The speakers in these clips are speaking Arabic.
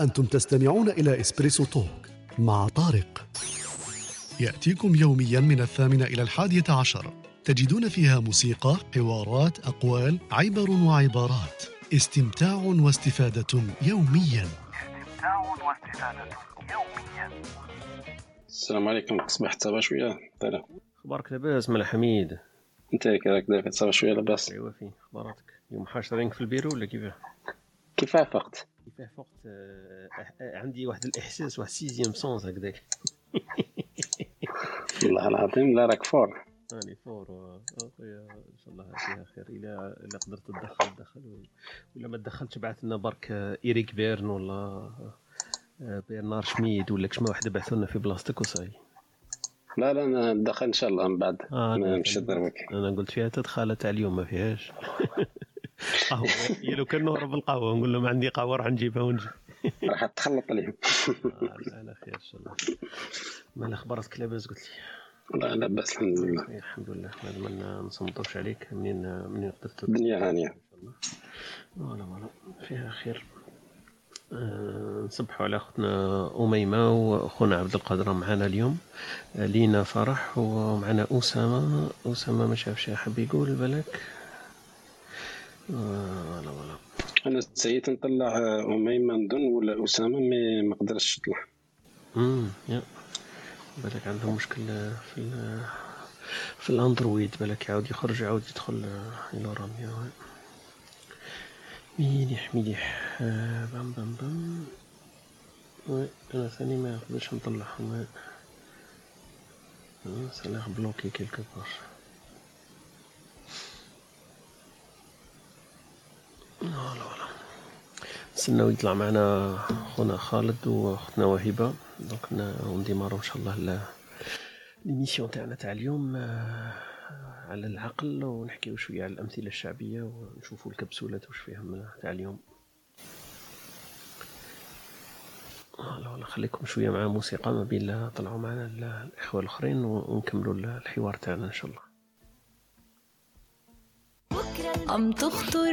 أنتم تستمعون إلى إسبريسو توك مع طارق. يأتيكم يوميا من الثامنة إلى الحادية عشر. تجدون فيها موسيقى، حوارات، أقوال، عبر وعبارات. استمتاع واستفادة يوميا. استمتاع واستفادة يوميا. السلام عليكم. صبحت صباح شوية طيب أخبارك لاباس ملا حميد؟ أنت راك داير صباح شوية لاباس. ايوا فين أخباراتك. اليوم حاشرينك في البيرو ولا كيفاه؟ كيفاه فقت آه، آه، عندي واحد الإحساس واحد sixième sens هكذاك. والله العظيم لا راك fort. راني fort أخويا إن شاء الله فيها خير. إلا إلا قدرت تدخل تدخل ولا ما تدخلتش بعث لنا برك آه، إيريك بيرن ولا آه، برنار شميد ولا كشما واحد بعثوا لنا في بلاصتك وصاي. لا لا أنا ندخل إن شاء الله من بعد. آه، مش أنا قلت فيها تدخل تاع اليوم ما فيهاش. قهوة. هي لو كان نهرب القهوة نقول له ما عندي قهوة راح نجيبها ونجي. راح تخلط عليهم. آه، على خير إن شاء الله. ما أخبارك لاباس قلت لي؟ لا لا باس الحمد لله. إيه، الحمد لله. لازم ما نصمتوش عليك منين منين قدرت الدنيا هانية. voilà voilà. فيها خير. آه، نصبحوا على أختنا أميمة وأخونا عبد القادر معنا اليوم. آه، لينا فرح ومعنا أسامة. أسامة ما شافش حاب يقول بالك. آه، أنا سيت نطلع آه، أميمة نظن ولا أسامة مي ما قدرتش تطلع. امم يا. بالك عندهم مشكل في ال في الأندرويد بالك يعاود يخرج يعاود يدخل إلى راميا. مليح مليح آه، بام بام بام. oui أنا ثاني ما نقدرش نطلعهم. oui. آه، bloqué quelque part. voilà نستناو يطلع معنا خونا خالد وأختنا وهبه donc نديمارو إن شاء الله ال- l'émission تاعنا تاع اليوم آه، على العقل ونحكيو شوية على الأمثلة الشعبية ونشوفوا الكبسولات واش فيهم تاع اليوم. فوالا خليكم شوية مع موسيقى ما بين لا طلعوا معنا ال- الإخوة الأخرين ونكملوا الحوار تاعنا إن شاء الله. عم تخطر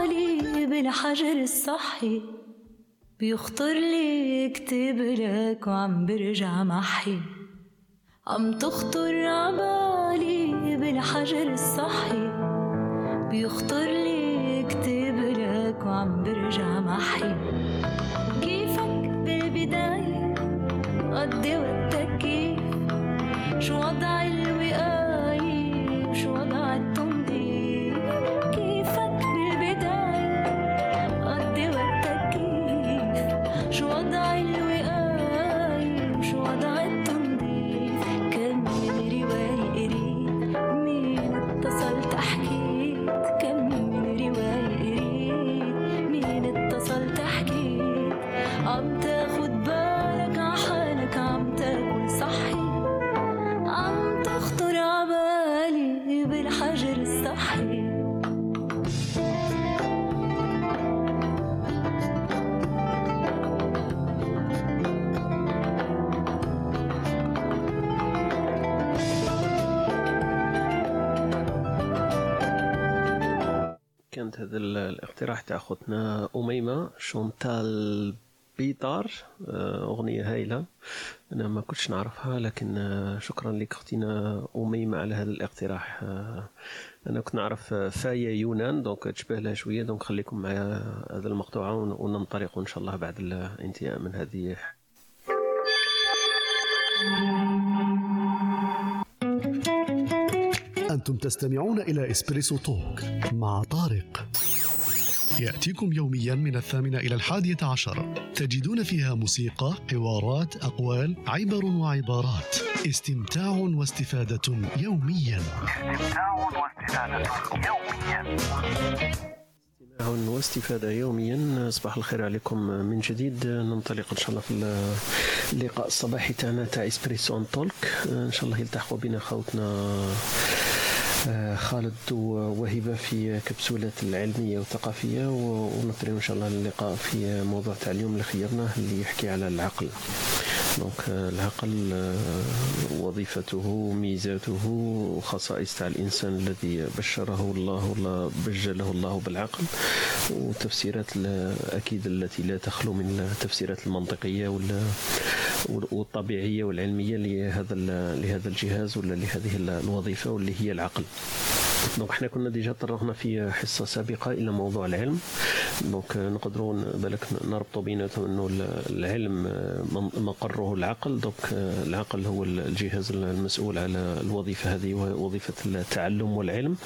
عبالي بالحجر الصحي بيخطر لي اكتب لك وعم برجع محي. عم تخطر عبالي بالحجر الصحي بيخطر لي اكتب لك وعم برجع محي. كيفك بالبداية؟ قضي وقتك كيف؟ شو وضع هذا ال- الاقتراح تاع اختنا أميمة شانتال بيطار آه، أغنية هايلة. أنا ما كنتش نعرفها لكن آه، شكرا لك أختنا أميمة على هذا الاقتراح. آه، أنا كنت نعرف فايا يونان. donc تشبه لها شوية. donc خليكم مع هذا المقطوعه ون- وننطلق إن شاء الله بعد الانتهاء من هذه أنتم تستمعون إلى إسبريسو توك مع طارق. يأتيكم يوميا من الثامنة إلى الحادية عشر. تجدون فيها موسيقى، حوارات، أقوال، عبر وعبارات. استمتاع واستفادة يوميا. استمتاع واستفادة يوميا. واستفادة يوميا صباح الخير عليكم من جديد. ننطلق إن شاء الله في اللقاء الصباحي تاعنا تاع إسبريسو تولك. إن شاء الله يلتحقوا بنا خوتنا خالد ووهبة في كبسولة العلمية والثقافية ونطري إن شاء الله اللقاء في موضوع تاع اليوم اللي خيرناه اللي يحكي على العقل. دونك العقل وظيفته ميزاته خصائص تاع الانسان الذي بشره الله ولا بجله الله بالعقل وتفسيرات أكيد التي لا تخلو من التفسيرات المنطقيه ولا والطبيعيه والعلميه لهذا لهذا الجهاز ولا لهذه ال- الوظيفه واللي هي العقل donc إحنا كنا déjà طرقنا في حصة سابقة إلى موضوع العلم. donc نقدروا بالك نربطوا بيناتهم إنه العلم مقره العقل. donc العقل هو الجهاز المسؤول على الوظيفة هذه وظيفة التعلم والعلم.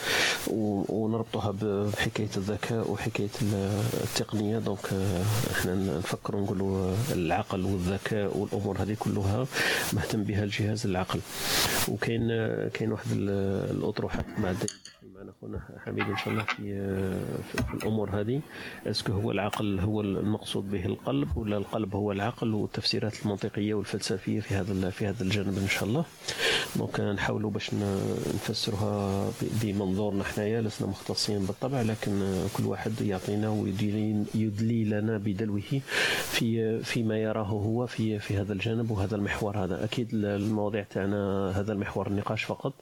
ونربطها بحكاية الذكاء وحكاية التقنية. donc إحنا نفكروا نقولوا العقل والذكاء والأمور هذه كلها مهتم بها الجهاز العقل وكاين كاين واحد ال- الاطروحات بعد معنا خونا حميد إن شاء الله في في الأمور هذه. est-ce que هو العقل هو المقصود به القلب ولا القلب هو العقل؟ والتفسيرات المنطقية والفلسفية في هذا في هذا الجانب إن شاء الله. donc نحاولوا باش نفسرها بمنظورنا حنايا لسنا مختصين بالطبع لكن كل واحد يعطينا ويدلي يدلي لنا بدلوه في فيما يراه هو في في هذا الجانب وهذا المحور هذا. أكيد المواضيع تاعنا هذا المحور النقاش فقط.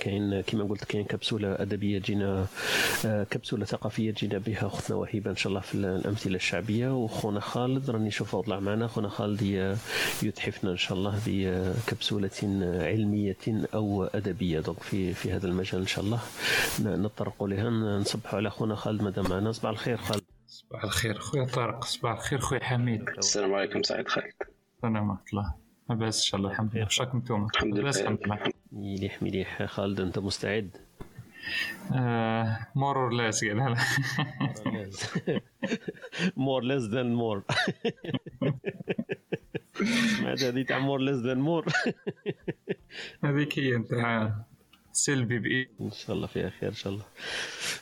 كاين كما قلت كاين كبسولة أدبية جينا آه، كبسولة ثقافية جينا بها اختنا وهبه إن شاء الله في الأمثلة الشعبية. وخونا خالد راني نشوفه طلع معنا. خونا خالد يتحفنا إن شاء الله بكبسوله علمية أو أدبية دونك في في هذا المجال إن شاء الله. نطرقوا لها. نصبحوا على خونا خالد مادام معنا. صباح الخير خالد. صباح الخير خويا طارق. صباح الخير خويا حميد. السلام عليكم سعيد خالد السلام ورحمة الله. لاباس إن شاء الله الحمد لله. شراكم نتوما الحمد لاباس لله. الحمد لله. مليح مليح خالد أنت مستعد؟ more or قال more less than more سمعت هذه تاع more less than more هذيك هي انت سلبي بإيه إن شاء الله فيها خير إن شاء الله.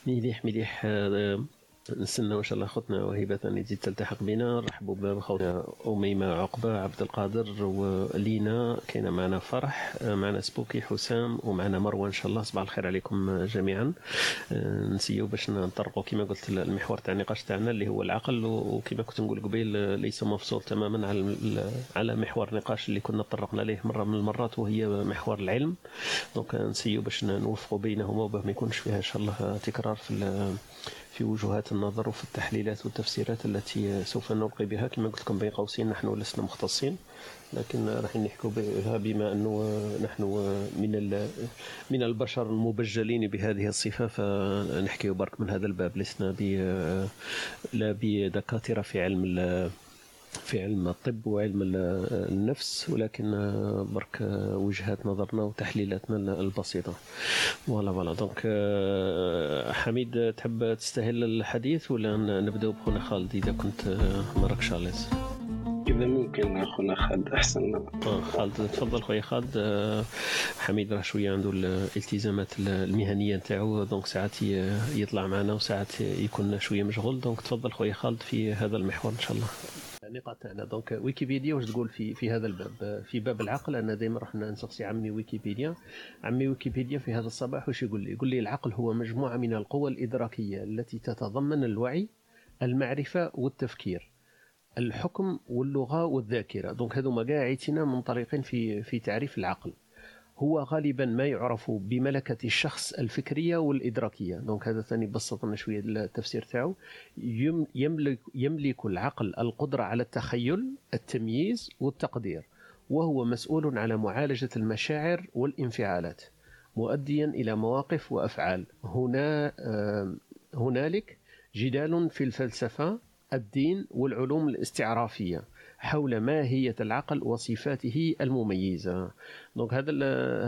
مليح مليح آه، نستنى إن شاء الله اخوتنا وهبه ثاني تزيد تلتحق بنا. رحبوا بخوتنا أميمة عقبة عبد القادر ولينا. كاينة معنا فرح معنا سبوكي حسام ومعنا مروة إن شاء الله. صباح الخير عليكم جميعا. آه، نسيو باش نطرقوا كما قلت المحور تاع النقاش تاعنا اللي هو العقل وكما كنت نقول قبيل آه، ليس مفصول تماما على على محور نقاش اللي كنا طرقنا ليه مرة من المرات وهي محور العلم. دونك نسيو باش نوفقوا بينهما وباه ما يكونش فيها إن شاء الله تكرار في في وجهات النظر وفي التحليلات والتفسيرات التي سوف نلقي بها. كما قلت لكم بين قوسين نحن لسنا مختصين لكن راح نحكوا بها بما أنه نحن من من البشر المبجلين بهذه الصفة. فنحكي برك من هذا الباب. لسنا ب لا بدكاترة في علم في علم الطب وعلم ال- النفس ولكن برك وجهات نظرنا وتحليلاتنا البسيطة. voilà voilà. donc آه، حميد تحب تستهل الحديث ولا نبداو بخونا خالد؟ إذا كنت آه، ما راكش à l'aise إذا ممكن أخونا خالد أحسن. آه، خالد تفضل خويا خالد. آه، حميد راه شوية عنده الالتزامات المهنية نتاعو donc ساعات يطلع معنا وساعات يكون شوية مشغول. donc تفضل خويا خالد في هذا المحور إن شاء الله. النقاط تاعنا donc ويكيبيديا واش تقول في في هذا الباب؟ في باب العقل أنا دائما راح نسقسي عمي ويكيبيديا. عمي ويكيبيديا في هذا الصباح واش يقول لي؟ يقول لي العقل هو مجموعة من القوى الإدراكية التي تتضمن الوعي المعرفة والتفكير الحكم واللغة والذاكرة. donc هذوما كاع منطلقين في في تعريف العقل. هو غالبا ما يعرف بملكة الشخص الفكرية والإدراكية. دونك هذا ثاني بسط لنا شوية التفسير تاعو. يم- يملك, يملك العقل القدرة على التخيل التمييز والتقدير وهو مسؤول على معالجة المشاعر والانفعالات مؤديا إلى مواقف وأفعال. هنا آه، هنالك جدال في الفلسفة الدين والعلوم الاستعرافية حول ماهية العقل وصفاته المميزة. donc هذا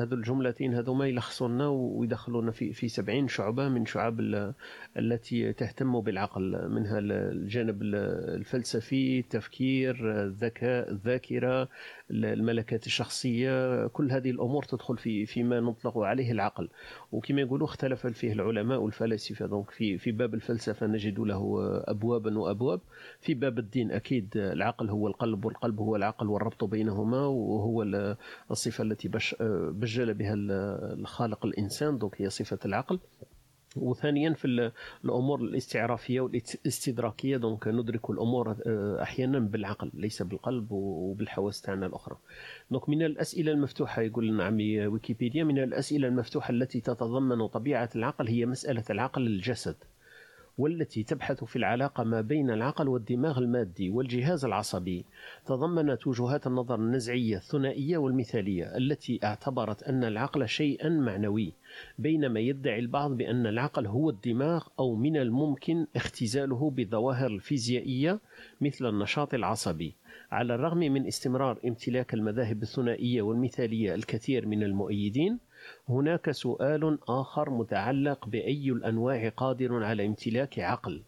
هذو الجملتين هذوما يلخصونا ويدخلونا في في 70 شعبة من شعب ال- التي تهتم بالعقل منها ال- الجانب ال- الفلسفي التفكير الذكاء الذاكرة الملكات الشخصية كل هذه الأمور تدخل في فيما نطلق عليه العقل. وكما يقولوا اختلف فيه العلماء والفلاسفة. donc في في باب الفلسفة نجد له أبوابا وأبواب. في باب الدين أكيد العقل هو القلب والقلب هو العقل والربط بينهما وهو ال- الصفة التي بش بجل بها ال- الخالق الإنسان donc هي صفة العقل. وثانيا في ال- الأمور الاستعرافية والاستدراكية donc ندرك الأمور آه، أحيانا بالعقل ليس بالقلب وبالحواس تاعنا الأخرى. donc من الأسئلة المفتوحة يقول لنا عمي ويكيبيديا من الأسئلة المفتوحة التي تتضمن طبيعة العقل هي مسألة العقل الجسد. والتي تبحث في العلاقة ما بين العقل والدماغ المادي والجهاز العصبي. تضمنت وجهات النظر النزعية الثنائية والمثالية التي اعتبرت أن العقل شيئا معنوي بينما يدعي البعض بأن العقل هو الدماغ أو من الممكن اختزاله بالظواهر الفيزيائية مثل النشاط العصبي. على الرغم من استمرار امتلاك المذاهب الثنائية والمثالية الكثير من المؤيدين هناك سؤال آخر متعلق بأي الأنواع قادر على امتلاك عقل.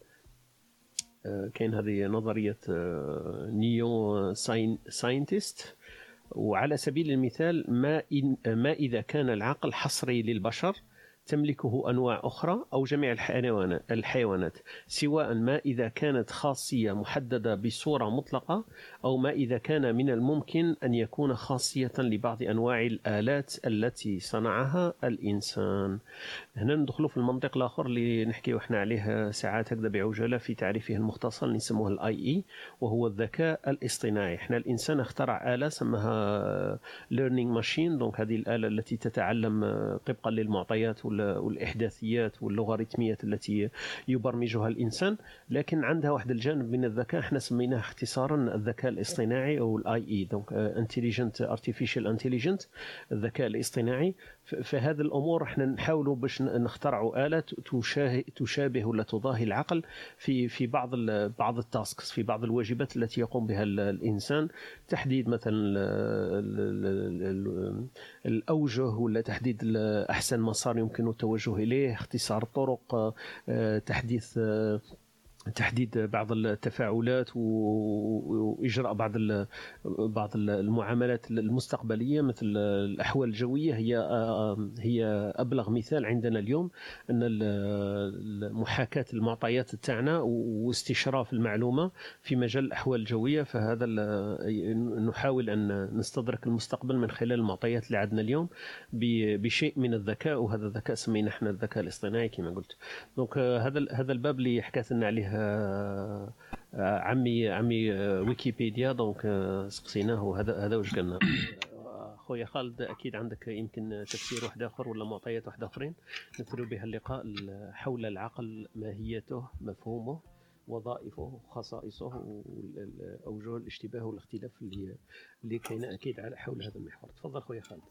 آه، كاين هذه نظرية آه، New Scien- Scientist. وعلى سبيل المثال ما, ما إذا كان العقل حصري للبشر تملكه أنواع أخرى أو جميع الحيوانات سواء ما إذا كانت خاصية محددة بصورة مطلقة أو ما إذا كان من الممكن أن يكون خاصية لبعض أنواع الآلات التي صنعها الإنسان. هنا ندخلوا في المنطق الآخر اللي نحكي إحنا عليه ساعات هكذا بعجالة في تعريفه المختصر اللي نسموه ال AI وهو الذكاء الاصطناعي. إحنا الإنسان اخترع آلة سماها learning machine donc هذه الآلة التي تتعلم طبقا للمعطيات وال- والإحداثيات واللوغاريتميات التي يبرمجها الإنسان. لكن عندها واحد الجانب من الذكاء إحنا سميناه اختصارا الذكاء الاصطناعي أو ال AI donc intelligent artificial intelligent الذكاء الاصطناعي. ف- فهذه الأمور إحنا نحاولوا باش نخترعوا آلة تشابه ولا تضاهي العقل في في بعض بعض التاسكس في بعض الواجبات التي يقوم بها ال- الإنسان تحديد مثلا ال- ال- ال- ال- الأوجه ولا تحديد أحسن مسار يمكن التوجه إليه اختصار الطرق آه، تحديث آه، تحديد بعض التفاعلات وإجراء بعض بعض المعاملات المستقبلية مثل الأحوال الجوية. هي هي أبلغ مثال عندنا اليوم أن محاكاه المعطيات تاعنا واستشراف المعلومة في مجال الأحوال الجوية. فهذا نحاول أن نستدرك المستقبل من خلال المعطيات اللي عندنا اليوم بشيء من الذكاء. وهذا الذكاء سميناه إحنا الذكاء الاصطناعي كما قلت. دونك هذا هذا الباب اللي حكات لنا عليه عمي عمي آه، ويكيبيديا دونك آه، سقسيناه. هذا هذا واش قالنا آه، خويا خالد أكيد عندك يمكن تفسير واحد آخر ولا معطيات واحد آخرين؟ نثروا بها اللقاء. ال- حول العقل ماهيته مفهومه وظائفه خصائصه واوجه الاشتباه والاختلاف اللي اللي كاينة أكيد على حول هذا المحور. تفضل خويا خالد.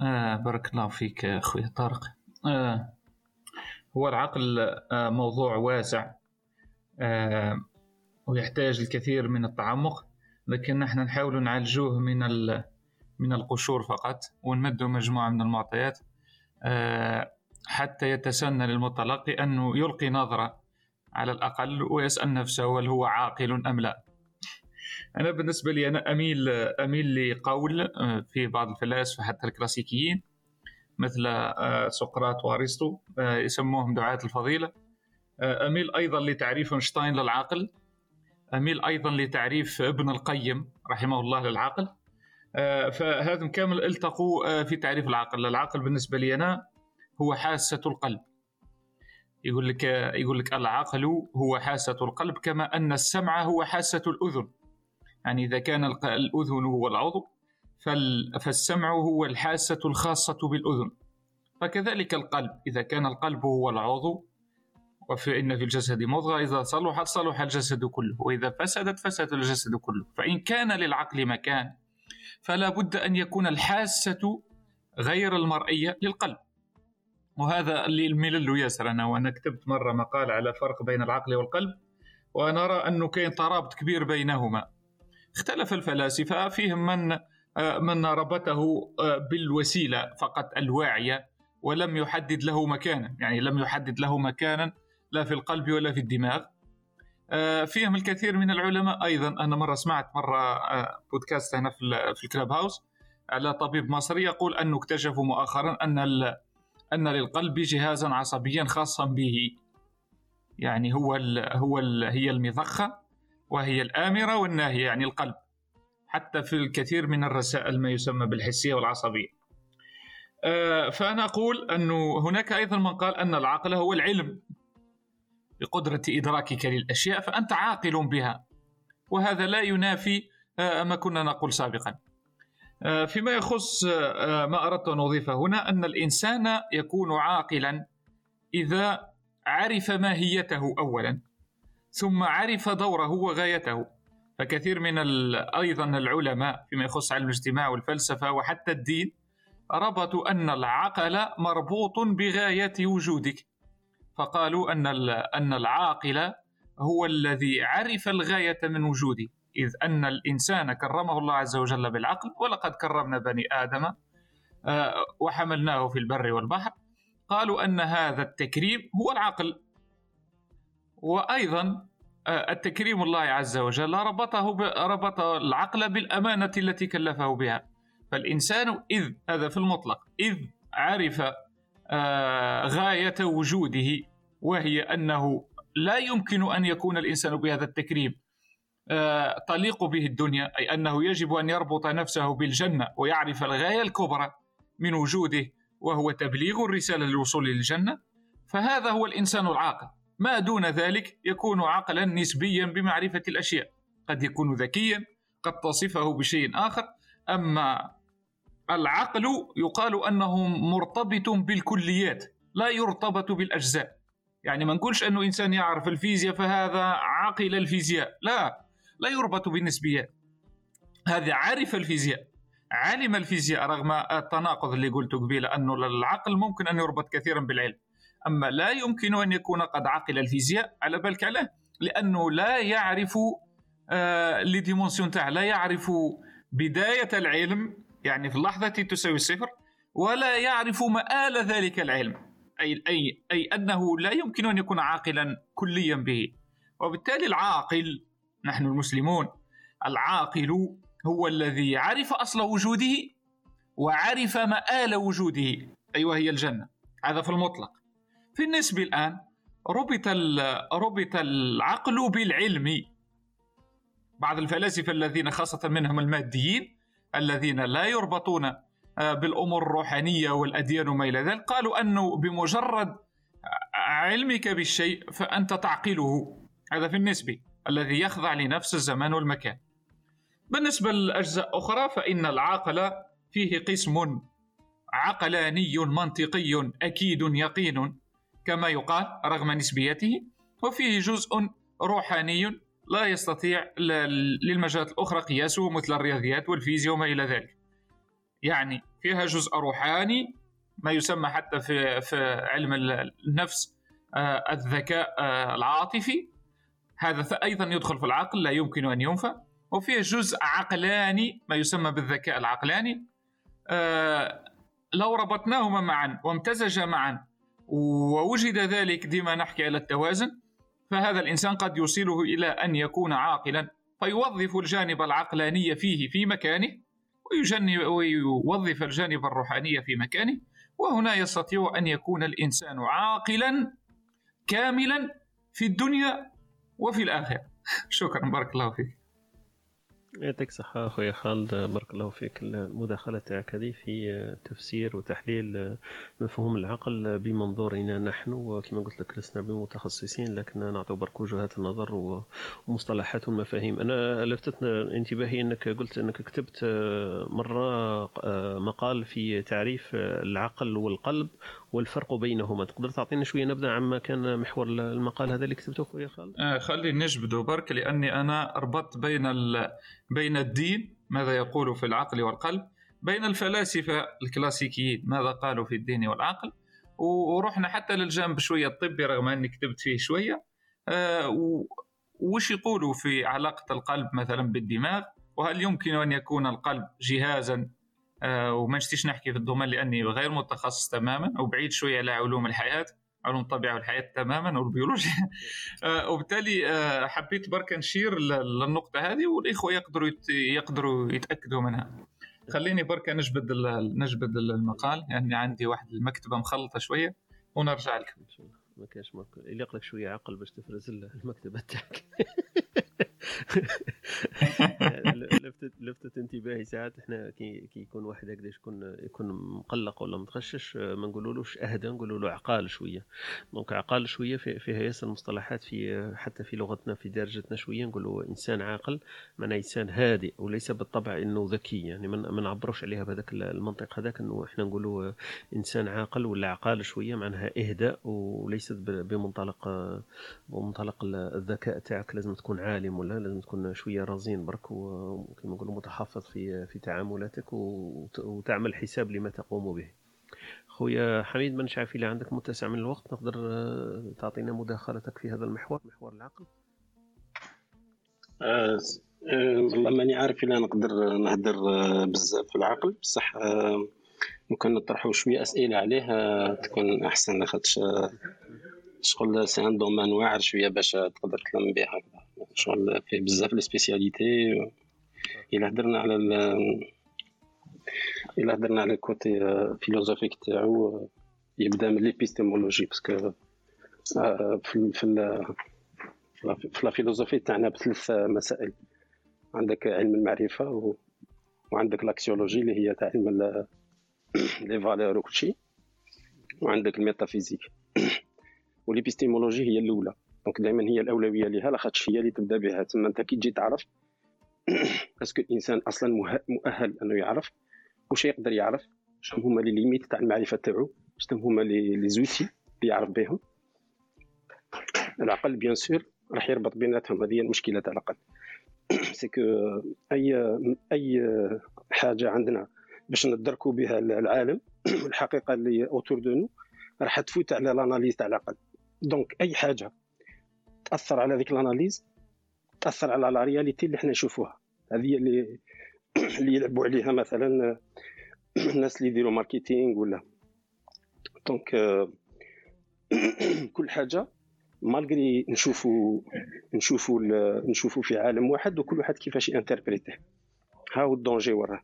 آه بارك الله فيك آه، أخوي طارق. آه هو العقل آه موضوع واسع. آه ويحتاج الكثير من التعمق لكن نحن نحاول نعالجوه من من القشور فقط ونمدوا مجموعة من المعطيات آه حتى يتسنى للمتلقي أنه يلقي نظرة على الأقل ويسأل نفسه هل هو عاقل أم لا. أنا بالنسبة لي أنا أميل أميل لقول آه، في بعض الفلاسفة حتى الكلاسيكيين مثل آه، سقراط وأرسطو آه، يسموهم دعاة الفضيلة. آه، أميل أيضا لتعريف أينشتاين للعقل أميل أيضا لتعريف ابن القيم رحمه الله للعقل آه، فهذم كامل التقوا آه، في تعريف العقل العقل بالنسبة لي أنا هو حاسة القلب. يقول لك يقول لك العقل هو حاسة القلب كما أن السمع هو حاسة الأذن. يعني إذا كان الأذن هو العضو فال- فالسمع هو الحاسة الخاصة بالأذن. فكذلك القلب. إذا كان القلب هو العضو وفإن في الجسد مضغة إذا صلحت صلح الجسد كله وإذا فسدت فسد الجسد كله. فإن كان للعقل مكان فلا بد أن يكون الحاسة غير المرئية للقلب. وهذا اللي الملل ياسر أنا وأنا كتبت مرة مقال على فرق بين العقل والقلب وأنا أرى أنه كاين ترابط كبير بينهما. اختلف الفلاسفة فيهم من من ربطه بالوسيلة فقط الواعية ولم يحدد له مكانا. يعني لم يحدد له مكانا لا في القلب ولا في الدماغ. آه، فيهم الكثير من العلماء. أيضا أنا مرة سمعت مرة آه، بودكاست هنا في في الكلاب هاوس على طبيب مصري يقول أنه اكتشفوا مؤخرا أن ال- أن للقلب جهازا عصبيا خاصا به. يعني هو ال هو ال هي المضخة وهي الآمرة والناهية يعني القلب. حتى في الكثير من الرسائل ما يسمى بالحسية والعصبية. آه، فأنا أقول أنه هناك أيضا من قال أن العقل هو العلم. بقدرة إدراكك للأشياء فأنت عاقل بها وهذا لا ينافي آه، ما كنا نقول سابقا. آه، فيما يخص ما أردت أن أضيفه هنا أن الإنسان يكون عاقلا إذا عرف ماهيته أولا ثم عرف دوره وغايته. فكثير من أيضا العلماء فيما يخص علم الاجتماع والفلسفة وحتى الدين ربطوا أن العقل مربوط بغاية وجودك. فقالوا أن أن العاقل هو الذي عرف الغاية من وجوده إذ أن الإنسان كرمه الله عز وجل بالعقل ولقد كرمنا بني آدم آه، وحملناه في البر والبحر. قالوا أن هذا التكريم هو العقل. وأيضا آه، التكريم الله عز وجل ربطه ربط العقل بالأمانة التي كلفه بها. فالإنسان إذ هذا في المطلق إذ عرف آه، غاية وجوده وهي أنه لا يمكن أن يكون الإنسان بهذا التكريم. آه، تليق به الدنيا أي أنه يجب أن يربط نفسه بالجنة ويعرف الغاية الكبرى من وجوده وهو تبليغ الرسالة للوصول للجنة فهذا هو الإنسان العاقل. ما دون ذلك يكون عقلا نسبيا بمعرفة الأشياء. قد يكون ذكيا قد تصفه بشيء آخر. أما العقل يقال أنه مرتبط بالكليات لا يرتبط بالأجزاء. يعني ما نقولش أنه إنسان يعرف الفيزياء فهذا عقل الفيزياء. لا لا يربط بالنسبيات هذا عرف الفيزياء علم الفيزياء رغم التناقض اللي قلته قبيلة أنه العقل ممكن أن يربط كثيرا بالعلم. أما لا يمكن أن يكون قد عقل الفيزياء على بالك عليه لأنه لا يعرف آه لي ديمونسيون لا يعرف بداية العلم يعني في اللحظة تساوي الصفر ولا يعرف مآل ذلك العلم. أي, أي, أي أنه لا يمكن أن يكون عاقلا كليا به. وبالتالي العاقل نحن المسلمون العاقل هو الذي عرف أصل وجوده وعرف مآل وجوده. أي أيوة وهي الجنة. هذا في المطلق. في النسبة الآن ربط ربط العقل بالعلم. بعض الفلاسفة الذين خاصة منهم الماديين الذين لا يربطون بالأمور الروحانية والأديان وما إلى ذلك قالوا انه بمجرد علمك بالشيء فأنت تعقله. هذا في النسبة الذي يخضع لنفس الزمان والمكان. بالنسبة للاجزاء أخرى فإن العاقل فيه قسم عقلاني منطقي أكيد يقين كما يقال رغم نسبيته وفيه جزء روحاني لا يستطيع للمجالات الأخرى قياسه مثل الرياضيات والفيزياء وما إلى ذلك. يعني فيها جزء روحاني ما يسمى حتى في, في علم النفس آه، الذكاء آه، العاطفي. هذا أيضا يدخل في العقل لا يمكن أن ينفى. وفيه جزء عقلاني ما يسمى بالذكاء العقلاني. آه، لو ربطناهما معا وامتزجا معا ووجد ذلك ديما نحكي على التوازن فهذا الإنسان قد يوصله إلى أن يكون عاقلا فيوظف الجانب العقلاني فيه في مكانه. ويوظف الجانب الروحاني في مكانه وهنا يستطيع أن يكون الإنسان عاقلا كاملا في الدنيا وفي الآخرة. شكرا بارك الله فيك. يعطيك الصحة أخويا خالد. بارك الله فيك. المداخلة تاعك هذه في تفسير وتحليل مفهوم العقل بمنظورنا نحن. وكما قلت لك لسنا بمتخصصين لكن نعطي برك وجهات النظر ومصطلحات ومفاهيم. أنا لفتت انتباهي أنك قلت أنك كتبت مرة مقال في تعريف العقل والقلب والفرق بينهما. تقدر تعطينا شوية نبذة عما كان محور المقال هذا اللي كتبته أخويا خالد؟ آه خلي نجبده برك لأني أنا ربطت بين بين الدين ماذا يقول في العقل والقلب بين الفلاسفة الكلاسيكيين ماذا قالوا في الدين والعقل. ورحنا حتى للجانب شوية الطبي رغم أني كتبت فيه شوية. آه وش يقولوا في علاقة القلب مثلا بالدماغ؟ وهل يمكن أن يكون القلب جهازا وما نشتيش نحكي في الضمان لأني غير متخصص تماما وبعيد شوية على علوم الحياة علوم الطبيعة والحياة تماما والبيولوجيا. آه، وبالتالي آه، حبيت برك نشير للنقطة هذه والإخوة يقدروا يقدروا يتأكدوا منها. خليني برك نجبد نجبد المقال يعني عندي واحد المكتبة مخلطة شوية ونرجع لكم ما كانش يليق لك شوية عقل باش تفرز المكتبة تاعك. لفتت لفتت انتباهي ساعات. إحنا كي كي يكون واحد هكذا يكون يكون مقلق ولا متغشش ما نقولولوش أهدى نقولوا له عقال شوية. donc عقال شوية في- فيها ياسر مصطلحات في حتى في لغتنا في درجتنا شوية نقولوا إنسان عاقل معناه إنسان هادئ وليس بالطبع إنه ذكي. يعني ما نعبروش عليها بهذاك المنطق هذاك إنه إحنا نقولوا إنسان عاقل ولا عقال شوية معناها اهداء وليست بمنطلق بمنطلق ال- الذكاء تاعك. لازم تكون عالم ولا لازم تكون شوية رزين برك وكما نقولوا متحفظ في في تعاملاتك وت- وتعمل حساب لما تقوم به. خويا حميد ما نعرف الا عندك متسع من الوقت تقدر آه، تعطينا مداخلتك في هذا المحور محور العقل؟ آه، والله ماني عارف الا نقدر نهدر آه، بزاف في العقل. بصح آه، كان نطرحوا شوية أسئلة عليه آه، تكون أحسن لاخاطش شغل c'est un domaine واعر شوية باش تقدر تلم به هكذا شغل فيه بزاف les spécialités. الا هدرنا على ال الا هدرنا على ال côté philosophique تاعو آه، يبدا من l'épistémologie parce que آه، في في في la philosophie تاعنا بثلاث مسائل. عندك علم المعرفة و... وعندك l'axiologie اللي هي تاع علم les valeurs وكلشي وعندك ال métaphysique. وال épistémologie هي الأولى. donc دائما هي الأولوية لها لاخاطش هي اللي تبدأ بها. تما أنت كي تجي تعرف est-ce que الإنسان أصلا مه- مؤهل أنه يعرف واش يقدر يعرف شنو هما les limites تاع المعرفة تاعو شنو هما les outils اللي يعرف بهم العقل bien sûr راح يربط بيناتهم هذه هي المشكلة تاع العقل c'est que اي اي حاجة عندنا باش ندركوا بها العالم والحقيقة اللي autour de nous راح تفوت على ال analyse تاع العقل donc اي حاجة تاثر على ذيك ال analyse تأثر على la réalité اللي إحنا نشوفوها. هذه اللي اللي يلعبوا عليها مثلا الناس اللي يديروا marketing ولا. donc كل حاجة. malgré نشوفوا نشوفوا نشوفوا في عالم واحد وكل واحد كيفاش ي interpréter ها هو الدونجي وراه.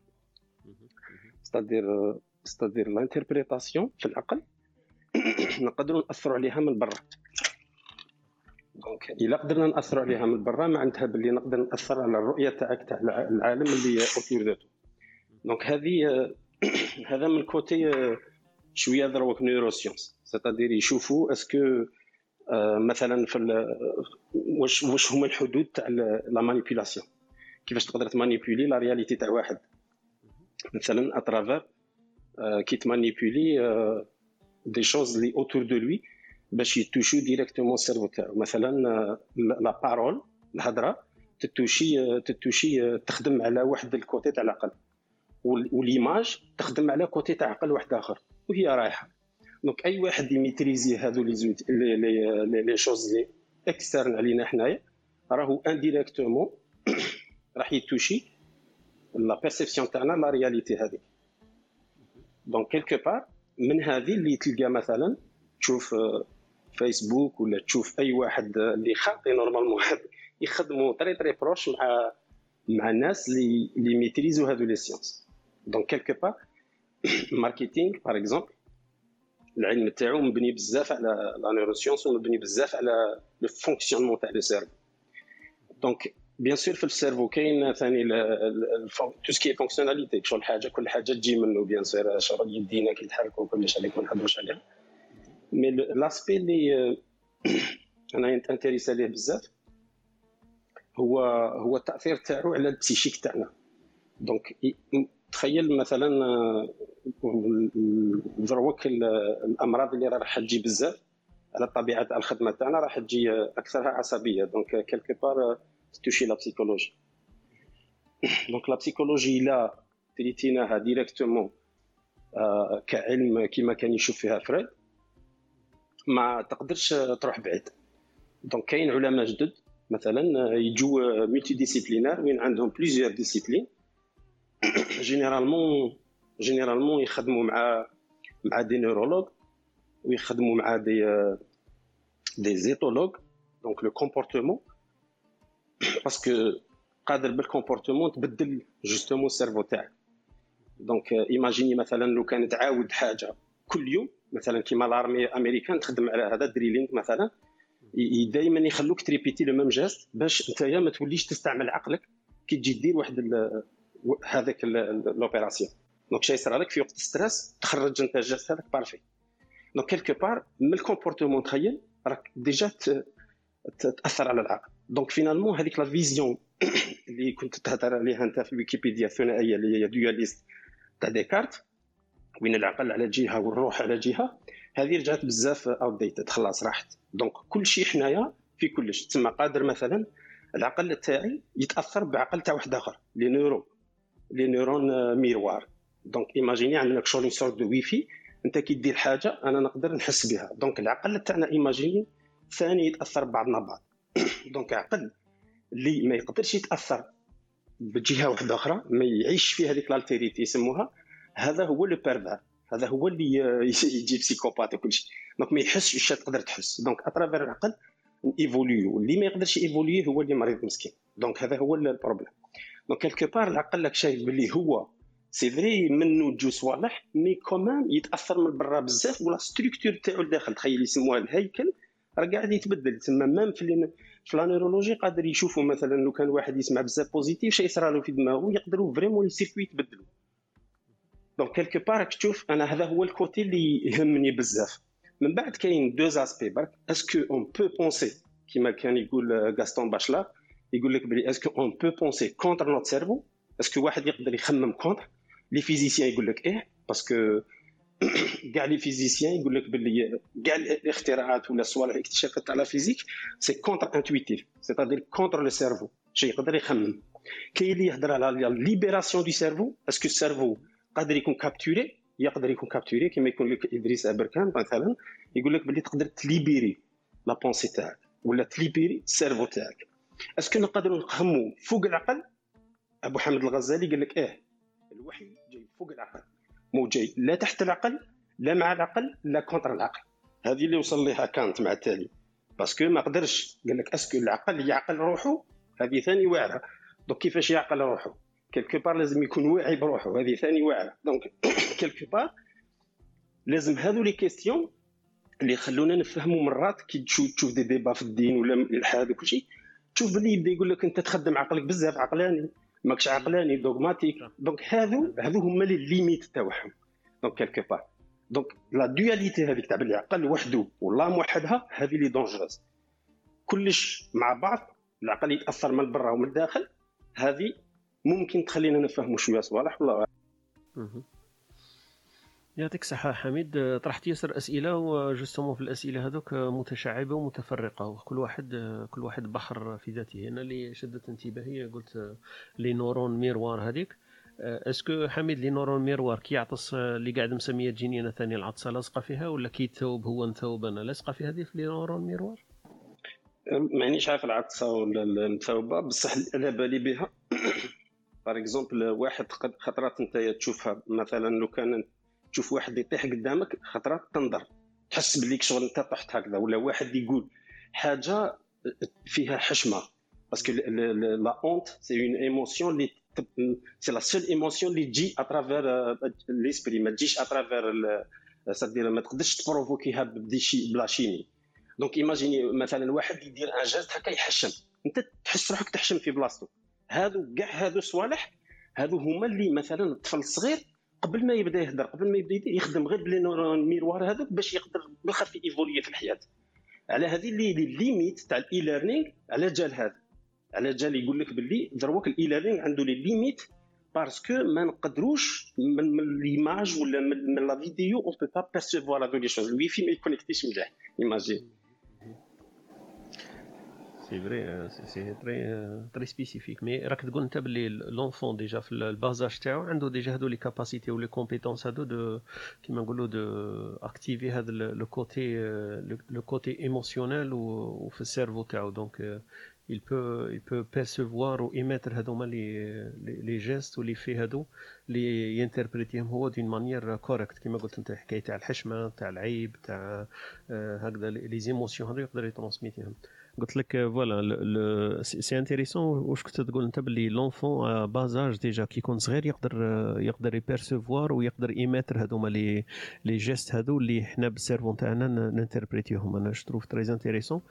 c'est-à-dire c'est-à-dire l'interprétation في العقل. نقدروا نأثروا عليها من برا. donc الا قدرنا ناثروا عليها من برا معناتها باللي نقدر نأثر على الرؤية تاعك تاع الع- العالم اللي autour ذاته. donc هذه هذا من côté شوية دروك neurosciences c'est-à-dire يشوفوا est-ce que آه، مثلا في واش واش هما الحدود تاع la manipulation كيفاش تقدر ت manipuler la réalité تاع واحد. مثلا à travers كي ت manipuler des choses les autour de lui باش ي toucher directement ال cerveau تاعو. مثلا la parole الهضره ت toucher ت toucher تخدم على واحد ال côté تاع العقل. وال image تخدم على côté تاع عقل واحد آخر وهي رايحة. donc أي واحد ي maîtriser هذو les autres les les choses les externes علينا حنايا راهو indirectement راح ي toucher la perception تاعنا la réalité هذيك donc quelque part من هذه اللي تلقى مثلا تشوف فيسبوك ولا تشوف أي واحد اللي خاطي normalement يخدموا très très proche مع مع الناس اللي اللي maîtriser هذو les sciences donc quelque part marketing par exemple العلم تاعو مبني بزاف على la neuroscience ومبني بزاف على le fonctionnement تاع le cerveau donc bien sûr في ال cerveau كاين ثاني tout ce qui fonctionnalité شغل حاجة كل حاجة تجي منه bien sûr شغل يدينا كي يتحركوا كلش عليك ما نحبوش عليها mais l'aspect اللي أنا intéresse عليه بزاف هو هو التاثير تاعو على ال psychique تاعنا. donc تخيل مثلا آه، دروك ال- الأمراض اللي راح تجي بزاف على الطبيعه تاع الخدمة تاعنا راح تجي آه، أكثرها عصبية. donc quelque part ت toucher la psychologie donc la psychologie لا تريتيناها directement آه، كعلم كما كان يشوف فيها Freud ما تقدرش تروح بعيد. donc كاين علماء جدد مثلا آه، يجوا multidisciplinaires وين عندهم plusieurs disciplines généralement généralement يخدموا مع مع des neurologues ويخدموا مع des des éthologues donc le comportement parce que قادر بال comportement تبدل justement ال cerveau تاعك. donc imaginez مثلا لو كان تعاود حاجة كل يوم مثلا كيما l'armée américaine تخدم على هذا drilling مثلا. دائما يخلوك ت répéter le même geste باش نتايا ما توليش تستعمل عقلك كي تجي دير واحد هذاك l'opération donc شي يصرى لك في وقت stress تخرج أنت ال geste هذاك parfait donc quelque part من ال comportement تخيل راك déjà تأثر على العقل. donc finalement هذيك la vision اللي كنت تهضر عليها أنت في الويكيبيديا الثنائية اللي هي dualiste تاع ديكارت وين العقل؟ على جهة والروح على جهة. هذه رجعت بزاف outdated خلاص راحت. donc كل شيء حنايا في كلش. تسمى قادر مثلا العقل تاعي يتأثر بعقل تاع واحد آخر les neurones les neurones miroirs donc imaginez شغل une sorte de Wi-Fi أنت كي دير حاجة أنا نقدر نحس بها. donc العقل تاعنا imaginez ثاني يتأثر ببعضنا بعض. donc عقل اللي ما يقدرش يتأثر بجهة واحدة أخرى ما يعيش في هذيك ال altérité يسموها. هذا هو le pervers هذا هو اللي يجي psychopathe وكل شيء. donc ما يحسش واش تقدر تحس. donc à travers العقل évolue اللي ما يقدرش évoluer هو اللي مريض مسكين. donc هذا هو ال problème donc quelque part العقل لك شايف باللي هو c'est vrai منه تجو صوالح mais quand même يتأثر من برا بزاف و la structure تاعو الداخل. تخيل يسموها الهيكل راه قاعد يتبدل. تسمى même في في la neurologie قادر يشوفوا مثلا لو كان واحد يسمع بزاف positif شي يصرى له في دماغه يقدروا vraiment les يتبدلوا. donc quelque part راك تشوف أنا هذا هو ال côté اللي يهمني بزاف من بعد كاين deux aspects برك est-ce qu'on peut penser كيما كان يقول غاستون باشلار يقول لك بلي est-ce qu'on peut penser contre notre cerveau est-ce que واحد يقدر يخمم contre les physiciens يقول لك إيه parce que كاع les physiciens يقول لك باللي كاع الاختراعات ولا الصوالح الاكتشافات تاع la physique c'est contre-intuitif c'est-à-dire contre le cerveau شي يقدر يخمم كاين اللي يهضر على libération du cerveau est-ce que ال cerveau قادر يكون capturé يقدر يكون capturé كما يكون لك إدريس أبركان مثلا يقول لك باللي تقدر ت libérer la pensée تاعك ولا ت libérer ال cerveau تاعك. est-ce que نقدروا نفهموا فوق العقل؟ أبو حامد الغزالي قال لك آه الوحي جاي فوق العقل. مو جاي لا تحت العقل لا مع العقل لا contre العقل. هذه اللي وصل لها كانت مع التالي. parce que ما قدرش قال لك est-ce que العقل يعقل روحه هذه ثاني واعرة. donc كيفاش يعقل روحه quelque part لازم يكون واعي بروحه هذه ثاني واعرة. donc quelque part لازم هذو les questions اللي يخلونا نفهموا مرات كي تشوف تشوف دي ديبا في الدين ولا الالحاد وكل شيء تشوف باللي يبدأ يقول لك أنت تخدم عقلك بزاف عقلاني ماكش عقلاني dogmatique. donc هذو هذو هما les limites تاعهم donc quelque part. donc la dualité هذيك تاع باللي عقل وحده والله موحدها هذه لي dangereuse كلش مع بعض العقل يتأثر من برا ومن الداخل هذه ممكن تخلينا نفهموا شوية صوالح والله. يعطيك الصحة حميد. طرحت ياسر أسئلة و justement في الأسئلة هذوك متشعبة ومتفرقة وكل واحد كل واحد بحر في ذاته. أنا اللي شدت انتباهي قلت les neurones miroirs هذيك. est-ce que حميد les neurones miroirs كي يعطس اللي قاعد مسمية تجيني أنا ثاني العطسة لاصقه فيها؟ ولا كي يتوب هو نثوب أنا؟ لاصقه في هذه في les neurones miroirs؟ مانيش عارف العطسة ولا المثوبه بصح على بالي بها. par exemple واحد خطرات انت تشوفها مثلا لو كان تشوف واحد يطيح قدامك خطرات تنظر تحس بليك شغل انت طحت هكذا ولا واحد يقول حاجة فيها حشمة. parce que la honte c'est une émotion اللي c'est la seule émotion اللي تجي à travers l'esprit ما تجيش à travers ça veut dire ما تقدرش تبروفوكيها ب de la chimie donc imaginez مثلا واحد يدير un geste هكا يحشم. انت تحس روحك تحشم في بلاصتو. هادو كاع هادو صوالح هادو هما اللي مثلا الطفل الصغير قبل ما يبدأ يهدر قبل ما يبدأ يخدم غير ب les miroirs هذوك باش يقدر بالخف évoluer في الحياة. على هذه اللي ليميت تاع ال e-learning على جال هذا. على جال يقول لك باللي دروك ال e-learning عنده les limites باسكو ما نقدروش من, l'image ولا من, من la vidéo on peut pas percevoir هذو les choses ال wifi ما يكونيكتيش مليح imagine c'est vrai c'est très très spécifique mais راك تقول انت باللي l'enfant déjà في ال bas âge تاعو عنده déjà هادو les capacités و les compétences هادو de كيما نقولوا d'activer هذا le côté le côté émotionnel وفي ال cerveau تاعو donc il peut il peut percevoir ou émettre هذوما les les gestes و les faits هادو اللي ينتربريتيهم هو d'une manière correcte كيما قلت انت حكايه تاع الحشمه تاع العيب تاع آه، هكذا les émotions هذو يقدر يترونسميتيهم قلت لك voilà c'est intéressant واش كنت تقول انت باللي l'enfant bas âge déjà كي يكون صغير يقدر يقدر ي percevoir ويقدر émettre هذوما les les gestes هذو اللي حنا بال cerveau تاعنا ننتربريتيهم أنا je trouve intéressant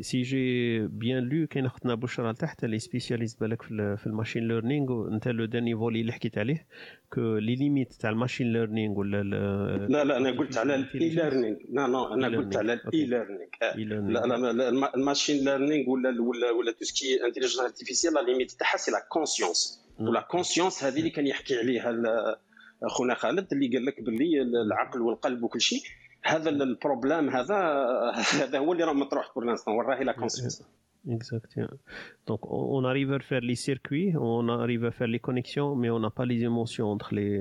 si j'ai bien لو كاين اختنا بشرى لتحت اللي spécialiste بالك في ال machine learning انت le dernier volet اللي حكيت عليه que les limites تاع ال machine learning ولا لا لا أنا قلت على ال e-learning لا لا أنا قلت على ال e-learning لا لا ال machine learning ولا ولا ولا tout ce qui intelligence artificielle la limite تاعها c'est la conscience و la conscience هذه اللي كان يحكي عليها خونا خالد اللي قال لك باللي العقل والقلب وكل شيء هذا ال problème هذا هذا هو اللي راه مطروح pour l'instant راهي la conscience Exact. Donc, on, on arrive à faire les circuits, on arrive à faire les connexions, mais on n'a pas les émotions entre les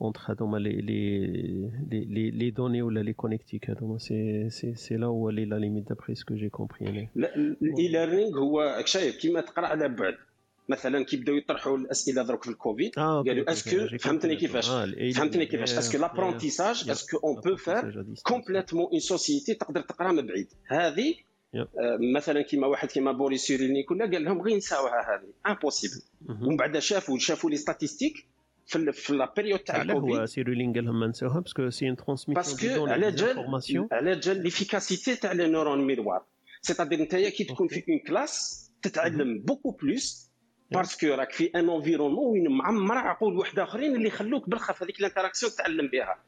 entre هذوما les, les, les, les données ou les connectiques هذوما c'est c'est c'est là où elle est la limite d'après ce que j'ai compris يعني. ال e-learning هو شايف كيما تقرا على بعد مثلا كي بداو يطرحوا الاسئله درك في الكوفيد قالوا est-ce que فهمتني كيفاش فهمتني كيفاش est-ce que l'apprentissage est-ce que on peut faire complètement une société تقدر تقرا من بعيد هذه مثلا كيما واحد كيما بوريس سيرينيك ولا قال لهم غير نساوها هذه impossible ومن بعد شافوا شافوا les statistiques في في la période تاع الكوفيد هو سيرولنيك قال لهم ما نساوها parce que c'est une transmission parce que على جال على جال l'efficacité تاع les neurones miroirs c'est-à-dire انت كي تكون في une classe تتعلم beaucoup plus parce que راك في un environnement وين معمر عقول واحد اخرين اللي يخلوك بالخف هذيك l'interaction تتعلم بها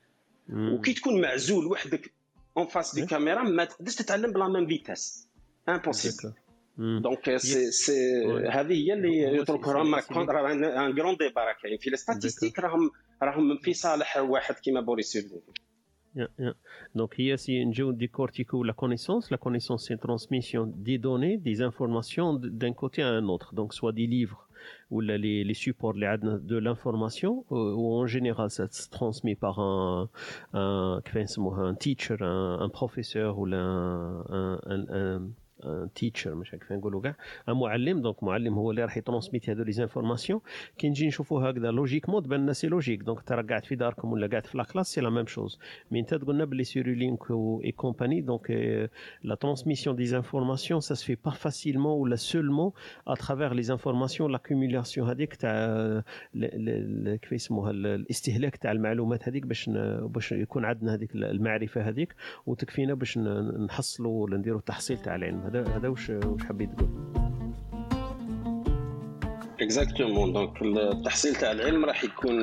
وكي تكون معزول وحدك en face d'une caméra ما تقدرش تتعلم بلا ميم فيتاس امبوسيبل دونك سي سي هذه هي اللي يترك راهم ان كرون ديبا راه كاين في الستاتيستيك راهم راهم في صالح واحد كيما بوريس Yeah, yeah. Donc, ici, nous décortiquons la connaissance. La connaissance, c'est une transmission des données, des informations d'un côté à un autre. Donc, soit des livres ou les, les supports de l'information, ou en général, ça se transmet par un, un, un teacher, un, un professeur ou un, un, un تيتشر مش هكذا نقولوا كاع. معلم دونك معلم هو اللي راح يترونسميت هذو لي زانفورماسيون. كي نجي نشوفوا هكذا لوجيك مود بان سي لوجيك دونك ترى قاعد في داركم ولا قاعد في لا كلاس سي لا ميم شوز mais انت تقولنا بلي سيرولينك اي كومباني دونك لا ترانسميسيون دي زانفورماسيون سا سفي با فاسيلمون ولا seulement à travers les informations l'accumulation هذيك تاع كيف يسموها؟ الاستهلاك تاع المعلومات هذيك باش باش يكون عندنا هذيك المعرفة هذيك وتكفينا باش نحصلوا ولا نديروا التحصيل تاع العلم هذا هذا واش واش حبيت تقول؟ exactement donc التحصيل تاع العلم راح يكون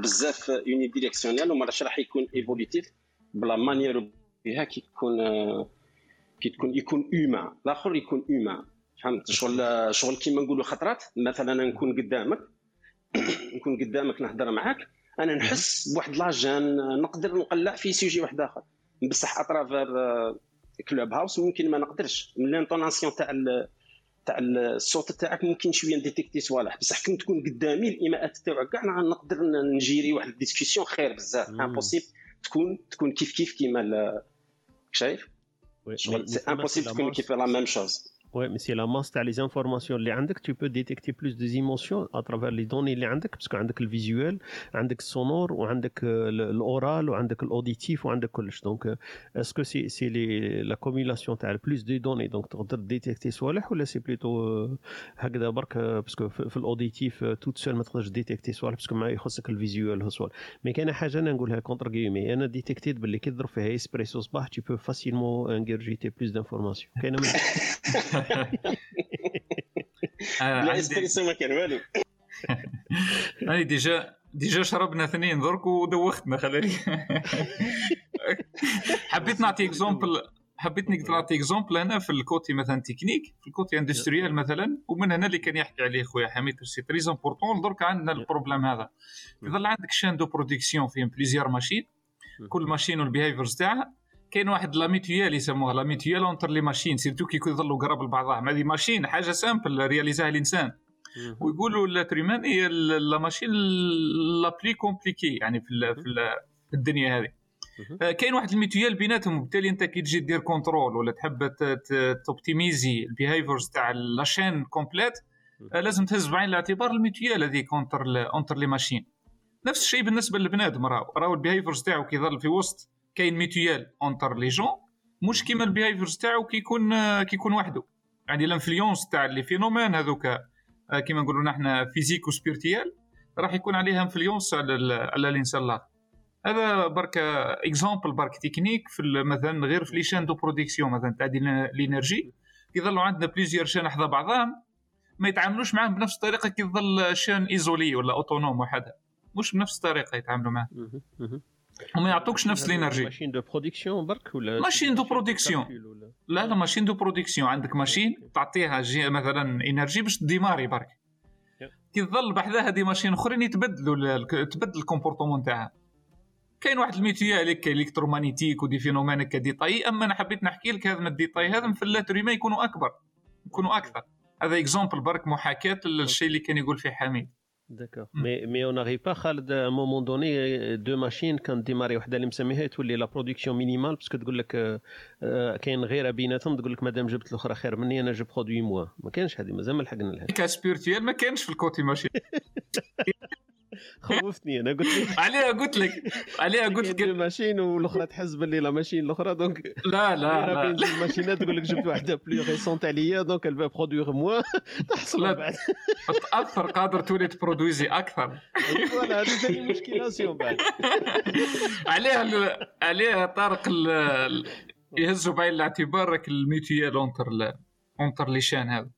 بزاف unidirectionnel وما راح يكون évolutif ب la manière بها كي تكون كي تكون يكون اوما الآخر يكون اوما فهمت؟ شغل شغل كيما نقولوا خطرات. مثلا نكون قدامك. نكون قدامك نهضر معاك. أنا نحس بواحد la gêne نقدر نقلع في sujet واحد آخر. بصح à travers Clubhouse ممكن ما نقدرش. من l'intonation تاع تاع الصوت تاعك ممكن شوية نديتيكتي صوالح بصح كي تكون قدامي الإيماءات تاعك كاع نقدر ن gérer واحد ال discussion خير بزاف. impossible تكون تكون كيف كيف كيما شايف؟ c'est impossible تكون كيف la même chose Ouais, mais c'est la masse, tu as les informations اللي عندك, tu peux détecter plus des émotions à travers les données اللي عندك, parce que عندك ال visuel, عندك ال sonore, وعندك ال oral, وعندك ال auditif, وعندك كلش. Donc, est-ce que c'est c'est les l'accumulation تاع plus de données, donc تقدر détecter صوالح ولا c'est plutôt هكذا برك parce que في ال auditif toute seule ما تقدرش détecter صوالح parce que ما يخصك ال visuel هو صوالح. mais كاينة حاجة أنا نقولها contre كيمي, أنا détecter يت باللي كي تضرب فيها اسبريسو صباح tu peux facilement ingurgiter plus d'informations. كاينة l'espresso ما كان والو déjà déjà شربنا اثنين درك ودوختنا خلالي حبيت نعطي exemple حبيت نعطي exemple أنا في ال côté مثلا تكنيك في ال côté industriel مثلا ومن هنا اللي كان يحكي عليه خويا حميد c'est très important درك عندنا ال problème هذا. يظل عندك chaîne de production فيهم plusieurs machines كل machine وال behaviors تاعها كاين واحد la mutuelle يسموها la mutuelle entre les machines. surtout كي يظلوا قراب لبعضهم. هذه machine حاجة simple réaliser اها الإنسان. ويقولوا l'autrement هي la machine la plus compliquée يعني في, في الدنيا هذه. كاين واحد ال mutuelle بيناتهم. وبالتالي انت كي تجي دير contrôle ولا تحب ت optimiser ال behaviors تاع la chaîne complète لازم تهز بعين الاعتبار ال mutuelle هذيك entre entre les machines نفس الشيء بالنسبة للبنادم راهو. راهو ال behaviors تاعو كيظل في وسط كاين mutuelle entre les gens مش كيما ال behaviors تاعو كيكون كيكون وحده يعني ال influence تاع les phénomènes هذوك آه، كيما نقولوا نحن physique و spirituel راح يكون عليها influence على على الانسان الآخر هذا برك exemple برك تكنيك في مثلا غير في les chaînes de production مثلا تاع de l'énergie يظلوا عندنا plusieurs chaînes حدا بعضهم ما يتعاملوش معاهم بنفس الطريقة كي يظل chaîne isolée ولا autonome وحدها. مش بنفس الطريقة يتعاملوا معاه. وما يعطوكش نفس ال énergie machine de production برك ولا machine de production. لا لا machine de production عندك machine تعطيها جي مثلا énergie باش démarrer برك. كي تظل بحذاها دي ماشين اخرين يتبدلوا تبدل الكومبورتمون تاعها كاين واحد الميتيال هكا الكترومagnétique ودي فينومين هكا ديطاي اما أنا حبيت نحكي لك هذا الديطاي هذا في اللاتر ما يكونوا اكبر يكونوا أكثر هذا اكزومبل برك محاكاه للشيء اللي كان يقول فيه حميد مم. مي مي اون ناريف با خالد ا مومون دوني دو ماشين كان ديماري وحده اللي مسميها تولي لا برودكسيون مينيمال باسكو تقول لك كاين غيره بيناتهم تقول لك مادام جبت الاخرى خير مني أنا جو برودوي موا ما كانش هذه مازال ما لحقنا لها cas spirituel ما كانش في ال côté machine خوفتني أنا قلت لك. عليها قلت لك. عليها قلت لك. machine والأخرى تحس باللي la machine الأخرى donc لا لا لا. بين جوج machine ات تقول لك جبت واحدة plus récente عليا donc va produire moins تحصل. بعد. تاثر قادر تولي ت produire أكثر. voilà هذه ثاني بعد. عليها عليها طارق يهزوا بعين الاعتبار راك ال mutuelle entre entre les chaînes هذا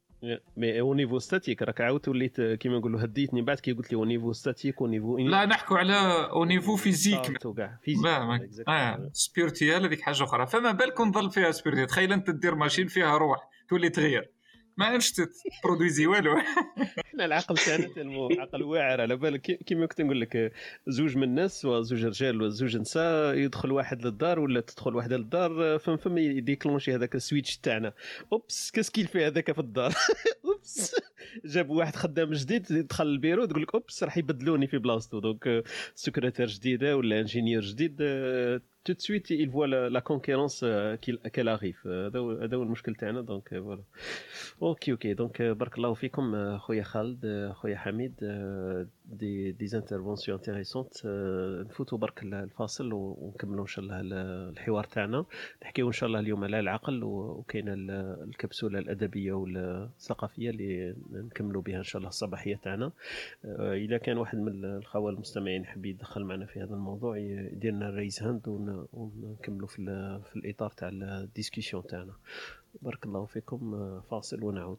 mais au niveau statique راك عاود وليت كيما نقولوا هديتني بعد كي قلت لي au niveau statique au niveau لا نحكوا على au niveau physique. وكاع physique. ما آه spirituel هذيك حاجة أخرى. فما بالك نظل فيها spirituel. تخيل أنت دير machine فيها روح تولي تغير. ما عادش ت produire والو. إحنا العقل تاعنا عقل واعر على بالك. كي- كيما كنت نقول لك زوج من الناس وزوج رجال وزوج نساء يدخل واحد للدار ولا تدخل واحدة للدار فم فم ي déclencher هذاك ال switch تاعنا. oups qu'est-ce qu'il في هذاك في الدار. oups. جاب واحد خدام جديد دخل البيرو تقول لك oups راح يبدلوني في بلاصتو. donc secrétaire جديدة ولا ingénieur جديد tout de suite il voit la, la concurrence euh, qu'il- qu'elle arrive. هذا هو هذا هو المشكل تاعنا donc voilà OK OK donc بارك الله فيكم آه، خويا خالد آه، خويا حميد آه، des des interventions intéressantes نفوتوا برك ال- الفاصل ونكملوا إن شاء الله ال- الحوار تاعنا. نحكيو إن شاء الله اليوم على العقل وكاينة ال- الكبسولة الأدبية والثقافية اللي نكملوا بها إن شاء الله الصباحية تاعنا. آه، إذا كان واحد من الخوال المستمعين يحب يدخل معنا في هذا الموضوع يدير لنا raise hand ون- ونكملوا في في الإطار تاع ال discussion تاعنا. بارك الله فيكم آه، فاصل ونعود.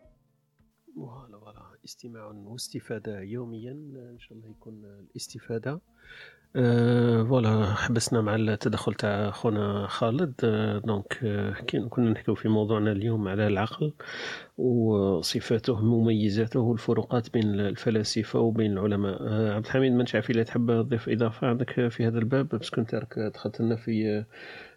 استماع واستفادة يوميا إن شاء الله يكون الاستفادة. أه voilà حبسنا مع التدخل تاع خونا خالد. أه donc أه كنا نحكيو في موضوعنا اليوم على العقل وصفاته مميزاته والفروقات بين الفلاسفة وبين العلماء. أه عبد الحميد ما نعرف إلا تحب تضيف إضافة عندك في هذا الباب؟ بس كنت راك دخلت لنا في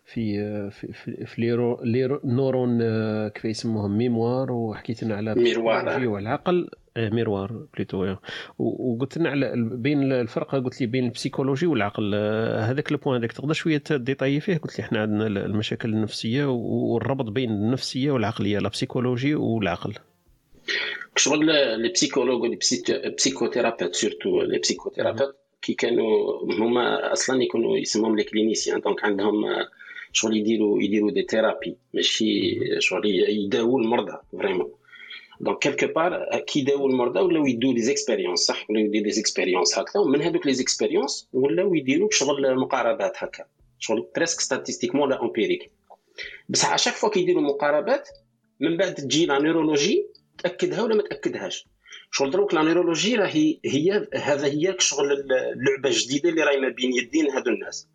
في في في, في les neuro les neurones آه، كيف يسموهم؟ mémoire وحكيت لنا على miroir. والعقل آه، miroir plutôt آه. وقلت لنا على بين الفرق قلت لي بين ال psychologie والعقل. هذاك ال point هذاك تقدر شوية ت détailler فيه؟ قلت لي إحنا عندنا ال- المشاكل النفسية والربط بين النفسية والعقلية la psychologie والعقل. شغل les psychologues و les psychothérapeutes surtout les psychothérapeutes كي كانوا هما أصلا يكونوا يسموهم les cliniciens. Donc عندهم شغل يديروا يديروا des thérapies ماشي شغل يداووا المرضى vraiment donc quelque part كي يداووا المرضى ولاو يدوا les expériences صح؟ ولاو يديروا les expériences هكذا. ومن هذوك les expériences ولاو يديروا شغل مقاربات هكا. شغل presque statistiquement ولا empirique بصح على chaque fois كيديروا مقاربات من بعد تجي la neurologie تأكدها ولا ما تأكدهاش؟ شغل دروك la neurologie راهي هي هذا هي شغل اللعبه الجديده اللي راهي ما بين يدين هذو الناس.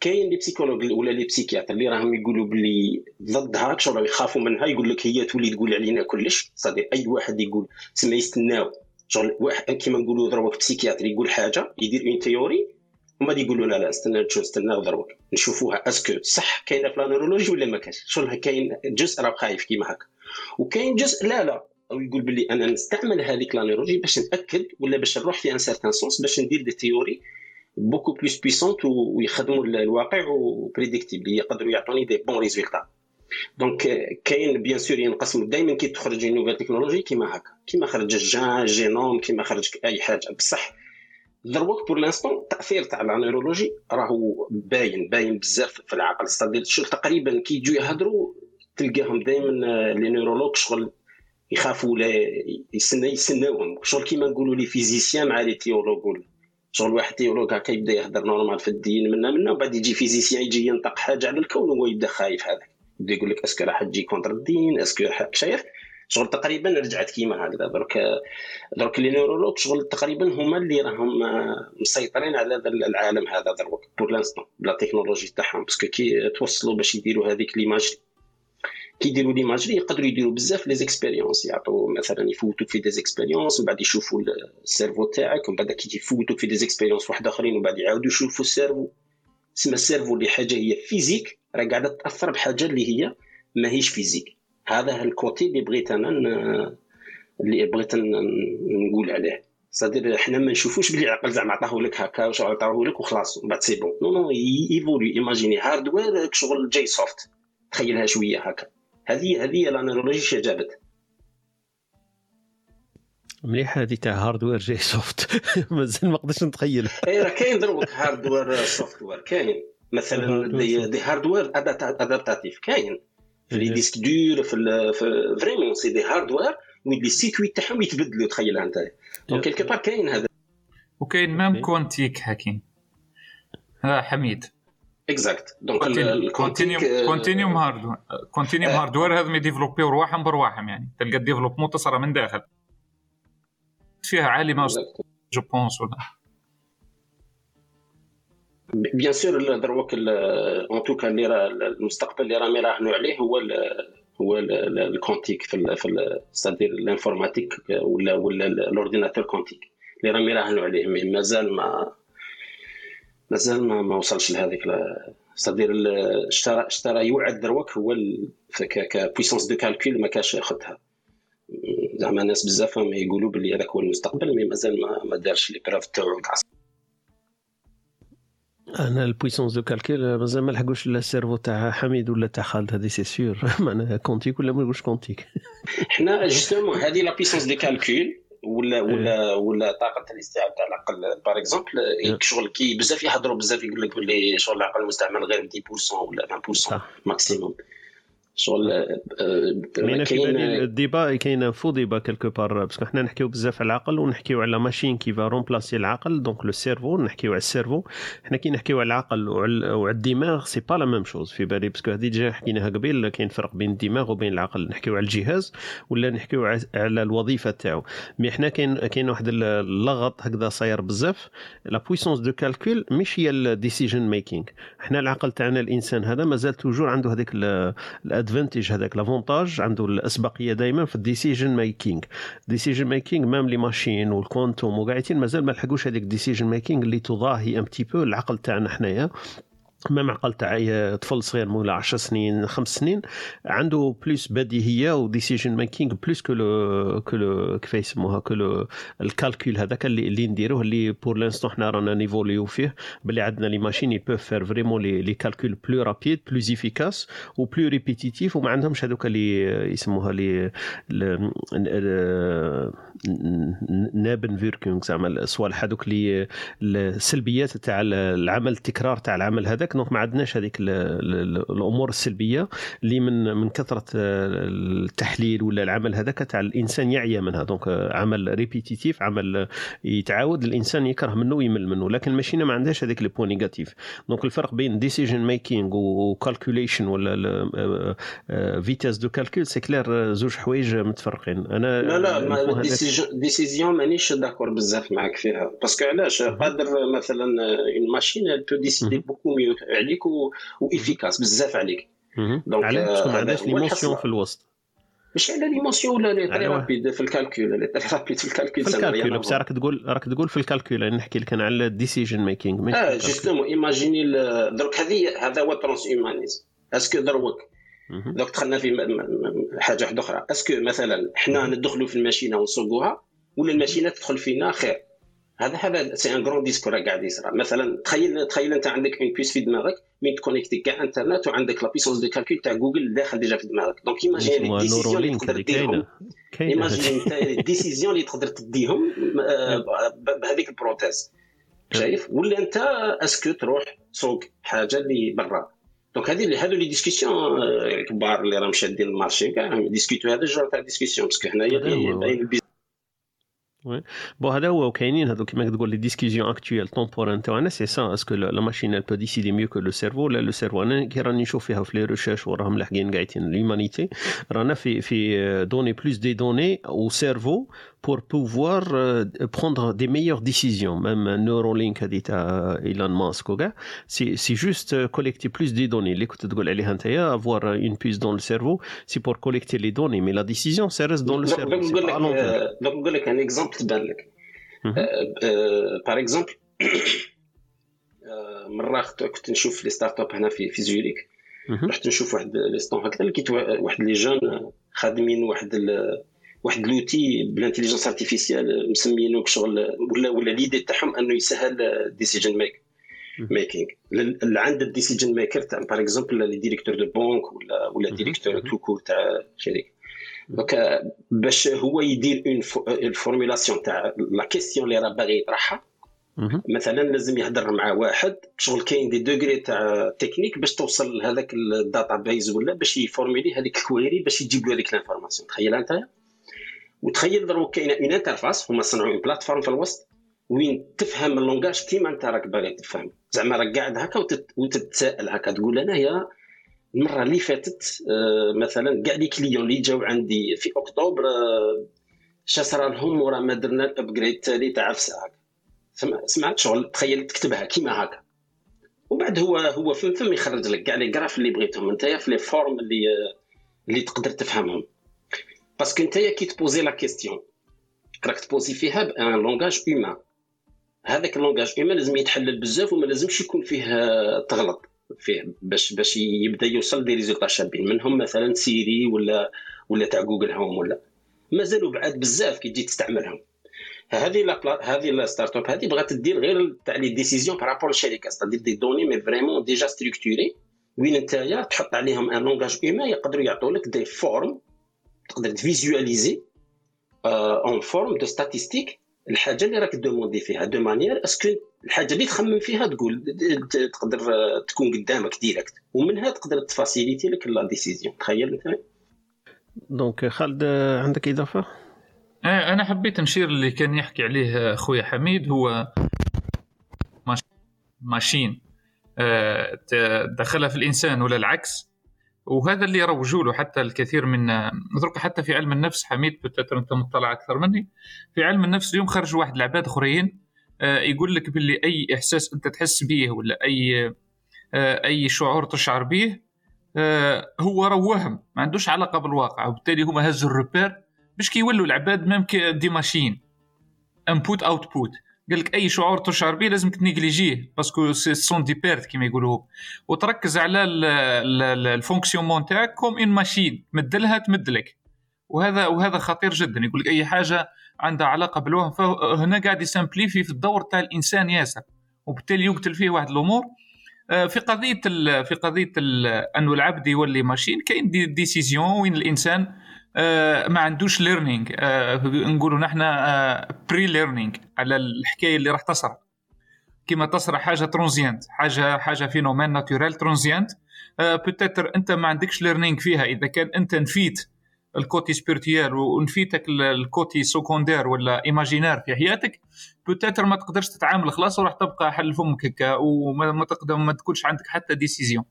كاين les psychologues ولا les psychiatres اللي راهم يقولوا باللي ضدها شغل يخافوا منها يقول لك هي تولي تقول علينا كلش. c'est-à-dire أي واحد يقول تسمى يستناو شغل واحد كيما نقولوا دروك psychiatre يقول حاجة يدير une théorie هما يقولوا لا لا استنى نشوف استنى دروك نشوفوها est-ce que صح كاينة في ال neurologie ولا ما كاينش؟ شغل كاين جزء راه خايف كيما هكا. وكاين جزء لا لا. أو يقول باللي أنا نستعمل هذيك la neurologie باش نأكد ولا باش نروح في un certain sens باش ندير des théories beaucoup plus puissantes ويخدموا الواقع و prédictibles يقدروا يعطوني des bons résultats donc كاين bien sûr ينقسم دائما كي تخرج nouvelle technologie كيما هكا كيما خرج ال gène génome كيما خرج اي حاجة بصح دروك pour l'instant التاثير تاع la neurologie راهو باين باين بزاف في العقل c'est-à-dire شغل تقريبا كي يجوا يهضروا تلقاهم دائما les neurologues شغل يخافوا ولا يسنى يسناوهم شغل كيما نقولوا les physiciens مع les théologues شغل واحد théologue هكا يبدا يهضر normal في الدين منا منا وبعد يجي physicien يجي ينطق حاجة على الكون وهو يبدأ خايف هذاك. يبدأ يقول لك est-ce que راح تجي contre الدين est-ce que شايف؟ شغل تقريبا رجعت كيما هكذا. درك درك les neurologues شغل تقريبا هما اللي راهم مسيطرين على هذا العالم هذا. دروك pour l'instant ب la technologie تاعهم. parce que كي توصلوا باش يديروا هذيك l'image كي يديروا l'imagerie يقدروا يديروا بزاف les expériences يعطوا مثلا يفوتوك في des expériences ومن بعد يشوفوا ال cerveau تاعك ومن بعد كي يفوتوك في des expériences واحد اخرين ومن بعد يعاودوا يشوفوا ال cerveau تسمى ال cerveau اللي حاجة هي physique راه قاعدة تاثر بحاجه اللي هي ماهيش physique هذا ال côté اللي بغيت أنا اللي بغيت نقول عليه c'est-à-dire حنا ما نشوفوش بلي العقل زعما عطاه لك هكا واش عطاه لك وخلاص من بعد c'est bon non non évolué imaginez hardware شغل جاي soft تخيلها شوية هكا هذه هذه la neurologie جابت مليح هذه تاع hardware جاي soft مازال ما قدرتش نتخيل. اي راه كاين دروك hardware software كاين. مثلا دي, دي هاردوير ادابتاتيف كاين. في لي ديسك دور في, في فريمون سي دي هاردوير وين لي سيكوي تاعهم يتبدلوا تخيلها أنت. دونك كيلكو بار كاين هذا. وكاين ميم كوانتيك هاكين ها حميد. اكزاكت دونك كونتينيوم كونتينيوم هاردوير كونتينيوم هاردوير هذا يديفلوبيو رواحهم برواحهم يعني. تلقى الديفلوبمون تصرى من داخل. فيها عالمه جو بونس ولا. بيان سور دروك اون توكا اللي راه المستقبل اللي راهم يراهنوا عليه هو ال هو الكونتيك في ال في ستادير الانفورماتيك ولا ولا الاورديناتور كونتيك اللي راهم يراهنوا عليه مي مازال ما مازال ما, ما وصلش لهذيك ستادير اشترى اشترى يوعد دروك هو كبويسونس دو كالكول ما كاش ياخذها زعما ناس بزاف يقولوا باللي هذاك هو المستقبل mais مازال ما, ما دارش les preuves تاعو أنا ال puissance de calcul مازال ما لحقوش لا ال cerveau تاع حميد ولا تاع خالد هذه c'est sûr معناها quantique ولا ما نقولش كونتيك حنا justement هذه la puissance de calcul ولا ولا ولا طاقة الاستيعاب تاع العقل par exemple شغل كي بزاف يهضروا بزاف يقول لك باللي شغل العقل مستعمل غير 10% ولا 20% maximum شغل كاين في بالي ال débat كاين faux débat quelque part parce que حنا نحكيو بزاف على العقل ونحكيو على machine qui va remplacer العقل donc le cerveau نحكيو على ال cerveau. حنا كي نحكيو على العقل وعلى الدماغ c'est pas la même chose في بالي parce que هذه déjà حكيناها قبيل كاين فرق بين الدماغ وبين العقل. نحكيو على الجهاز ولا نحكيو على الوظيفة تاعو. mais حنا كاين كاين واحد اللغط هكذا صاير بزاف. la puissance de calcul مش هي ال decision making حنا العقل تاعنا الإنسان هذا مازال toujours عنده هذيك ال advantage هذاك l'avantage عنده الأسبقية دائما في ال decision making. decision making même les machines و ال quantum وقاعدين مازال ما لحقوش هذيك ال decision making اللي تضاهي un petit peu العقل تاعنا حنايا. ما معقل تاع طفل صغير مولا 10 سنين خمس سنين عنده plus بديهية و decision making plus que le que le كيف يسموها que le ال calcul هذاك اللي اللي نديروه اللي pour l'instant حنا رانا نيفوليو فيه باللي عندنا les machines ils peuvent faire vraiment les les calculs plus rapides plus efficaces و plus répétitifs وما عندهمش هذوك اللي يسموها لي نابن فيركونغ زعما الصوالح هذوك اللي السلبيات تاع العمل التكرار تاع العمل هذاك. donc ما عندناش هذيك الأمور السلبية اللي من من كثرة التحليل ولا العمل هذاك تاع الإنسان يعيا منها. donc عمل répétitif عمل يتعاود الإنسان يكره منه ويمل منه. لكن ال machine ما عندهاش هذيك les points négatifs donc الفرق بين decision making و calculation ولا vitesse de calcul c'est clair زوج حوايج متفرقين. أنا لا لا décision مانيش d'accord بزاف معك فيها. parce que علاش؟ قادر مثلا une machine tu décides beaucoup mieux عليك و efficace بزاف عليك. donc علاش ما عندهاش l'émotion في الوسط. مش على l'émotion ولا les très. rapide في ال calcul les très rapide في ال calcul في ال calcul. بس راك تقول راك تقول في الكالكول أنا نحكي لك أنا على ال decision making ماشي آه. justement imaginez درك هذه هذا هو transhumanisme est-ce que دروك. donc دخلنا في حاجة واحدة أخرى. est-ce que مثلا حنا ندخلوا في ال machine ونسوقوها ولا ال machine تدخل فينا؟ خير. هذا هذا c'est un grand discours قاعد يصرى مثلا تخيل تخيل أنت عندك une puce في دماغك مين ت connecter كاع انترنت وعندك la puissance de calcul تاع جوجل داخل déjà في دماغك. donc imaginez يسموها décisions اللي تقدر ديرهم imagine انت ال décisions اللي تقدر تديهم آه، بهذيك ال prothèse. شايف؟ ولا أنت est-ce que تروح تسوق حاجة اللي برا؟ donc هذه اللي هذو les discussions كبار اللي راهم شادين ال marché كاع discutent هذا الجور تاع discussion parce que. اللي باين ال business bon هذا هو وكاينين هذوك كيما تقول les discussions actuelles temporaires تاعنا c'est ça est-ce que la machine elle peut décider mieux que le cerveau. ولا le cerveau أنا كي راني نشوف فيها في les recherches وراهم لاحقين قاعدين l'humanité رانا في في دوني بلوس دي دوني au cerveau pour pouvoir euh, prendre des meilleures décisions même Neuralink هذه تاع ايلون ماسك وكاع سي سي جوست collecter plus des données اللي كنت تقول عليها انت avoir une puce dans le cerveau c'est pour collecter les données mais la décision ça reste dans le دوك cerveau c'est نقول pas لك à l'envers آه، دوك نقول لك ان اكزومبل تبان لك مهم. باغ اكزومبل مره كنت كنت نشوف لي ستارت اب هنا في في زوريك مهم. رحت نشوف واحد لي ستون هكذا لقيت وا- واحد لي جون خادمين واحد ال... واحد l'outil بال intelligence artificielle مسمينه كشغل ولا ولا l'idée تاعهم أنه يسهل decision mak. making اللي عند ال decision maker تاع par exemple les directeurs de banque ولا ولا. directeur. tout court تاع شركه donc آه، باش هو يدير un la formulation تاع la question اللي راه باغي يطرحها. مثلا لازم يهضر مع واحد شغل كاين des degrés تاع تكنيك باش توصل لهذاك ال database ولا باش ي formuler هذيك ال query باش يجيب له هذيك ال information تخيل أنت وتخيل دروك كاينة une interface هما صنعوا une plateforme في الوسط وين تفهم ال langage كيما أنت راك باغي تفهم. زعما راك قاعد هكا وتت- وتتساءل هكا تقول أنا يا المرة اللي فاتت آه، مثلا كاع les clients اللي جاو عندي في أكتوبر آه، شا صرا لهم ورا ما درنا ال upgrade التالي تاع سمع- سمعت شغل؟ تخيل تكتبها كيما هكا. وبعد هو هو فم فم يخرج لك كاع les graphes اللي بغيتهم أنت في les formes اللي اللي تقدر تفهمهم. parce que انت كي ت poser la question راك ت poser فيها ب un langage humain هذاك ال langage humain لازم يتحلل بزاف وما لازمش يكون فيه تغلط فيه باش باش يبدا يوصل des résultats شابين منهم مثلا Siri ولا ولا تاع Google Home ولا مازالوا بعاد بزاف كي تجي تستعملهم هذه la. هذه la startup هذه بغات دير غير تاع les décisions par rapport للشركه c'est-à-dire des données mais vraiment déjà structurées وين نتايا تحط عليهم un langage humain يقدروا يعطوا لك des formes تقدر ت visualiser en forme de statistiques الحاجة اللي راك demander فيها. de manière est-ce que الحاجة اللي تخمم فيها تقول تقدر تكون قدامك direct ومنها تقدر ت faciliter لك la décision. تخيل انت donc خالد عندك إضافة؟ أنا حبيت نشير اللي كان يحكي عليه خويا حميد هو ماش- ماشين. آه، دخلها في الإنسان ولا العكس؟ وهذا اللي يروجوا له حتى الكثير من نترك حتى في علم النفس حميد بتاتر أنت مطلع أكثر مني. في علم النفس اليوم خرج واحد العباد أخرين آه، يقول لك باللي أي إحساس أنت تحس به ولا أي آه، أي شعور تشعر به آه، هو راه وهم ما عندوش علاقة بالواقع. وبالتالي هما هزوا الروبير باش كيولوا العباد ميم دي ماشين input output قال لك أي شعور تشعر به لازم ت négliger ه parce que ce sont des pertes كيما يقولوا وتركز على ال fonctionnement تاعك comme une machine مدلها تمدلك. وهذا وهذا خطير جدا يقول لك أي حاجة عندها علاقة بالوهم فهنا قاعد ي simplifier في الدور تاع الإنسان ياسر. وبالتالي يقتل فيه واحد الأمور. آه، في قضية في قضية أنه العبد يولي machine كاين des décisions وين الإنسان ما عندوش learning نقولوا نحن pre-learning على الحكاية اللي راح تصرى. كما تصرى حاجة transiente حاجة حاجة phénomène naturel transient peut-être أنت ما عندكش learning فيها. إذا كان أنت نفيت ال côté spirituel ونفيتك ال- ال côté secondaire ولا imaginaire في حياتك peut-être ما تقدرش تتعامل. خلاص وراح تبقى حل فمك هكا وما ما تقدر ما تكونش عندك حتى décision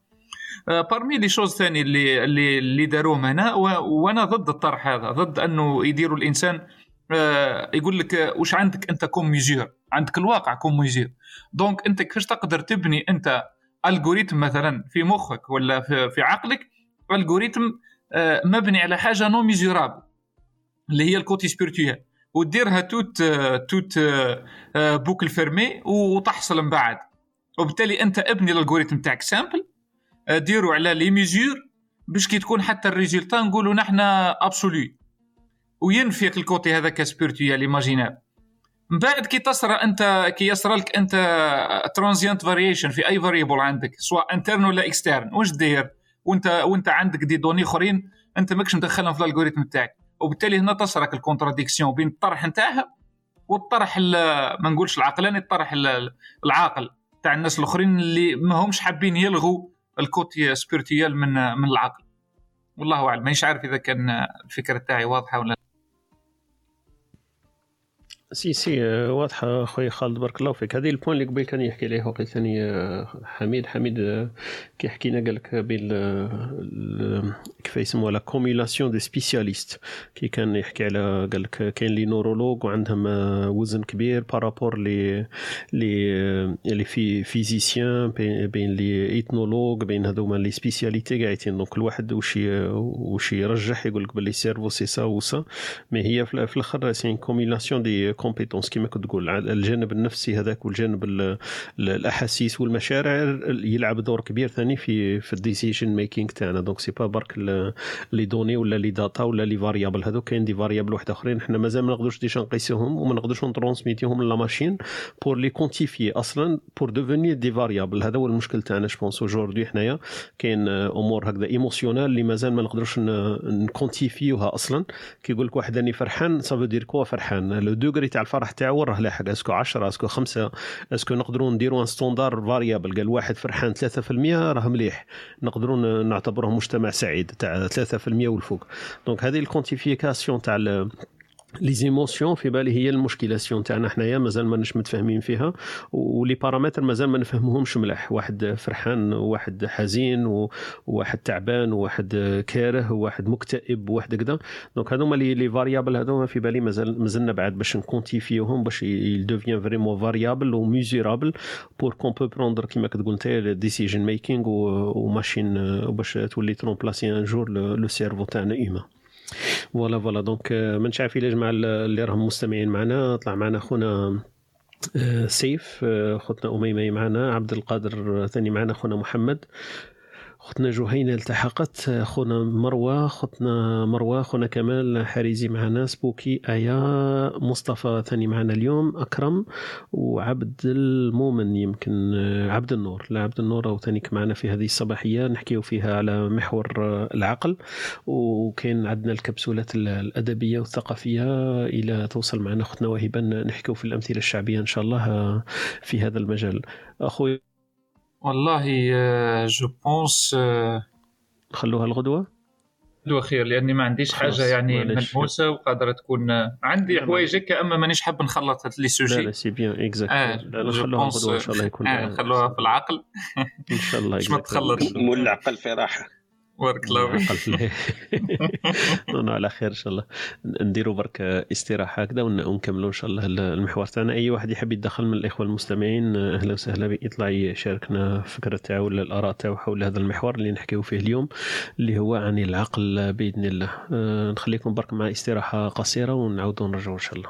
parmi les choses ثاني اللي اللي اللي داروهم هنا وأنا ضد الطرح هذا ضد أنه يديروا الإنسان آه، يقول لك آه، وش عندك أنت comme mesure عندك الواقع comme mesure donc أنت كيفاش تقدر تبني أنت algorithme مثلا في مخك ولا في, عقلك؟ ال algorithme آه، مبني على حاجة non mesurable اللي هي ال côté spirituel وديرها toute toute boucle fermée وتحصل من بعد. وبالتالي أنت ابني ال algorithme تاعك. simple ديروا على les mesures باش كي تكون حتى ال résultat نقولوا نحن absolu وينفيك ال côté هذاك spirituel imaginable من بعد كي تصرى انت كي يصرى لك أنت transient variation في أي variable عندك سواء interne ولا externe واش دير؟ وانت وأنت عندك des données أخرين أنت ماكش مدخلهم في ال algorithme تاعك. وبالتالي هنا تصرك ال contradiction بين الطرح نتاعها والطرح ما نقولش العقلاني الطرح العاقل تاع الناس الأخرين اللي ما همش حابين يلغوا ال côté spirituel من من العقل. والله أعلم. مانيش عارف إذا كان الفكرة تاعي واضحة ولا si si آه، واضحة خويا خالد بارك الله فيك. هذه ال point اللي قبل كان يحكي عليه وقيل ثاني آه، حميد. حميد آه، كي حكينا قال لك بين كيف يسموها l'accumulation des spécialistes كي كان يحكي على قال لك كاين les neurologues وعندهم وزن كبير par rapport les les les في physiciens بين les ethnologues بين هذوما les spécialités قاعدين. donc الواحد وش وش يرجح؟ يقول لك باللي cerveau c'est ça و ça mais هي في الأخر c'est cumulation des compétences كما كنت تقول. الجانب النفسي هذاك والجانب الأحاسيس والمشاعر يلعب دور كبير ثاني في في ال decision making تاعنا. donc c'est pas برك les données ولا les data ولا les variables هذو كاين des variables واحد آخرين. حنا مازال ما نقدروش déjà نقيسوهم وما نقدروش نترونسميتيهم la machine pour les quantifier أصلا pour devenir des variables هذا هو المشكل تاعنا je pense aujourd'hui حنايا كاين أمور هكذا émotionnels اللي مازال ما نقدروش نكونتيفيوها أصلا. كيقول لك واحد راني فرحان ça veut dire quoi فرحان؟ le degré تاع الفرح تاعو راه لاحق est-ce que 10 est-ce que 5 أسكو نقدروا نديروا un standard variable قال واحد فرحان 3% راه مليح. نقدروا نعتبروه مجتمع سعيد تاع 3% والفوق. donc هذه ال quantification تاع les émotions في بالي هي المشكلاسيون تاعنا حنايا مازال ماناش متفاهمين فيها و les paramètres مازال ما نفهموهمش ملاح واحد فرحان وواحد حزين وواحد تعبان وواحد كاره وواحد مكتئب وواحد كذا donc هذوما les les variables هذوما في بالي مازال مازلنا بعد باش نكونتيفيوهم باش ils deviennent vraiment variables و mesurables بور كون بو بروندر كيما كتقول أنت ديسيجن ميكينغ وماشين باش تولي ترومبلاسي ان جور لو سيرفو تاعنا ايما فوالا فوالا دونك مانيش عارف الا جماعة اللي راهم مستمعين معنا طلع معنا خونا آه، سيف آه، خوتنا أميمة معنا عبد القادر ثاني معنا خونا محمد. خوتنا جهينة التحقت خونا مروة خوتنا مروة خونا كمال حريزي معنا سبوكي آيا مصطفى ثاني معنا اليوم أكرم وعبد المؤمن يمكن عبد النور. لا عبد النور أو ثانيك معنا في هذه الصباحية نحكيو فيها على محور العقل. وكاين عندنا ال capsules الأدبية والثقافية إلى توصل معنا خوتنا وهبا نحكيو في الأمثلة الشعبية إن شاء الله في هذا المجال. أخوي والله je pense خلوها الغدوه الغدوة؟ خير لأني ما عنديش حاجة يعني ملموسة وقادرة تكون عندي حوايج هكا أما مانيش حاب نخلط les sujets لا لا c'est bien exact آه خلوها إن شاء الله يكون آه خلوها في العقل. إن شاء الله باش ما تخلط مول العقل في راحه بارك الله فيك على خير إن شاء الله. نديروا برك استراحة هكذا ونكملوا إن شاء الله المحور تاعنا. أي واحد يحب يتدخل من الإخوة المستمعين أهلا وسهلا يطلع يشاركنا الفكرة تاعو ولا الآراء تاعو حول هذا المحور اللي نحكيو فيه اليوم اللي هو عن العقل بإذن الله. نخليكم برك مع استراحة قصيرة ونعاودوا نرجعوا إن شاء الله.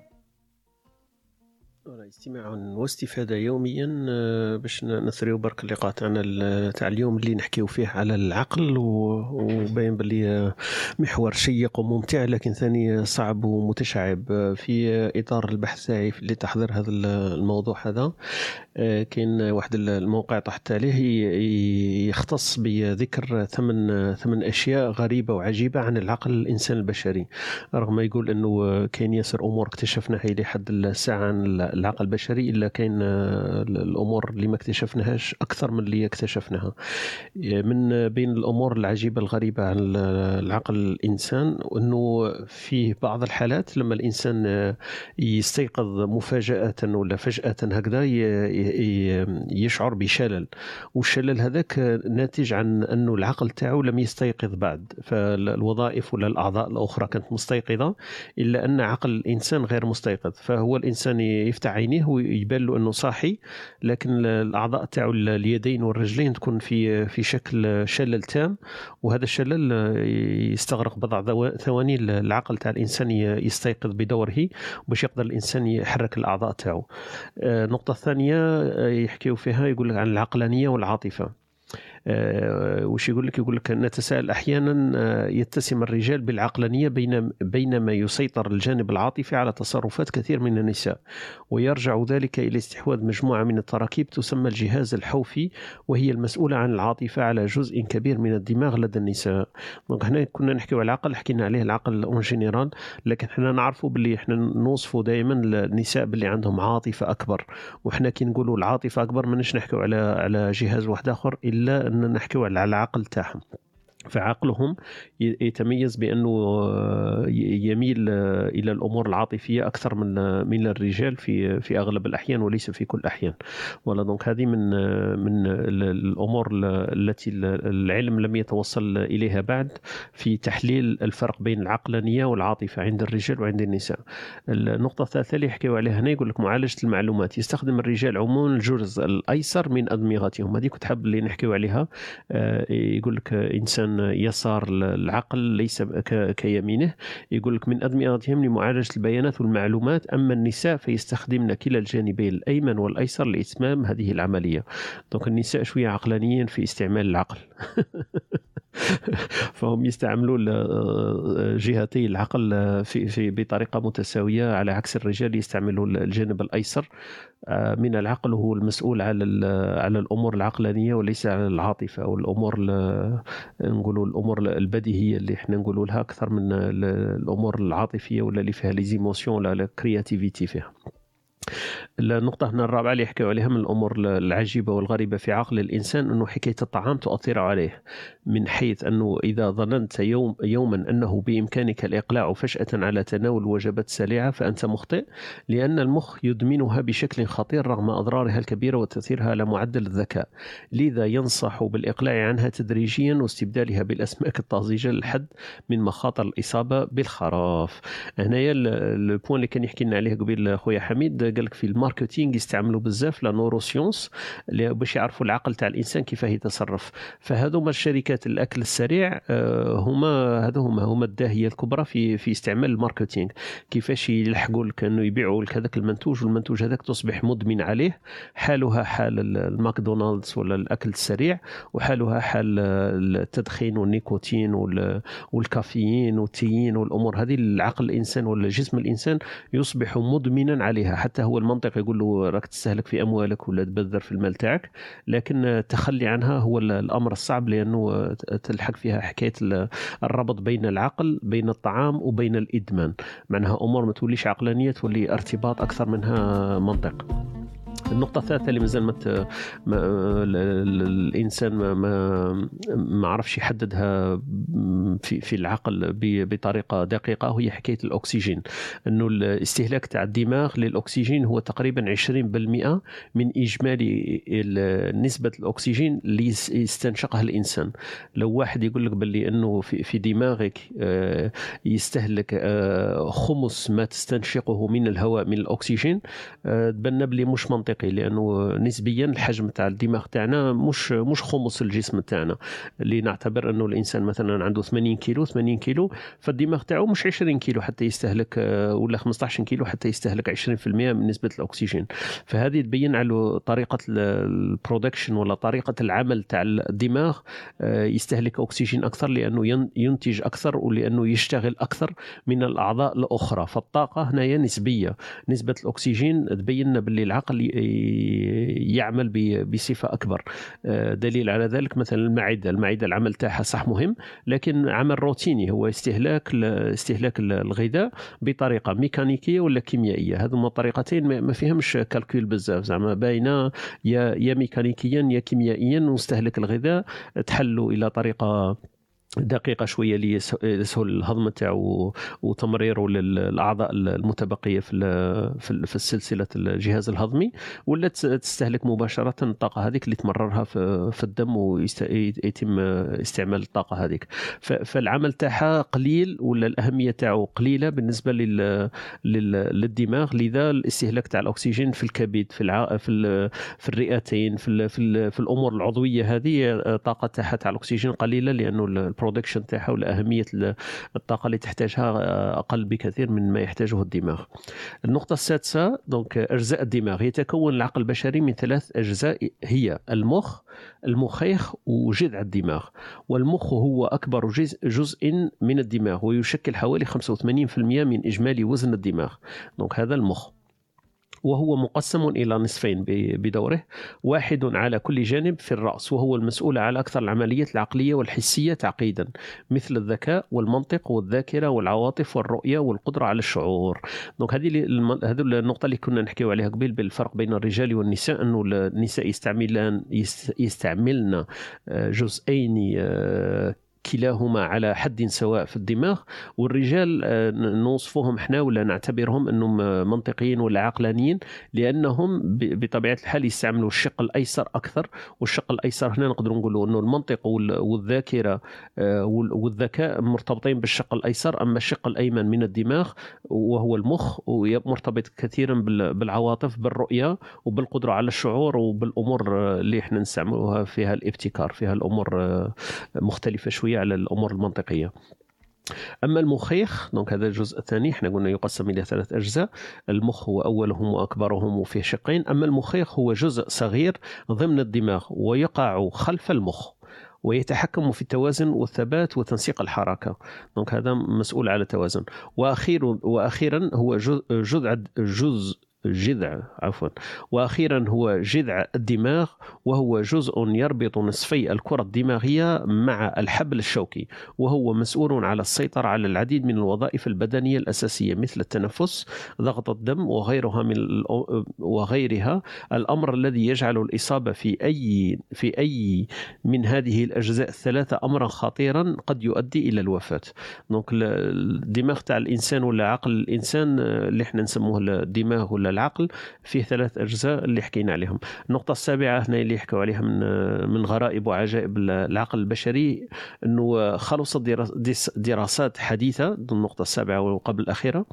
استماع واستفادة يوميا آه، باش نثريو برك اللقاء تاعنا تاع اليوم اللي نحكيو فيه على العقل وباين باللي آه، محور شيق وممتع لكن ثاني صعب ومتشعب. آه، في إطار البحث تاعي لتحضير هذا ال- الموضوع هذا كاين واحد ال- الموقع تحت عليه يختص بذكر ثمن ثمن أشياء غريبة وعجيبة عن العقل الإنسان البشري. رغم يقول أنه كاين ياسر أمور اكتشفناها إلى حد الساعة عن العقل البشري إلا كاين آه، الأمور اللي ما اكتشفناهاش أكثر من اللي اكتشفناها. من بين الأمور العجيبة الغريبة عن العقل الإنسان أنه فيه بعض الحالات لما الإنسان آه، يستيقظ مفاجأة ولا فجأة هكذا يشعر بشلل. والشلل هذاك ناتج عن أنه العقل تاعو لم يستيقظ بعد. فالوظائف ولا الأعضاء الأخرى كانت مستيقظة إلا أن عقل الإنسان غير مستيقظ. فهو الإنسان يفتح عينيه ويبان له أنه صاحي لكن الأعضاء تاعو اليدين والرجلين تكون في في شكل شلل تام وهذا الشلل يستغرق بضع ثوا- ثواني العقل تاع الإنسان يستيقظ بدوره باش يقدر الإنسان يحرك الأعضاء تاعو. آه، النقطة الثانية آه، يحكيو فيها يقول لك عن العقلانية والعاطفة. آه، وش يقول لك؟ يقول لك نتساءل أحيانا آه، يتسم الرجال بالعقلانية بين بينما يسيطر الجانب العاطفي على تصرفات كثير من النساء ويرجع ذلك إلى استحواذ مجموعة من التراكيب تسمى الجهاز الحوفي وهي المسؤولة عن العاطفة على جزء كبير من الدماغ لدى النساء. donc هنا كنا نحكيو على العقل حكينا عليه العقل en général لكن حنا نعرفوا باللي إحنا نوصفوا دائما النساء باللي عندهم عاطفة أكبر. وحنا كي نقولوا العاطفة أكبر ماناش نحكيو على على جهاز واحد آخر إلا ان نحكيو على العقل تاعهم؟ فعقلهم يتميز بأنه آه، يميل آه، إلى الأمور العاطفية أكثر من آه، من الرجال في في أغلب الأحيان وليس في كل الأحيان. ولا دونك هذه من من ال- الأمور ال- التي ال- العلم لم يتوصل إليها بعد في تحليل الفرق بين العقلانية والعاطفة عند الرجال وعند النساء. النقطة الثالثة اللي يحكيو عليها هنا يقول لك معالجة المعلومات. يستخدم الرجال عموما الجزء الأيسر من أدمغتهم. هذه كنت حاب اللي نحكيو عليها. يقول لك إنسان يسار العقل ليس كيمينه. يقول لك من ادمغتهم لمعالجة البيانات والمعلومات أما النساء فيستخدمن كلا الجانبين الأيمن والأيسر لإتمام هذه العملية. donc النساء شوية عقلانيين في استعمال العقل. فهم يستعملوا جهتي العقل في في بطريقة متساوية على عكس الرجال يستعملوا الجانب الأيسر. آه، من العقل وهو المسؤول على على الأمور العقلانية وليس على العاطفة أو الأمور ال- نقولوا الأمور البديهية اللي إحنا نقولوا لها أكثر من ال- الأمور العاطفية ولا اللي فيها les émotions ولا ال créativité فيها. النقطة هنا الرابعة اللي يحكيو عليها من الأمور العجيبة والغريبة في عقل الإنسان أنه حكاية الطعام تؤثر عليه من حيث أنه إذا ظننت يوم يوما أنه بإمكانك الإقلاع فجأة على تناول وجبات سريعة فأنت مخطئ لأن المخ يدمنها بشكل خطير رغم أضرارها الكبيرة وتأثيرها على معدل الذكاء. لذا ينصح بالإقلاع عنها تدريجيا واستبدالها بالأسماك الطازجة للحد من مخاطر الإصابة بالخراف. هنايا ال- ال point اللي كان يحكي لنا عليه قبيل خويا حميد قال لك في ال marketing يستعملوا بزاف la neuroscience باش يعرفوا العقل تاع الإنسان كيفاه يتصرف. فهذوما الشركات الأكل السريع آه، هما هذو هما هما الداهية الكبرى في في استعمال ال marketing. كيفاش يلحقوا لك أنه يبيعوا لك هذاك المنتوج والمنتوج هذاك تصبح مدمن عليه. حالها حال ال- الماكدونالدز ولا الأكل السريع وحالها حال التدخين والنيكوتين وال- والكافيين والتيين والأمور. هذه العقل الإنسان ولا جسم الإنسان يصبح مدمنا عليها. حتى هو المنطق يقول له راك تستهلك في أموالك ولا تبذر في المال تاعك لكن التخلي عنها هو ال- الأمر الصعب لأنه تلحق فيها حكاية ال- الربط بين العقل بين الطعام وبين الإدمان. معناها أمور ما توليش عقلانية تولي ارتباط أكثر منها منطق. النقطة الثالثة اللي مازال ما, الإنسان ما ما, ما عرفش يحددها في في العقل بطريقة دقيقة وهي حكاية الأكسجين. أنه الاستهلاك تاع الدماغ للأكسجين هو تقريبا 20% من إجمالي نسبة الأكسجين اللي يستنشقها الإنسان. لو واحد يقول لك باللي أنه في, في دماغك آه، يستهلك آه، خمس ما تستنشقه من الهواء من الأكسجين آه، تبنى بلي مش منطقي. لأنه نسبيا الحجم تاع الدماغ تاعنا مش مش خمس الجسم تاعنا. اللي نعتبر أنه الإنسان مثلا عنده 80 كيلو 80 كيلو فالدماغ تاعو مش 20 كيلو حتى يستهلك آه، ولا 15 كيلو حتى يستهلك 20% من نسبة الأكسجين. فهذه تبين على طريقة البرودكشن ولا طريقة العمل تاع الدماغ آه، يستهلك أكسجين أكثر لأنه ينتج أكثر ولأنه يشتغل أكثر من الأعضاء الأخرى. فالطاقة هنايا نسبية. نسبة الأكسجين تبين باللي العقل يعمل بصفة أكبر. آه، دليل على ذلك مثلا المعدة. المعدة العمل تاعها صح مهم لكن عمل روتيني هو استهلاك استهلاك الغذاء بطريقة ميكانيكية ولا كيميائية. هذوما طريقتين ما فيهمش كالكول بزاف. زعما باينة يا يا ميكانيكيا يا كيميائيا نستهلك الغذاء تحلوا إلى طريقة دقيقة شوية ليسهل الهضم تاعو وتمريره للأعضاء المتبقية في في السلسله الجهاز الهضمي ولا تستهلك مباشرة الطاقة هذيك اللي تمررها في الدم ويتم استعمال الطاقة هذيك. فالعمل تاعها قليل ولا الأهمية تاعو قليلة بالنسبة للدماغ؟ لذا الاستهلاك تاع الأكسجين في الكبد في في, الرئتين في, في, الأمور العضوية هذه الطاقه تاعها تاع الأكسجين قليلة لأنه البرودكشن تاعها ولا أهمية الطاقة اللي تحتاجها آه، أقل بكثير من ما يحتاجه الدماغ. النقطة السادسة donc أجزاء الدماغ. يتكون العقل البشري من ثلاث أجزاء هي المخ المخيخ وجذع الدماغ. والمخ هو أكبر جزء من الدماغ ويشكل حوالي 85% من إجمالي وزن الدماغ. donc هذا المخ. وهو مقسم إلى نصفين بدوره. واحد على كل جانب في الرأس وهو المسؤول على أكثر العمليات العقلية والحسية تعقيدا مثل الذكاء والمنطق والذاكرة والعواطف والرؤية والقدرة على الشعور. دونك هذه هذه النقطة اللي كنا نحكيو عليها قبل بالفرق بين الرجال والنساء أنه النساء يستعملان يستعملن آه، جزئين آه، كلاهما على حد سواء في الدماغ والرجال آه، نوصفهم إحنا ولا نعتبرهم إنهم منطقيين ولا عقلانيين لأنهم بطبيعة الحال يستعملوا الشق الأيسر أكثر والشق الأيسر هنا نقدر نقولوا إنه المنطق والذاكرة آه، والذكاء مرتبطين بالشق الأيسر أما الشق الأيمن من الدماغ وهو المخ مرتبط كثيرا بالعواطف بالرؤية وبالقدرة على الشعور وبالأمور اللي إحنا نستعملوها فيها الابتكار فيها الأمور آه، مختلفة شوية. شوية على الأمور المنطقية. أما المخيخ دونك هذا الجزء الثاني إحنا قلنا يقسم إلى ثلاث أجزاء. المخ هو أولهم وأكبرهم وفيه شقين. أما المخيخ هو جزء صغير ضمن الدماغ ويقع خلف المخ ويتحكم في التوازن والثبات وتنسيق الحركة. دونك هذا مسؤول على التوازن. وأخير وأخيرا هو جزء جزء جذع عفوا. وأخيرا هو جذع الدماغ وهو جزء يربط نصفي الكرة الدماغية مع الحبل الشوكي وهو مسؤول على السيطرة على العديد من الوظائف البدنية الأساسية مثل التنفس ضغط الدم وغيرها من وغيرها. الأمر الذي يجعل الإصابة في اي في أي من هذه الأجزاء الثلاثة امرا خطيرا قد يؤدي إلى الوفاة. دونك الدماغ تاع الإنسان ولا عقل الإنسان اللي إحنا نسموه الدماغ ولا العقل فيه ثلاث أجزاء اللي حكينا عليهم. النقطة السابعة هنا اللي يحكوا عليها من من غرائب وعجائب العقل البشري إنه خلصت دراسات حديثة النقطة السابعة وقبل الأخيرة.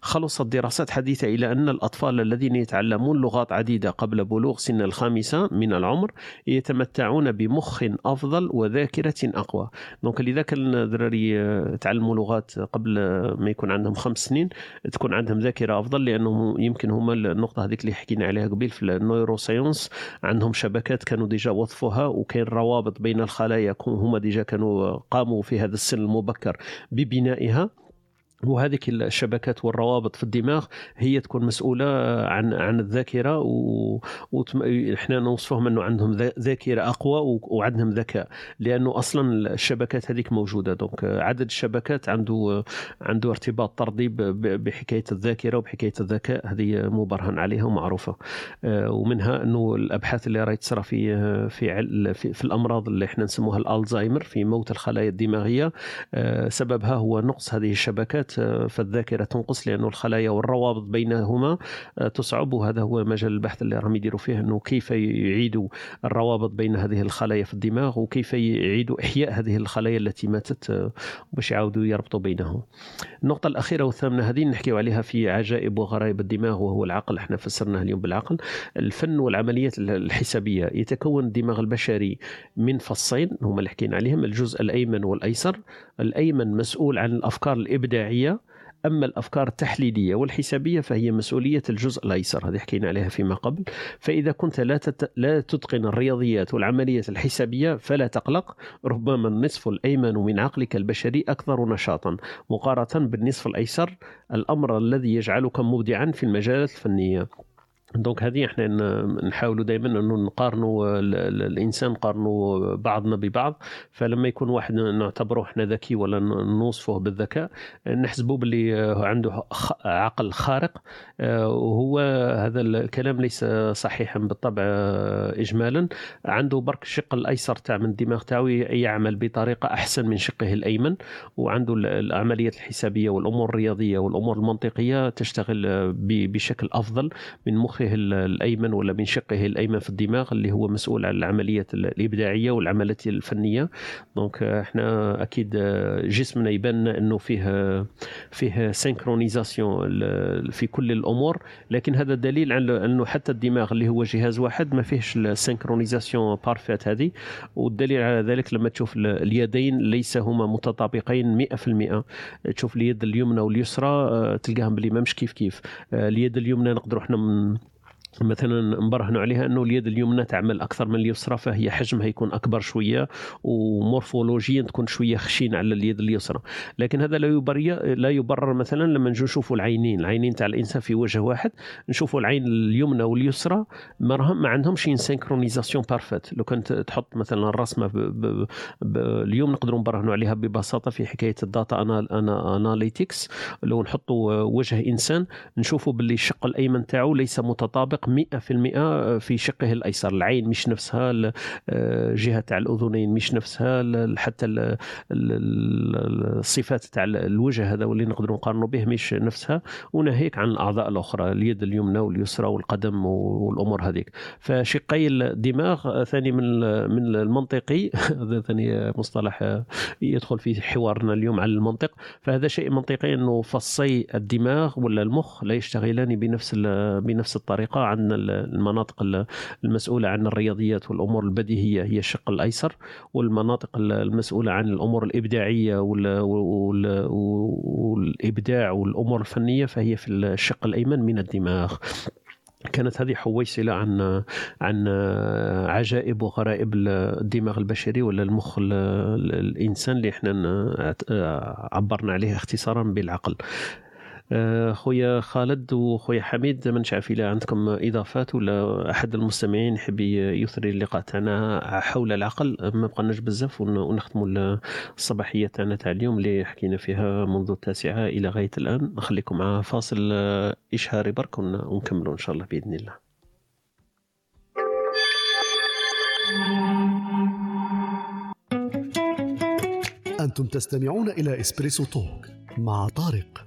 خلصت دراسات حديثة إلى أن الأطفال الذين يتعلمون لغات عديدة قبل بلوغ سن الخامسة من العمر يتمتعون بمخ أفضل وذاكرة أقوى. donc اذا كان الدراري تعلموا لغات قبل ما يكون عندهم خمس سنين تكون عندهم ذاكرة أفضل لأنهم يمكن هما النقطة هذيك اللي حكينا عليها قبل في ال neuroscience عندهم شبكات كانوا déjà وظفوها وكاين روابط بين الخلايا هما déjà كانوا قاموا في هذا السن المبكر ببنائها. وهذيك الشبكات والروابط في الدماغ هي تكون مسؤولة عن عن الذاكرة وحنا نوصفهم أنه عندهم ذاكرة أقوى وعندهم ذكاء لأنه أصلا الشبكات هذيك موجودة. دونك عدد الشبكات عنده عنده ارتباط طردي بحكاية الذاكرة وبحكاية الذكاء هذه مبرهن عليها ومعروفة. آه، ومنها أنه الأبحاث اللي راهي تصرى في في في, في الأمراض اللي إحنا نسموها الألزهايمر في موت الخلايا الدماغية آه، سببها هو نقص هذه الشبكات فالذاكرة تنقص لأنه الخلايا والروابط بينهما آه، تصعب. وهذا هو مجال البحث اللي راهم يديروا فيه إنه كيف يعيدوا الروابط بين هذه الخلايا في الدماغ وكيف يعيدوا إحياء هذه الخلايا التي ماتت آه، باش يعاودوا يربطوا بينهم. النقطة الأخيرة والثامنة هذه نحكيو عليها في عجائب وغرائب الدماغ وهو العقل. إحنا فسرناه اليوم بالعقل. الفن والعمليات الحسابية يتكون الدماغ البشري من فصين هما اللي حكينا عليهم الجزء الأيمن والأيسر. الأيمن مسؤول عن الأفكار الإبداعية أما الأفكار التحليلية والحسابية فهي مسؤولية الجزء الأيسر هذه حكينا عليها فيما قبل. فإذا كنت لا تت... لا تتقن الرياضيات والعمليات الحسابية فلا تقلق ربما النصف الأيمن من عقلك البشري أكثر نشاطا. مقارنة بالنصف الأيسر الأمر الذي يجعلك مبدعا في المجالات الفنية. دونك هذه إحنا نحاولوا دائما أنه نقارنوا الإنسان نقارنوا بعضنا ببعض فلما يكون واحد نعتبره إحنا ذكي ولا نوصفه بالذكاء نحسبه باللي عنده عقل خارق آه، وهو هذا الكلام ليس صحيحا بالطبع آه، اجمالا. عنده برك الشق الأيسر تاع من الدماغ تاعو يعمل بطريقة أحسن من شقه الأيمن وعنده العمليات الحسابية والأمور الرياضية والأمور المنطقية تشتغل بشكل أفضل من مخ مخه الأيمن ولا من شقه الأيمن في الدماغ اللي هو مسؤول عن العمليات الإبداعية والعمليات الفنية. donc إحنا أكيد جسمنا يبان إنه فيه فيه synchronisation في كل الأمور. لكن هذا دليل على إنه حتى الدماغ اللي هو جهاز واحد ما فيهش ال synchronisation parfaite هذه. والدليل على ذلك لما تشوف اليدين ليس هما متطابقين 100% تشوف اليد اليمنى واليسرى تلقاهم بلي ما مش كيف؟ كيف اليد اليمنى نقدروا إحنا مثلا نبرهنوا عليها أنه اليد اليمنى تعمل أكثر من اليسرى فهي حجمها يكون أكبر شوية ومورفولوجيا تكون شوية خشين على اليد اليسرى. لكن هذا لا يبرر لا يبرر مثلا لما نجي نشوفوا العينين. العينين تاع الإنسان في وجه واحد. نشوفوا العين اليمنى واليسرى ما عندهمش synchronisation parfaite لو كنت تحط مثلا الرسمة. اليوم نقدروا نبرهنوا عليها ببساطة في حكاية ال data أنا... analytics لو نحطوا وجه إنسان نشوفوا باللي الشق الأيمن تاعو ليس متطابق 100% في شقه الأيسر. العين مش نفسها الجهه تاع الأذنين مش نفسها حتى الصفات تاع الوجه هذا واللي نقدروا نقارنوا به مش نفسها. وناهيك عن الأعضاء الأخرى اليد اليمنى واليسرى والقدم والأمور هذيك. فشقي الدماغ ثاني من من المنطقي. هذا ثاني مصطلح يدخل في حوارنا اليوم على المنطق. فهذا شيء منطقي أنه فصي الدماغ ولا المخ لا يشتغلان بنفس بنفس الطريقة. عن المناطق المسؤولة عن الرياضيات والأمور البديهية هي الشق الأيسر والمناطق المسؤولة عن الأمور الإبداعية والإبداع والأمور الفنية فهي في الشق الأيمن من الدماغ. كانت هذه حويصلة عن عن عجائب وغرائب الدماغ البشري ولا المخ الإنسان اللي إحنا عبرنا عليه اختصارا بالعقل. خويا خالد وخويا حميد ما نعرف اذا عندكم إضافات ولا أحد المستمعين يحب يثري اللقاء تاعنا حول العقل. ما بقناش بزاف ونختموا الصباحية تاعنا تاع اليوم اللي حكينا فيها منذ التاسعة إلى غاية الآن. نخليكم مع فاصل اشهاري برك ونكملوا إن شاء الله بإذن الله. أنتم تستمعون إلى إسبريسو توك مع طارق.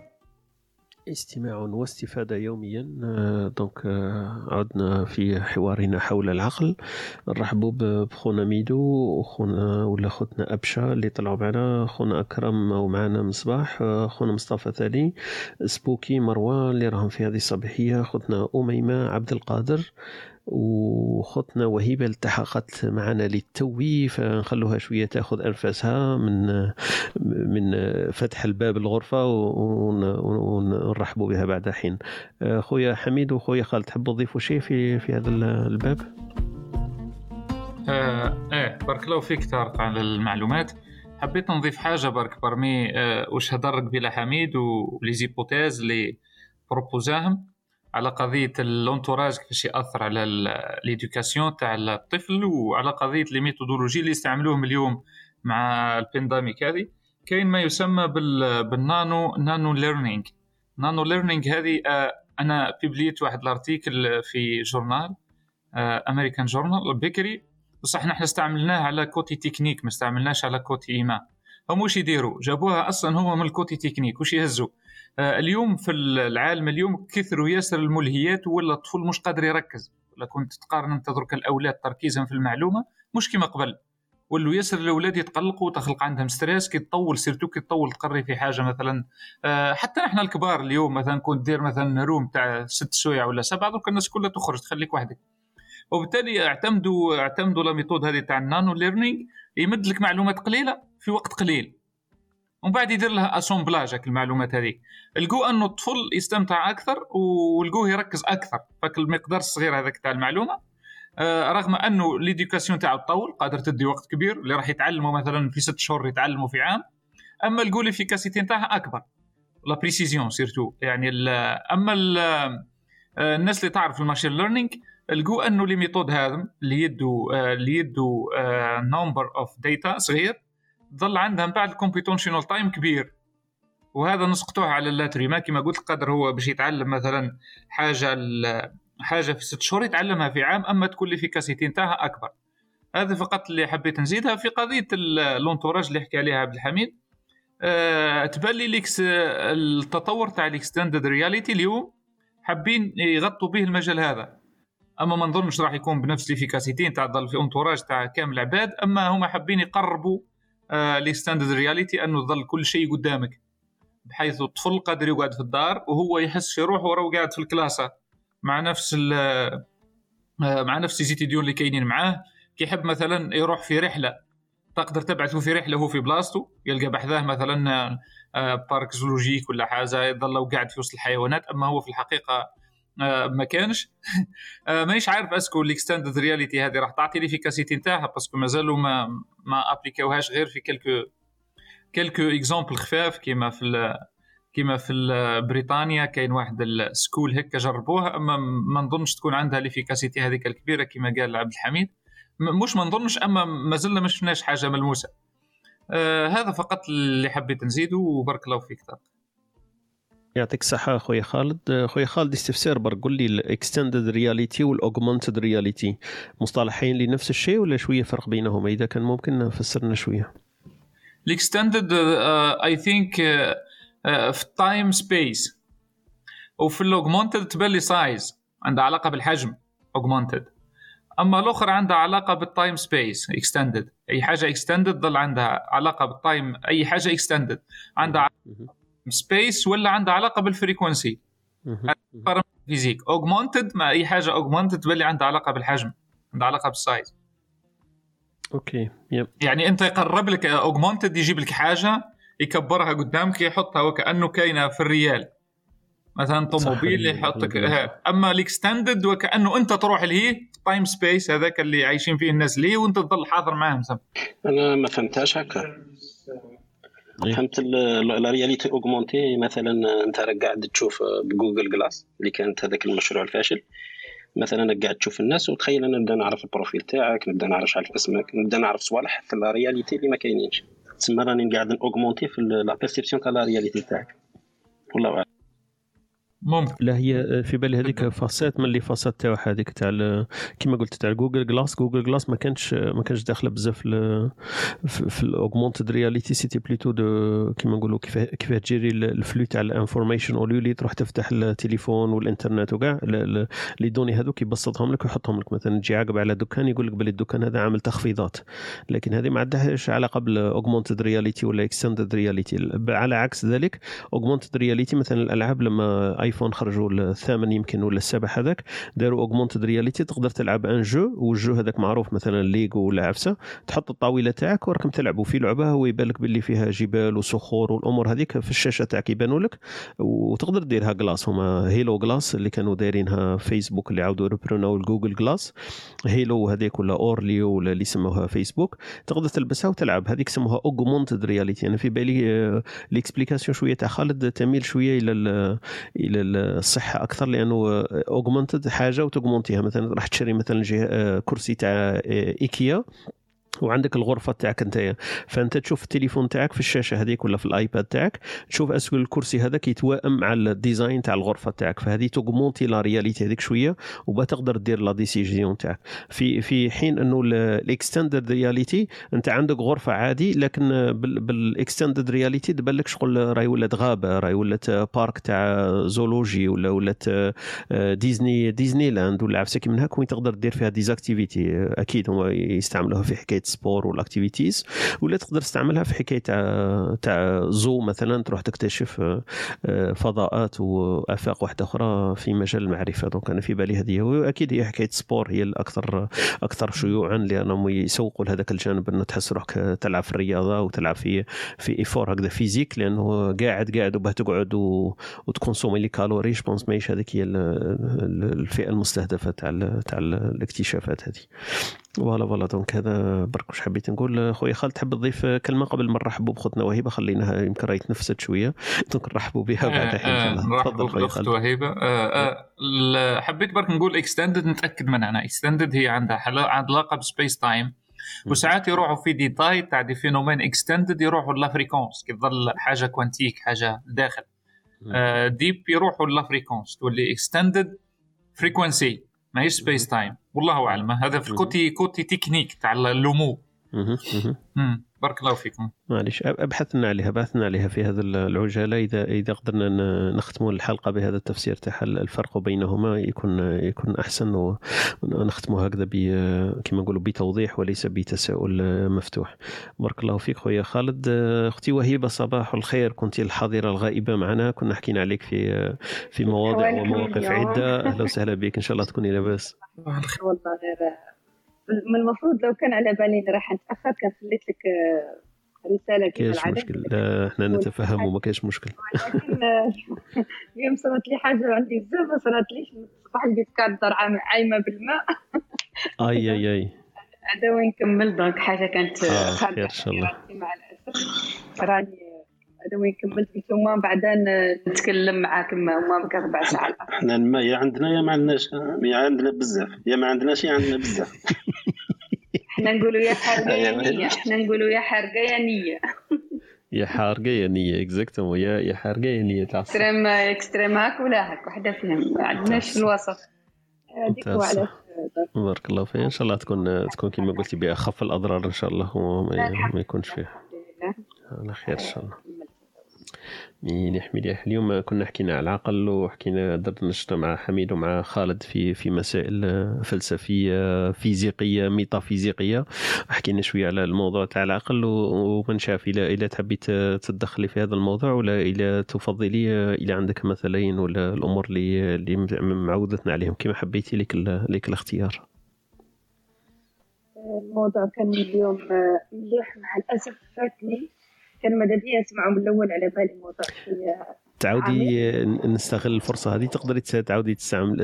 استماع واستفادة يوميا. donc عدنا في حوارنا حول العقل. نرحبوا بخونا ميدو وخونا ولا خوتنا أبشا اللي طلعوا معنا. خونا أكرم ومعنا مصباح خونا مصطفى ثاني سبوكي مروان اللي راهم في هذه الصباحية. خوتنا أميمة عبد القادر. وختنا وهبه التحقت معنا للتو فنخلوها شوية تأخذ أنفاسها من من فتح الباب الغرفة ونرحبوا بها بعد حين. خويا حميد وخويا خالد تحبوا تضيفوا شيء في في هذا الباب؟ آه إيه بارك الله فيك طارق على المعلومات. حبيت نضيف حاجة برك parmi. آه واش هضر بلا حميد و les hypothèses اللي proposa هم. على قضية l'entourage كيفاش يأثر على l'éducation تاع الطفل وعلى قضية les méthodologies اللي يستعملوهم اليوم مع ال pandemic هذه. كاين ما يسمى بال nano nano learning nano learning هذه آه أنا publi يت واحد ال article في journal American Journal بكري. بصح نحن استعملناه على côté technique ما استعملناش على côté humain. هم وش يديروا جابوها أصلا هو من ال côté technique وش يهزوا آه اليوم في العالم اليوم كثروا ياسر الملهيات ولا الطفل مش قادر يركز. ولا كنت تقارن أنت درك الأولاد تركيزا في المعلومة مش كما قبل. ولو ياسر الأولاد يتقلقوا وتخلق عندهم stress كي تطول surtout كي تطول تقري في حاجة مثلا. آه حتى نحن الكبار اليوم مثلا كنت دير مثلا room تاع ست سوايع ولا سبعة درك الناس كلها تخرج تخليك وحدك. وبالتالي اعتمدوا اعتمدوا la méthode هذه تاع ال nano learning يمد لك معلومات قليلة في وقت قليل. ومن بعد يدير لها assemblage المعلومات هذيك. لقوا أنه الطفل يستمتع أكثر ولقوه يركز أكثر. فك المقدار الصغير هذاك تاع المعلومة. آه رغم أنه l'éducation تاعو تطول قادر تدي وقت كبير اللي راح يتعلموا مثلا في ست شهور يتعلموا في عام. أما لقوا l'efficacité نتاعها أكبر. la précision surtout يعني أما آه، الناس اللي تعرف ال machine learning لقوا أنه les méthodes هذم اللي يدوا آه، اللي يدوا number of data صغير ظل عندها من بعد ال computational time كبير. وهذا نسقطوه على اللاتري. كما قلت قدر هو باش يتعلم مثلا حاجة حاجة في ست شهور يتعلمها في عام أما تكون l'efficacité نتاعها أكبر. هذا فقط اللي حبيت نزيدها في قضية l'entourage اللي حكى عليها عبد الحميد. أه تبان لي ليكس التطور تاع ال extended reality اليوم حابين يغطوا به المجال هذا. أما ما نظنش راح يكون بنفس l'efficacité تاع في entourage تاع كامل العباد أما هما حابين يقربوا آه reality أنه ظل كل شيء قدامك بحيث الطفل قادر يقعد في الدار وهو يحس في روحه وراه قاعد في الكلاسة مع نفس آه مع نفس les étudiants اللي كاينين معاه. كي يحب مثلا يروح في رحلة تقدر تبعثه في رحلة وهو في بلاصتو يلقى بحذاه مثلا آه، parc zoologique ولا حاجة يظل قاعد في وسط الحيوانات أما هو في الحقيقة آه، ما كانش. آه، مانيش عارف est-ce que ال extended reality هذه راح تعطي l'efficacité نتاعها parce que مازالوا ما ما appliqu اوهاش غير في quelques quelques exemples خفاف كيما في كيما في بريطانيا كاين واحد ال school هكا جربوها أما ما نظنش تكون عندها l'efficacité هذيك الكبيرة كما قال عبد الحميد. مش ما نظنش أما مازلنا ما شفناش حاجة ملموسة. آه هذا فقط اللي حبيت نزيده وبارك الله فيك طارق يعطيك الصحة خويا خالد. خويا خالد استفسار برك. قول لي ال extended reality وال augmented reality مصطلحين لنفس الشيء ولا شوية فرق بينهما؟ إذا كان ممكن نفسرنا شوية. ال extended I think في ال time space وفي ال augmented تبان لي size عندها علاقة بالحجم augmented أما الآخر عندها علاقة بال time space extended أي حاجة extended ظل عندها علاقة بال time أي حاجة extended عندها space ولا عندها علاقة بال frequency physique augmented مع أي حاجة augmented تبلي عندها علاقة بالحجم عندها علاقة بال size okay yep. يعني أنت يقرب لك augmented يجيب لك حاجة يكبرها قدامك يحطها وكأنه كاينة في ال réel. مثلا طوموبيل يحطك أما ال extended وكأنه أنت تروح لهي time space هذاك اللي عايشين فيه الناس ليه وأنت تظل حاضر معاهم أنا ما فهمتهاش هكا. فهمت la réalité augmentée مثلا أنت قاعد تشوف ب Google Glass اللي كانت هذاك المشروع الفاشل. مثلا قاعد تشوف الناس وتخيل أنا نبدأ نعرف ال profil تاعك نبدأ نعرف عارف اسمك نبدأ نعرف صوالح في la réalité اللي ما كاينينش. تسمى راني قاعد augmenter في la perception تاع la réalité تاعك. والله أعلم. ممكن. لا هي في بالي هذيك facette من les facettes تاعو هذيك تاع كيما قلت تاع جوجل glass جوجل glass ما كانش ما كانش داخلة بزاف في ال augmented reality c'était plutôt de كيما نقولوا كيف كيف تجيري ال flow تاع ال information au lieu اللي تروح تفتح التليفون والانترنت وكاع. les données هذوك يبسطهم لك ويحطهم لك. مثلا تجي عقب على دكان يقول لك بلي الدكان هذا عامل تخفيضات. لكن هذه ما عندهاش علاقة بال augmented reality ولا extended reality على عكس ذلك augmented reality مثلا الألعاب لما الايفون خرجوا الثامن يمكن ولا السابع هذاك داروا augmented reality تقدر تلعب un jeu وال jeu هذاك معروف مثلا ليغو ولا عفسة تحط الطاولة تاعك وراكم تلعبوا في لعبة هو يبان لك باللي فيها جبال وصخور والأمور هذيك في الشاشة تاعك يبانوا لك وتقدر ديرها glass هما هيلو glass اللي كانوا دايرينها فيسبوك اللي عاودوا ريبروناو الجوجل glass هيلو هذيك ولا اورليو ولا اللي سموها فيسبوك تقدر تلبسها وتلعب هذيك سموها augmented reality أنا في بالي l'explication شوية تاع خالد تميل شوية إلى إلى الصحة أكثر لأنه augmented حاجة وتوغمونتيها مثلا راح تشري مثلا كرسي تاع إيكيا. وعندك الغرفة تاعك انت فأنت تشوف التليفون تاعك في الشاشة هذيك ولا في الآيباد تاعك تشوف est-ce que الكرسي هذاك يتوائم مع ال design تاع الغرفة تاعك. فهذه توغمونتي la réalité هذيك شوية وبتقدر دير la décision تاعك. في في حين إنه ال extended reality أنت عندك غرفة عادي لكن بال extended reality تبان لك شغل راهي ولات غابة راهي ولات parc تاع zoologie ولا ولات ديزني ديزني لاند ولا عفسه من هاك وين تقدر دير فيها des activités أكيد هما يستعملوها في حكاية sport وال activities ولا تقدر تستعملها في حكاية تاع تاع zoo مثلا تروح تكتشف فضاءات وآفاق واحدة أخرى في مجال المعرفة. donc أنا في بالي هذه وأكيد هي حكاية sport هي الأكثر أكثر شيوعا لأنهم يسوقوا لهذاك الجانب إنه تحس روحك تلعب في الرياضة وتلعب في في effort هكذا physique لأنه قاعد قاعد وباه تقعد وتكونسومي les calories je pense ماهيش هذيك هي الفئة المستهدفة تاع تاع الاكتشافات هذه. ف voilà ف voilà. donc هذا برك واش حبيت نقول؟ خويا خالد تحب تضيف كلمة قبل ما نرحبوا بخوتنا وهبه خليناها يمكن راهي تنفست شوية. donc نرحبوا بها بعد الحين إن شاء الله. تفضل خويا خالد. وهبه حبيت برك نقول extended نتأكد من أنا extended هي عندها علاقة ب space time. وساعات يروحوا في détails تاع des phénomènes extended يروحوا la fréquence كي تظل حاجة quantique حاجة داخل. ديب يروحوا la fréquence تولي extended frequency ماهيش space time. والله أعلم. هذا في côté côté technique تاع اللومو. بارك الله فيكم. معليش أبحثنا عليها بحثنا عليها في هذا العجالة. اذا إذا قدرنا نختم الحلقة بهذا التفسير تاع الفرق بينهما يكون يكون أحسن ونختموا هكذا كما نقولوا بتوضيح وليس بتساؤل مفتوح. بارك الله فيك خويا خالد. أختي وهيبة صباح الخير. كنت الحاضرة الغائبة معنا. كنا حكينا عليك في في مواضع ومواقف عدة. أهلا وسهلا بك. إن شاء الله تكوني لاباس. والله من المفروض لو كان على بالي راح نتأخر كان خليت لك رسالة كاش مشكل. لا إحنا نتفهم وما كاش مشكل. ولكن اليوم صارت لي حاجة عندي بزاف ما صارت ليش؟ الصباح لقيت كارت عايمة بالماء. أي أي أي. هذا وين كمل دونك حاجة كانت آه خير إن شاء الله. مع الأسف. راني هذا وين كملت قلت لهم بعدين نتكلم معاكم هما ربع ساعات. إحنا الماء يا عندنا يا ما عندناش يا عندنا بزاف. يا ما عندناش يا عندنا بزاف. إحنا نقولوا يا حرقة يا نية. إحنا نقولوا يا حرقة يا نية. يا حارقة يا نية exactement يا يا حارقة يا نية تاع اكستريم اكستريم هاك ولا هاك؟ وحدة فيهم. ما عندناش في الوسط. هذيك هو علاش بارك الله فيك. إن شاء الله تكون تكون كما قلتي بأخف الأضرار إن شاء الله وما ما يكونش فيها على خير إن شاء الله. مليح مليح اليوم كنا حكينا على العقل وحكينا درنا نشطة مع حميد ومع خالد في في مسائل فلسفية فيزيقية ميتافيزيقية. حكينا شوية على الموضوع تاع العقل ومن شاف إلى إلى تحبي تدخلي في هذا الموضوع ولا إلى تفضلي إلى عندك مثلين ولا الأمور اللي اللي معودتنا عليهم؟ كما حبيتي لك لك الاختيار. الموضوع كان اليوم مليح مع الأسف فاتني. كان مددي اسمعه من الأول على بالي موضوع تعودي نستغل الفرصة هذه. تقدري تعودي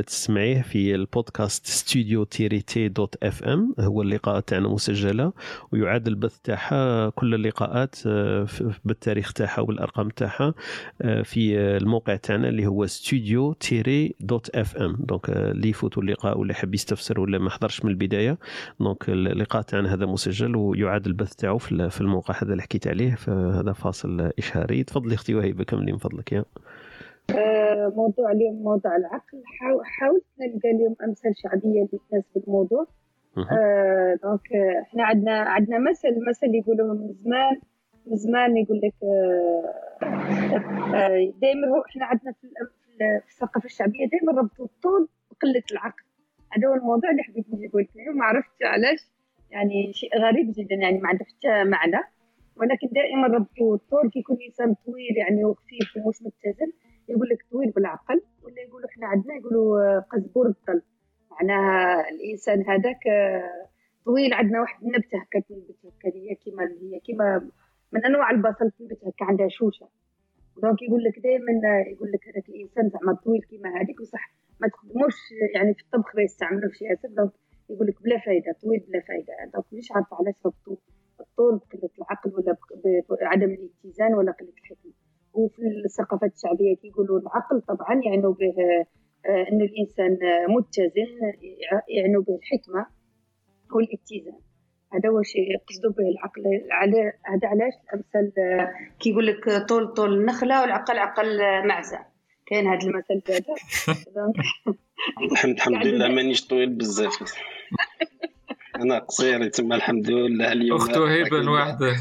تسمعيه في البودكاست ستوديو تيري تي dot FM. هو اللقاء تاعنا مسجلة ويعاد البث تاعها كل اللقاءات بالتاريخ تاعها والأرقام تاعها في الموقع تاعنا اللي هو ستوديو تيري dot FM. donc اللي يفوتوا اللقاء ولا يحب يستفسر ولا ما حضرش من البداية. donc اللقاء تاعنا هذا مسجل ويعاد البث تاعه في الموقع هذا اللي حكيت عليه. فهذا فاصل إشهاري. تفضلي أختي وهيبة كملي من فضلك يا. موضوع اليوم موضوع العقل. حاولت نلقى اليوم أمثال شعبية اللي تناسب الموضوع آه donc إحنا عندنا عندنا مثل مثل يقولوه من زمان من زمان يقول لك آه دائما هو إحنا عندنا في, في الثقافة الشعبية دائما ربطوا الطول بقلة العقل. هذا هو الموضوع اللي حبيت نجي قلت ما عرفت علاش. يعني شيء غريب جدا يعني ما عنده حتى معنى. ولكن دائما ربطوا الطول كي يكون إنسان طويل يعني وخفيف ومش متزن. يقول لك طويل بالعقل يقولوا إحنا عندنا يقولوا آه، قزبور الظل معناها الإنسان هذاك آه، طويل عندنا واحد النبتة هكا تنبت هكا هي كيما هي كيما من أنواع البصل تنبت هكا عندها شوشة. دونك يقول لك دائما يقول لك هذاك الإنسان زعما طويل كيما هذيك بصح ما تخدموش يعني في الطبخ ما يستعملوا في ياسر donc يقول لك بلا فايدة طويل بلا فايدة. donc مش عارفة علاش ربطوا الطول بقله العقل ولا بعدم الاتزان ولا قلة الحكمه وفي الثقافات الشعبية كيقولوا العقل طبعا يعني به آه، انه الإنسان متزن يعني به الحكمة والاتزان. هذا هو شيء يقصدوا به العقل. على هذا علاش؟ الامثال آه، كيقول لك طول طول النخلة والعقل عقل معزة. كاين هذا المثل هذا الحمد لله مانيش طويل بزاف. أنا قصير تما الحمد لله اليوم أخت وهيبة الواحدة.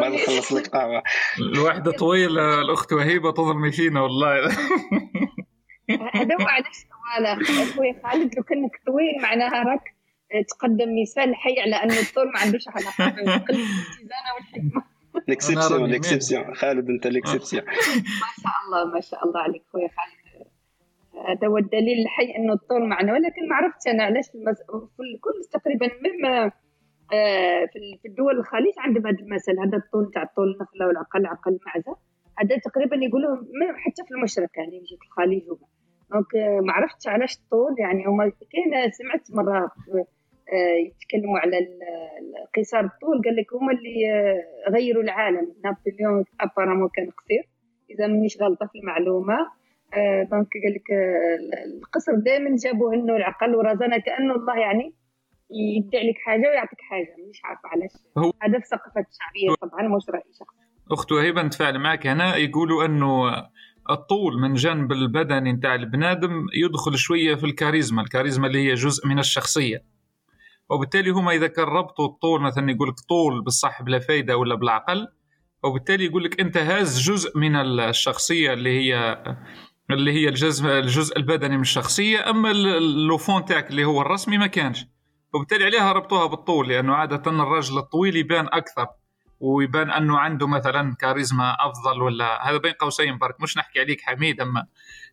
لي نخلص لك قهوه الواحدة طويلة الأخت وهيبة تظلمي فينا والله. هذا هو علاش voilà خويا خالد لو كانك طويل معناها راك تقدم مثال حي على انه الطول ما عندوش علاقة بالقله الاتزان والحكمة. l'exception l'exception خالد أنت l'exception ما شاء الله ما شاء الله عليك خويا خالد. هذا هو الدليل الحي أنه الطول معنا. ولكن ما عرفتش أنا علاش في, المس... في كل تقريبا مما آه، في ال- في الدول الخليج عندهم هذا المثل هذا الطول تاع الطول النخلة والعقل عقل معزه هذا تقريبا يقولوه حتى في المشرق يعني جيت الخليج donc آه، ما عرفتش علاش الطول يعني هما كاين سمعت مرة آه، يتكلموا على قصار الطول قال لك هما اللي غيروا العالم. نابليون ابارامون كان قصير. إذا مانيش غلطة في المعلومة. donc قال لك آه، القصر دائما جابوه إنه العقل ورزانه كأنه الله يعني يدي عليك حاجة ويعطيك حاجة. مش عارفة علاش. هو- هذا في الثقافات الشعبية طبعا مش رأيي شخصي أخت وهيبة نتفاعل معك. هنا يقولوا إنه الطول من جانب البدني نتاع البنادم يدخل شوية في الكاريزما الكاريزما اللي هي جزء من الشخصية. وبالتالي هما إذا كان ربطوا الطول مثلا يقول لك طول بالصح بلا فايدة ولا بالعقل وبالتالي يقول لك انت هاز جزء من الشخصية اللي هي اللي هي الجزء الجزء البدني من الشخصية أما ال- اللوفون تاعك اللي هو الرسمي ما كانش. وبالتالي عليها ربطوها بالطول لأنه عادة الرجل الطويل يبان أكثر ويبان أنه عنده مثلا كاريزما أفضل ولا هذا بين قوسين برك مش نحكي عليك حميد أما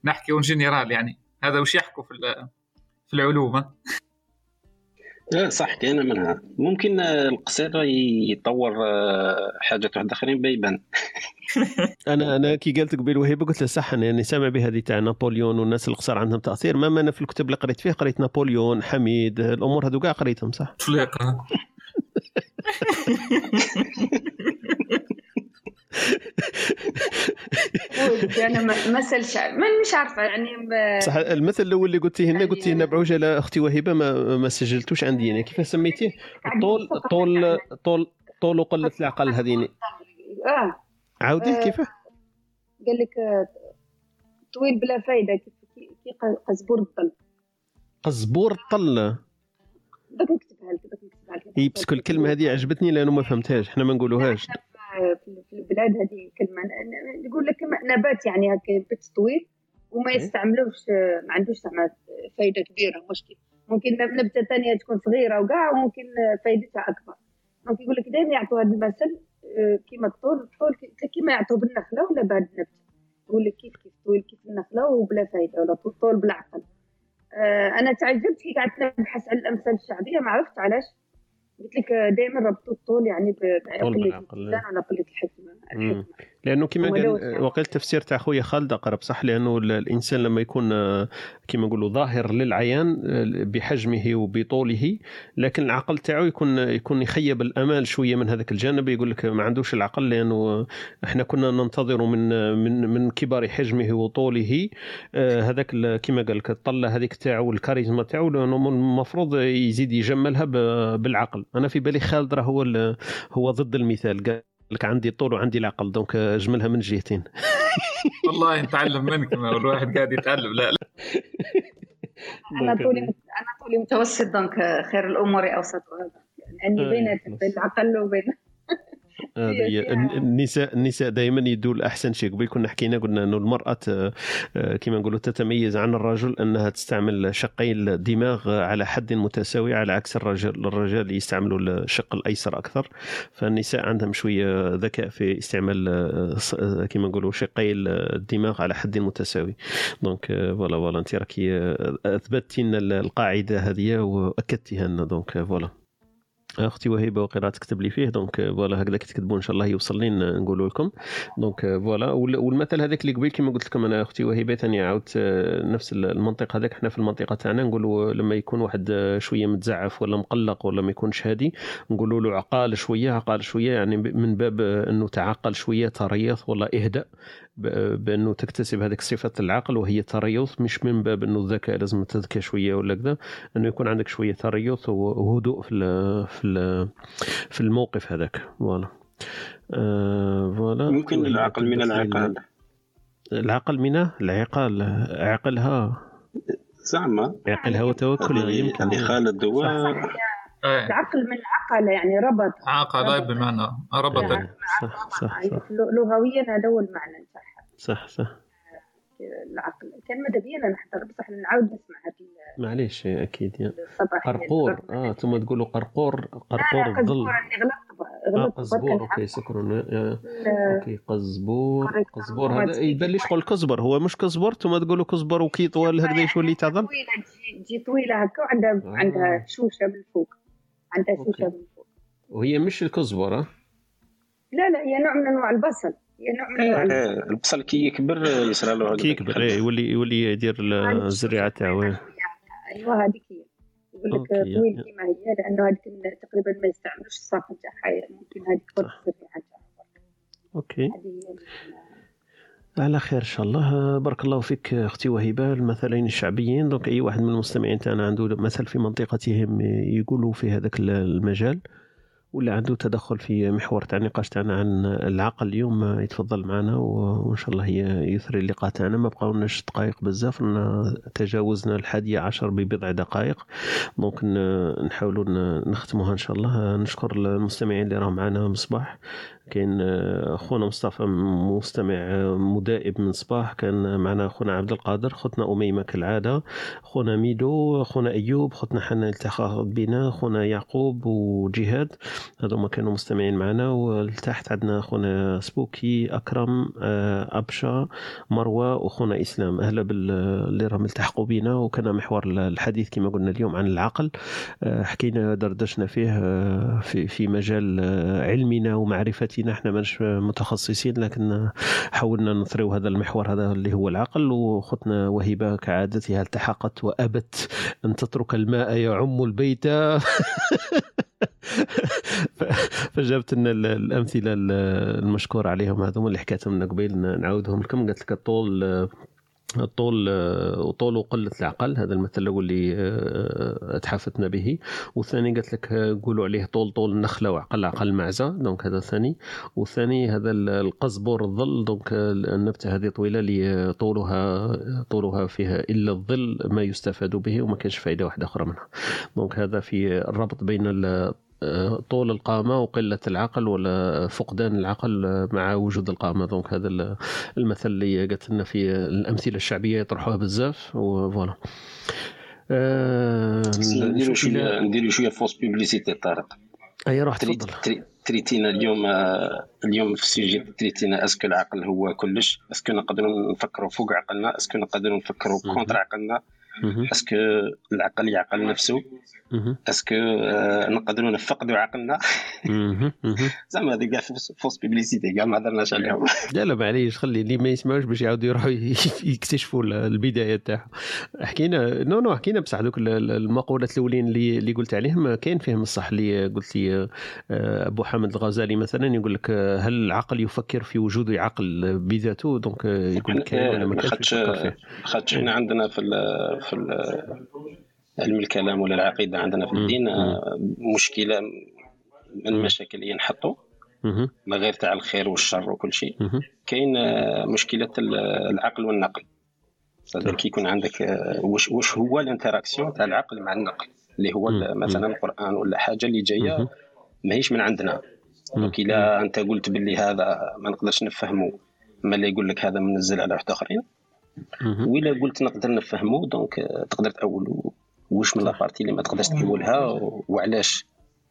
نحكي en général يعني. هذا وش يحكوا في في العلوم صح كاينة منها. ممكن القصير يطور آه، حاجات واحدة أخرين بيبان. أنا أنا كي قالت قبيل وهيبه قلت له صح أنا يعني سامع بهذه تاع نابليون والناس القصار عندهم تأثير. ما أنا في الكتب اللي قريت فيه قريت نابليون حميد الأمور هذو كاع قريتهم صح؟ أنا م- مثل شعب ما مش عارفة يعني ب- صح المثل الأول اللي قلتيه يعني- قلتيه لنا بعجله أختي وهبه ما ما سجلتوش عندي يعني كيف سميتيه؟ طول طول طول طول وقله العقل هذيني. آه. عاودي آه. كيف قال لك آه، طويل بلا فايدة كيف كي قزبور الظل قزبور الطل. بدك نكتبها لك بدك نكتبها لك. إي بس كل الكلمة هذه عجبتني لأنه ما فهمتهاش. إحنا ما نقولوهاش. في في البلاد هذه كلمة ن- يقول لك نبات يعني هكا ينبت طويل وما. يستعملوش آه، ما عندوش زعما فايدة كبيرة. مشكل ممكن نبتة ثانية تكون صغيرة وكاع وممكن فايدتها أكبر. donc يقول لك دائما يعطوا هذا المثل كيما الطول الطول كي- كيما يعطوا بالنخلة ولا بهذا النبته يقول لك كيف كيف طويل كيف النخلة وبلا فايدة ولا طول- طول بالعقل آه، أنا تعجبت كي قعدت نبحث على الأمثال الشعبية ما عرفت علاش. قلت لك دائما ربطوا الطول يعني ب- طول بقله بالعقل. الاتزان ولا قلة. الحكمة. لأنه كما قال. وقال التفسير تاع خويا خالد أقرب صح؟ لأنه ال- الإنسان لما يكون آه، كما نقولوا ظاهر للعيان آه، بحجمه وبطوله لكن العقل تاعو يكون يكون يخيب الأمال شوية من هذاك الجانب. يقول لك ما عندوش العقل لأنه إحنا كنا ننتظر من من من كبار حجمه وطوله آه، هذاك كما قال لك الطلة هذيك تاعو والكاريزما تاعو لأنه المفروض يزيد يجملها بالعقل. أنا في بالي خالد راه هو هو ضد المثال. قال لك عندي الطول وعندي العقل donc اجملها من جهتين. والله نتعلم منك ما الواحد قاعد يتعلم لا لا. أنا طولي أنا طولي متوسط donc خير الأمور اوسطها يعني آه،. بين العقل وبين هذه الن- النساء النساء دائما يدوا الأحسن شيء. قبل كنا حكينا قلنا إنه المرأة آه، آه، كما نقولوا تتميز عن الرجل إنها تستعمل شقي الدماغ على حد متساوي على عكس الرجل الرجال يستعملوا الشق الأيسر أكثر. فالنساء عندهم شوية ذكاء في استعمال آه، آه، كما نقولوا شقي الدماغ على حد متساوي. donc آه، voilà voilà أنت راكي آه، أثبتي لنا القاعدة هذه وأكدتيها لنا. donc آه، voilà. أختي وهبه وقراءة تكتب لي فيه. donc voilà هكذا كي تكتبوا إن شاء الله يوصل لي نقولوا لكم. donc voilà. وال- والمثل هذاك اللي قبيل كما قلت لكم أنا أختي وهبه ثاني عاودت آه، نفس المنطق هذاك. إحنا في المنطقة تاعنا نقولوا لما يكون واحد آه، شوية متزعف ولا مقلق ولا ما يكونش هادي نقولوا له عقال شوية عقال شوية يعني من باب آه، إنه تعقل شوية تريث ولا إهدأ. بأنه تكتسب هذيك صفة العقل وهي التريث مش من باب أنه الذكاء لازم تذكى شوية ولا كذا أنه يكون عندك شوية تريث وهدوء في ال في ال في الموقف هذاك. voilà. آه، voilà. ممكن العقل من العقل. العقل من العقال عقلها. زعما. عقلها وتوكلها هذه يمكن. خالد هو إيه. العقل من عقل يعني ربط. عقل بمعنى. ربطك يعني صح صح صح. لغويا هذا هو المعنى نتاعها صح صح. العقل. كان ماذا بيا أنا نحضر بصح نعاود نسمع هذا معليش أكيد يا. الصباح قرقور. آه ثم تقولوا قرقور قرقور الظل. آه غلط قزبور. أوكي شكرا آه، آه، أوكي قزبور قزبور. هذا يبان لي شغل كزبر هو مش كزبر ثم تقولوا كزبر وكي طوال هكذا يشولي تعظم؟ طويلة تجي طويلة هكا وعندها آه. عندها شوشة من فوق. عندها. شوشة من فوق. وهي مش الكزبر لا لا هي نوع من أنواع البصل. نوع من البصل آه، البصل كي يكبر يصرى له كي يكبر إيه، يولي يولي يدير الزريعة تاعو. إيه. ايوا هذيك هي. يقول لك. طويل كيما هي لأنه هذيك تقريبا ما يستعملوش الصاف نتاعها ممكن هذيك برك. الزريعة نتاعها okay. على خير إن شاء الله. بارك الله فيك أختي وهبه المثلين الشعبيين. donc أي واحد من المستمعين تاعنا عنده مثل في منطقتهم يقولوا في هذاك المجال. ولا عنده تدخل في محور تاع النقاش تاعنا عن العقل. اليوم يتفضل معنا وإن شاء الله يثري اللقاء تاعنا. ما بقاوناش دقائق بزاف. تجاوزنا الحادية عشر ببضع دقائق. donc نحاولوا نختموها إن شاء الله. نشكر المستمعين اللي راهم معنا من الصباح. كاين آه، خونا مصطفى مستمع آه، مدائب من صباح كان معنا خونا عبد القادر خوتنا أميمة كالعادة خونا ميدو خونا أيوب خوتنا حنا التحق بنا خونا يعقوب وجهاد. هذوما كانوا مستمعين معنا ولتحت عندنا خونا سبوكي أكرم آه، أبشا مروة وخونا إسلام. أهلا باللي راهم التحقوا بنا وكان محور الحديث كما قلنا اليوم عن العقل. آه، حكينا دردشنا فيه آه، في في مجال آه، علمنا ومعرفتنا إحنا مش متخصصين لكن حاولنا نثريو هذا المحور هذا اللي هو العقل. وخطنا وهبه كعادتها التحقت وأبت أن تترك الماء يعم البيت. فجابت لنا ال- الأمثلة ال- المشكور عليهم هذوما اللي حكيتهم لنا قبيل نعاودهم لكم. قالت لك الطول الطول وطول وقلة العقل هذا المثل الأول اللي آه، تحفتنا به. والثاني قالت لك آه، قولوا عليه طول طول النخلة وعقل عقل معزة donc هذا الثاني والثاني هذا ال- القزبور الظل donc آه، النبتة هذه طويلة اللي طولها طولها فيها إلا الظل ما يستفاد به وما كانش فائدة واحدة أخرى منها. donc هذا في الربط بين طول القامة وقلة العقل ولا فقدان العقل مع وجود القامة. donc هذا ال- المثل اللي قالت لنا في الأمثلة الشعبية يطرحوها بزاف و voilà آه نديرو نشوف شوية نديرو شوية fausse publicité طارق. أي روح تفضل. traité- traitينا اليوم آه، اليوم في le sujet traitينا est-ce que العقل هو كلش. est-ce que نقدروا نفكروا فوق عقلنا. est-ce que نقدروا نفكروا. contre عقلنا. est-ce que العقل يعقل نفسه. est-ce que آه، نقدروا نفقدوا عقلنا. زعما هذه كاع fausse- publicité كاع ما هضرناش عليهم لا لا معليش خلي اللي ما يسمعوش باش يعاودوا يروحوا يكتشفوا ال- البداية تاعها حكينا non non حكينا بصح donc ال- ال- المقولات الأولين اللي اللي قلت عليهم. كاين فيهم الصح اللي قلت لي آه، أبو حامد الغزالي مثلا يقول لك آه، هل العقل يفكر في وجود عقل بذاته؟ donc يقول لك كاين ولا ما كانش فيه. لاخاطش حنا عندنا في في علم الكلام ولا العقيدة عندنا في الدين آه، مشكلة من المشاكل اللي نحطوا. ما غير تاع الخير والشر وكل شيء. كاين آه، مشكلة ال- العقل والنقل. كي يكون عندك آه، واش واش هو l'interaction تاع العقل مع النقل؟ اللي هو. مثلا القرآن ولا حاجة اللي جاية. ماهيش من عندنا. donc إلا أنت قلت باللي هذا ما نقدرش نفهمه ما اللي يقول لك هذا منزل على واحد آخرين. وإلا قلت نقدر نفهمه donc آه، تقدر تأولو واش من la partie اللي ما تقدرش تأولها وعلاش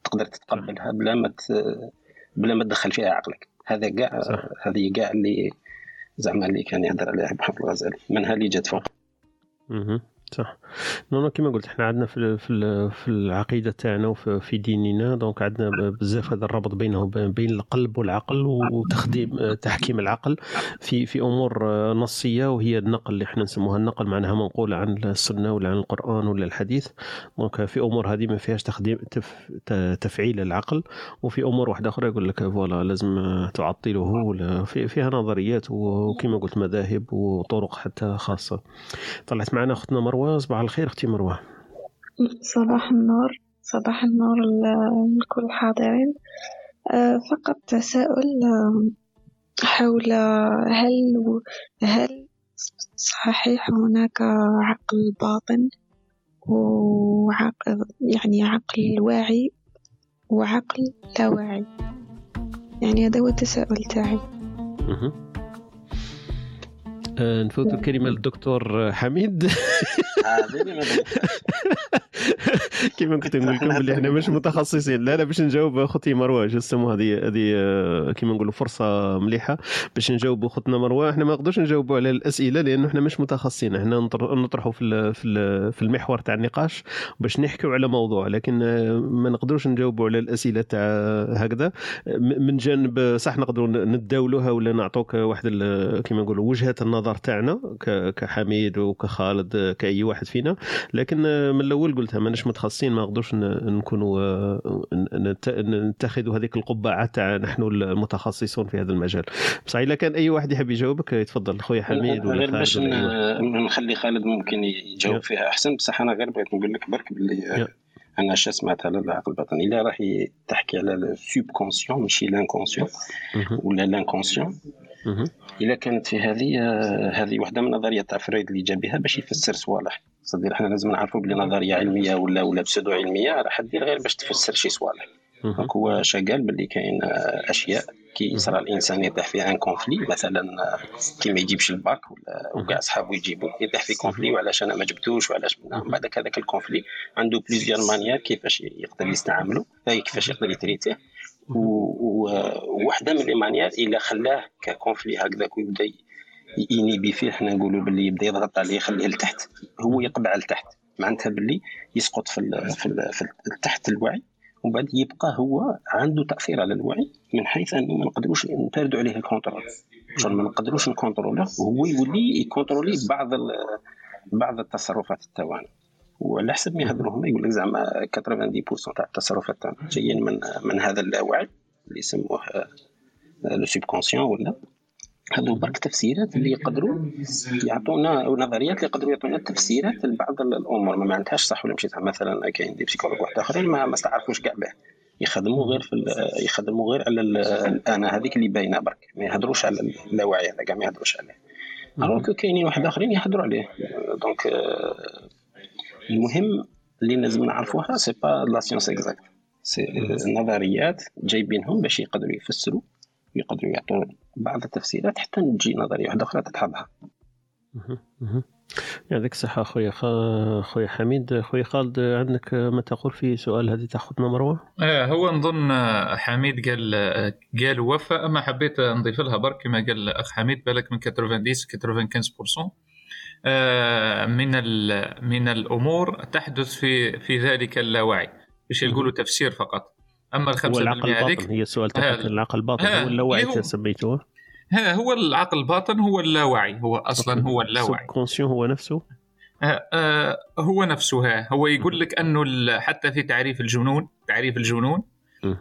تقدر تتقبلها بلا ما ت- بلا ما تدخل فيها عقلك هذا كاع صح. هذه كاع اللي زعما اللي كان يهضر عليها محمد الغزالي منها اللي جات فوق. صح. non كيما قلت إحنا عندنا في في ال- في العقيدة تاعنا وفي في ديننا donc عندنا بزاف هذا الربط بينه بين القلب والعقل وتخديم تحكيم العقل في في أمور نصية وهي النقل اللي إحنا نسموها النقل معناها منقوله عن السنة ولا عن القرآن ولا الحديث. donc في أمور هذه ما فيهاش تخديم تف تفعيل العقل وفي أمور واحدة أخرى يقول لك voilà لازم تعطله ولا في فيها نظريات وكما قلت مذاهب وطرق حتى خاصة. طلعت معنا أختنا مروة. صباح الخير أختي مروه صباح النور صباح النور لكل الحاضرين آه، فقط تساؤل آه، حول هل هل صحيح هناك عقل باطن وعقل يعني عقل واعي وعقل لا واعي؟ يعني هذا هو التساؤل تاعي. نفوت الكلمة للدكتور حميد. اللي بغيت. كيما كنت نقول لكم باللي إحنا مش متخصصين. لا لا باش نجاوب أختي مروة جسمو هذه هذه آه، كيما نقولوا فرصة مليحة. باش نجاوبوا أختنا مروة إحنا ما نقدرش نجاوبوا على الأسئلة لأنه إحنا مش متخصصين. إحنا نطر- نطرحوا في في ال- في المحور تاع النقاش باش نحكوا على موضوع لكن آه، ما نقدروش نجاوبوا على الأسئلة تاع هكذا. من جانب صح نقدروا نتداولوها ولا نعطوك واحد كيما نقولوا وجهة النظر تاعنا ك- كحميد وكخالد كأي واحد فينا لكن آه، من الأول قلتها ماناش متخصصين ما نقدرش نكونوا آه، نتخذوا هذيك القبعة تاع نحن المتخصصون في هذا المجال بصح إلا كان أي واحد يحب يجاوبك يتفضل خويا حميد ولا غير باش نخلي خالد ممكن يجاوب. فيها أحسن بصح أنا غير بغيت نقول لك برك باللي. آه، أنا اش سمعت على العقل الباطني إلا راهي تحكي على السوب conscient ماشي l'inconscient. ولا l'inconscient. إلا كانت في هذه هذه واحدة من نظريات تاع فرويد اللي جاب بها باش يفسر صوالح. صدير إحنا لازم نعرفوا بلي نظرية علمية ولا ولا pseudo علمية راح دير غير باش تفسر شي صوالح. donc هو شا قال باللي كاين أشياء كي يصرى الإنسان يطيح في un conflit مثلا كي ما يجيبش الباك ولا وكاع صحابه يجيبوا يطيح في conflit وعلاش أنا ما جبتوش وعلاش من بعد هذاك ال conflit عنده plusieurs manières كيفاش يقدر يستعمله كيفاش يقدر يtraitيه وواحده من les manières إلا خلاه ك conflit هكذاك ويبدأ ينيبي فيه حنا نقولوا باللي يبدأ يضغط عليه يخليه لتحت. هو يقبع لتحت. معناتها باللي يسقط في ال في, ال في ال تحت الوعي ومن بعد يبقى هو عنده تأثير على الوعي من حيث أنه ما نقدروش نباردوا عليه الcontrôle. شغل ما نقدروش نcontrôlوه وهو يولي يcontrôlي بعض بعض التصرفات تاعنا وعلى حسب ما يهضروا هما يقول لك زعما 90% تاع التصرفات تاعنا جايين من من هذا اللاوعي اللي يسموه le subconscient ولا؟ هذو برك تفسيرات اللي يقدروا يعطونا أو نظريات اللي يقدروا يعطونا تفسيرات لبعض الأمور. ما معناتهاش صح ولا صح مثلا كاين des psychologues واحد آخرين ما ما استعرفوش كاع به. يخدموا غير في يخدموا غير على ال- الأنا هذيك اللي باينة برك. ما يهضروش على اللاوعي هذا كاع ما يهضروش عليه. alors كاينين واحد آخرين يهضروا عليه. donc آه، المهم اللي لازم نعرفوها c'est pas la science exacte c'est نظريات جايبينهم باش يقدروا يفسروا يقدروا يعطوا بعض التفسيرات حتى تجي نظرية واحدة أخرى تتحضها. مهم. يعطيك الصحة خويا خ- خويا حميد. خويا خالد عندك ما تقول في سؤال هذه تاخذنا مروة؟ آه هو نظن حميد قال قال وفى أما حبيت نضيف لها برك كما قال الأخ حميد بالك من 90 95% آه، من ال- من الأمور تحدث في في ذلك اللاوعي. مش يقولوا تفسير فقط. أما ال 5% هو العقل هذيك الباطن هي تاعك العقل الباطن. هو اللاوعي سميتوه ها هو العقل الباطن هو اللاوعي. هو أصلا هو اللاوعي. هو نفسه؟ آه، آه، هو نفسه. هو يقول لك انه حتى في تعريف الجنون تعريف الجنون.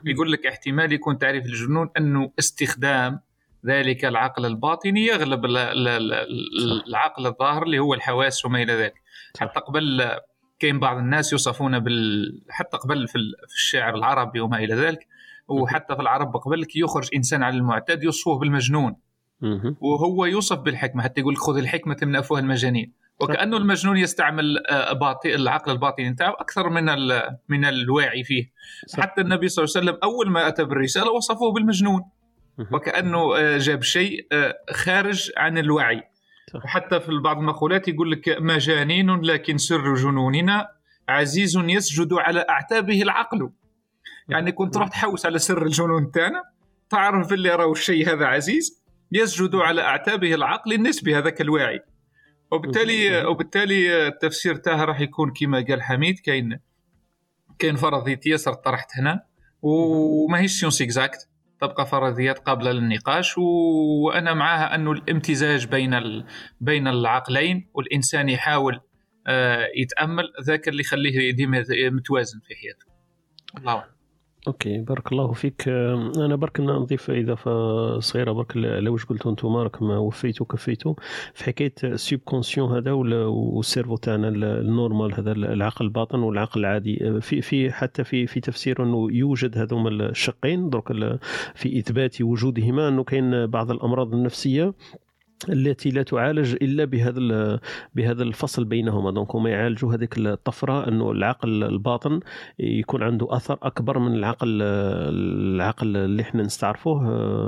يقول لك احتمال يكون تعريف الجنون أنه استخدام ذلك العقل الباطني يغلب ال- ال- ال- العقل الظاهر اللي هو الحواس وما إلى ذلك. حتى قبل كاين بعض الناس يوصفون بال حتى قبل في ال- في الشعر العربي وما إلى ذلك وحتى في العرب قبل كي يخرج إنسان على المعتاد يوصفوه بالمجنون. وهو يوصف بالحكمة حتى يقول لك خذ الحكمة من افواه المجانين وكانه المجنون يستعمل آه، باطي العقل الباطني نتاعو أكثر من من الواعي فيه. حتى النبي صلى الله عليه وسلم أول ما أتى بالرسالة وصفه بالمجنون. وكأنه آه، جاب شيء آه، خارج عن الوعي. وحتى في بعض المقولات يقول لك مجانين لكن سر جنوننا عزيز يسجد على أعتابه العقل. يعني كنت رحت تحوس على سر الجنون تاعنا تعرف اللي راهو الشيء هذا عزيز يسجد على أعتابه العقل النسبي هذاك الواعي وبالتالي وبالتالي التفسير تاعها راح يكون كما قال حميد كاين كاين فرضيتيه صارت طرحت هنا وما هيش science exacte تبقى فرضيات قابله للنقاش وأنا معها انه الامتزاج بين. بين العقلين والإنسان يحاول آه، يتأمل ذاك اللي يخليه ديما متوازن في حياته الله أعلم. OK بارك الله فيك. أنا برك نضيف إضافة صغيرة. برك على واش قلتوا أنتم راكم وفيتوا كفيتوا. في حكاية ال subconscient هذا وال cerveau تاعنا ال normal هذا العقل الباطن والعقل العادي في في حتى في في تفسير أنه يوجد هذوما الشقين. درك في إثبات وجودهما أنه كاين بعض الأمراض النفسية. التي لا تعالج إلا بهذا بهذا الفصل بينهما. دونك هما يعالجوا هذيك الطفرة إنه العقل الباطن يكون عنده أثر أكبر من العقل العقل اللي إحنا نستعرفوه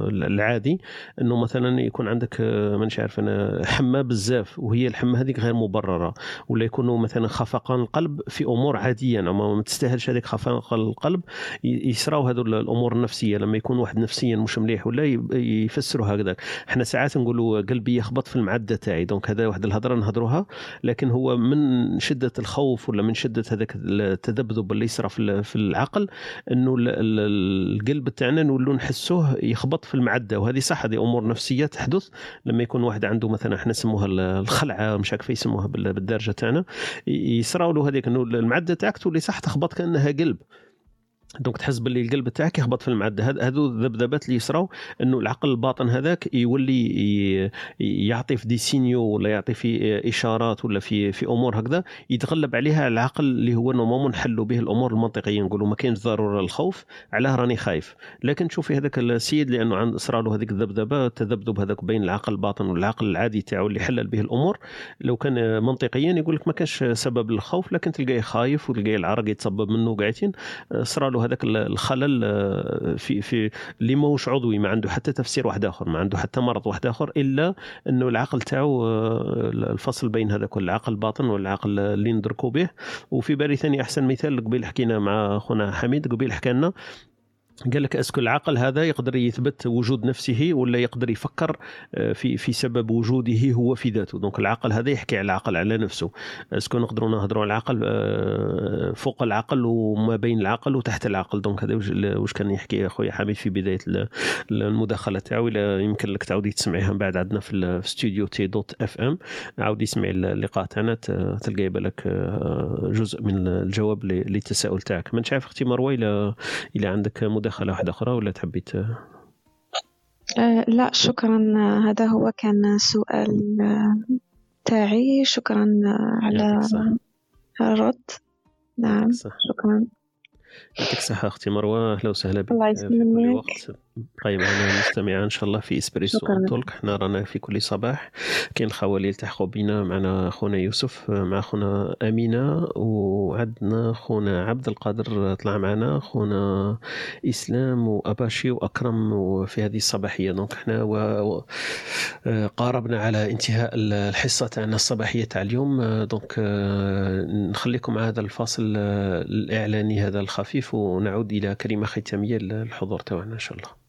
العادي. إنه مثلا يكون عندك مانيش عارف أنا حمى بزاف وهي الحمى هذيك غير مبررة. ولا يكونوا مثلا خفقان القلب في أمور عادية ما تستاهلش هذيك خفقان القلب. يسراو هذو الأمور النفسية لما يكون واحد نفسيا مش مليح ولا يفسروا هكذاك. إحنا ساعات نقولوا قلبي يخبط في المعدة تاعي. دونك هذا واحد الهضرة نهضروها لكن هو من شدة الخوف ولا من شدة هذاك التذبذب اللي يصرى في العقل إنه القلب تاعنا نولوا نحسوه يخبط في المعدة. وهذه صح هذه أمور نفسية تحدث. لما يكون واحد عنده مثلا إحنا نسموها الخلعة مش عارف يسموها بالدارجة تاعنا يصرى له هذيك إنه المعدة تاعك تولي صح تخبط كأنها قلب. donc تحس باللي القلب تاعك يهبط في المعدة. هذو الذبذبات اللي يصراو إنه العقل الباطن هذاك يولي يعطي في des signaux ولا يعطي في إشارات ولا في في أمور هكذا يتغلب عليها العقل اللي هو normalement نحلوا به الأمور المنطقيه نقولوا ما كاينش ضرورة للخوف علاه راني خايف. لكن تشوفي هذاك السيد لأنه عند صرا له هذيك الذبذبة التذبذب هذاك بين العقل الباطن والعقل العادي تاعو اللي حلل به الأمور. لو كان منطقيا يقول لك ما كانش سبب للخوف لكن تلقاه خايف وتلقاه العرق يتصبب منه قاعدين صرا له هذاك الخلل آه، في في اللي ماهوش عضوي ما عنده حتى تفسير واحد آخر ما عنده حتى مرض واحد آخر إلا أنه العقل تاعو آه، الفصل بين هذاك العقل الباطن والعقل اللي ندركوا به. وفي بالي ثاني أحسن مثال قبيل حكينا مع خونا حميد قبيل حكى لنا قال لك أسكو العقل هذا يقدر يثبت وجود نفسه ولا يقدر يفكر آه، في في سبب وجوده هو في ذاته. donc العقل هذا يحكي على العقل على نفسه. est-ce que نقدروا نهضروا على العقل آه، فوق العقل وما بين العقل وتحت العقل. donc هذا واش كان يحكي أخويا حميد في بداية المداخلة تاعو؟ يمكن لك تعاودي تسمعيها من بعد. عندنا في الاستوديو T dot FM. عاودي اسمعي اللقاء تاعنا. تلقاي بالك آه، جزء من الجواب للتساؤل تاعك. ما عارف أختي مروه إلى إلى عندك مداخلة؟ مداخلة واحدة أخرى ولا تحبي أه لا شكرا. هذا هو كان سؤال تاعي. شكرا على الرد. نعم شكرا. يعطيك الصحة أختي مروة. أهلا وسهلا بك الله يسلمك. طيب أنا مستمعة إن شاء الله في إسبريسو تولك إحنا رانا في كل صباح. كاين الخوالي التحقوا بنا معنا خونا يوسف مع خونا أمينة وعندنا خونا عبد القادر طلع معنا خونا إسلام وأباشي وأكرم وفي هذه الصباحية. donc إحنا و... و... قاربنا على انتهاء الحصة تاعنا الصباحية تاع اليوم. donc نخليكم مع هذا الفاصل الإعلاني هذا الخفيف ونعود إلى كلمة ختامية للحضور تاعنا إن شاء الله.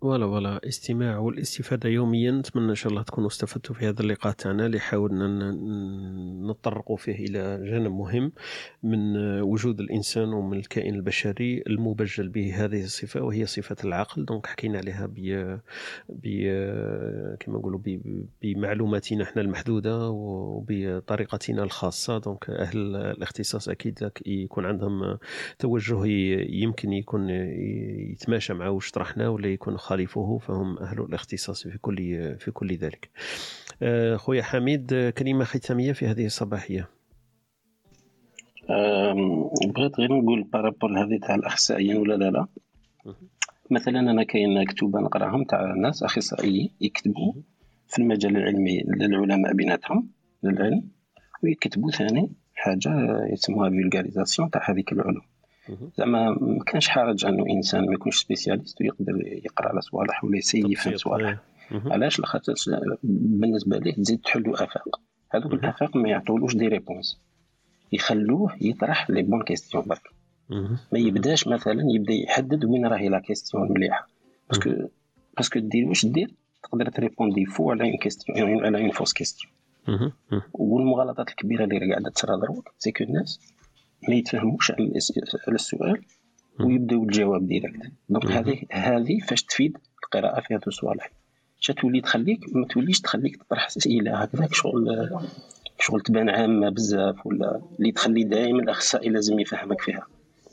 voilà voilà استماع والاستفادة يوميا. نتمنى إن شاء الله تكونوا استفدتوا في هذا اللقاء تاعنا اللي حاولنا نتطرقوا فيه إلى جانب مهم من وجود الإنسان ومن الكائن البشري المبجل به هذه الصفة وهي صفة العقل. donc حكينا عليها ب ب كما نقولوا بمعلوماتنا إحنا المحدودة وبطريقتنا الخاصة. donc أهل الاختصاص أكيد يكون عندهم توجه يمكن يكون يتماشى مع واش طرحنا ولا يكون خالفه فهم أهل الاختصاص في كل في كل ذلك. آه، خويا حميد كلمة ختامية في هذه الصباحية. بغيت غير نقول par rapport لهذه تاع الأخصائيين ولا لا لا. مثلا أنا كاين كتب نقراهم تاع ناس اخصائيين يكتبوا في المجال العلمي للعلماء بيناتهم للعلم ويكتبوا ثاني حاجة يسموها vulgarisation تاع هذيك العلوم. زعما ما كانش حرج انه انسان ما يكونش spécialiste ويقدر يقرا على صوالح ولا يسيف صوالح. مهم. علاش؟ لخاطر بالنسبة ليه تزيد تحلو آفاق. هذوك الآفاق ما يعطولوش des réponses. يخلوه يطرح les bonnes questions برك. ما يبداش مثلا يبدأ يحدد وين راهي la question المليحة. parce que parce que دير واش دير؟ تقدر تريبوندي faux على une question على une fausse question. والمغالطات الكبيرة اللي قاعدة تصرى دروك c'est que الناس ما يتفهموش على السؤال ويبداو الجواب direct. donc هذه هذه فاش تفيد القراءة في هذو الصوالح شا تولي تخليك ما توليش تخليك تطرح أسئلة هكذاك شغل شغل تبان عامة بزاف ولا اللي تخلي دائما الأخصائي لازم يفهمك فيها.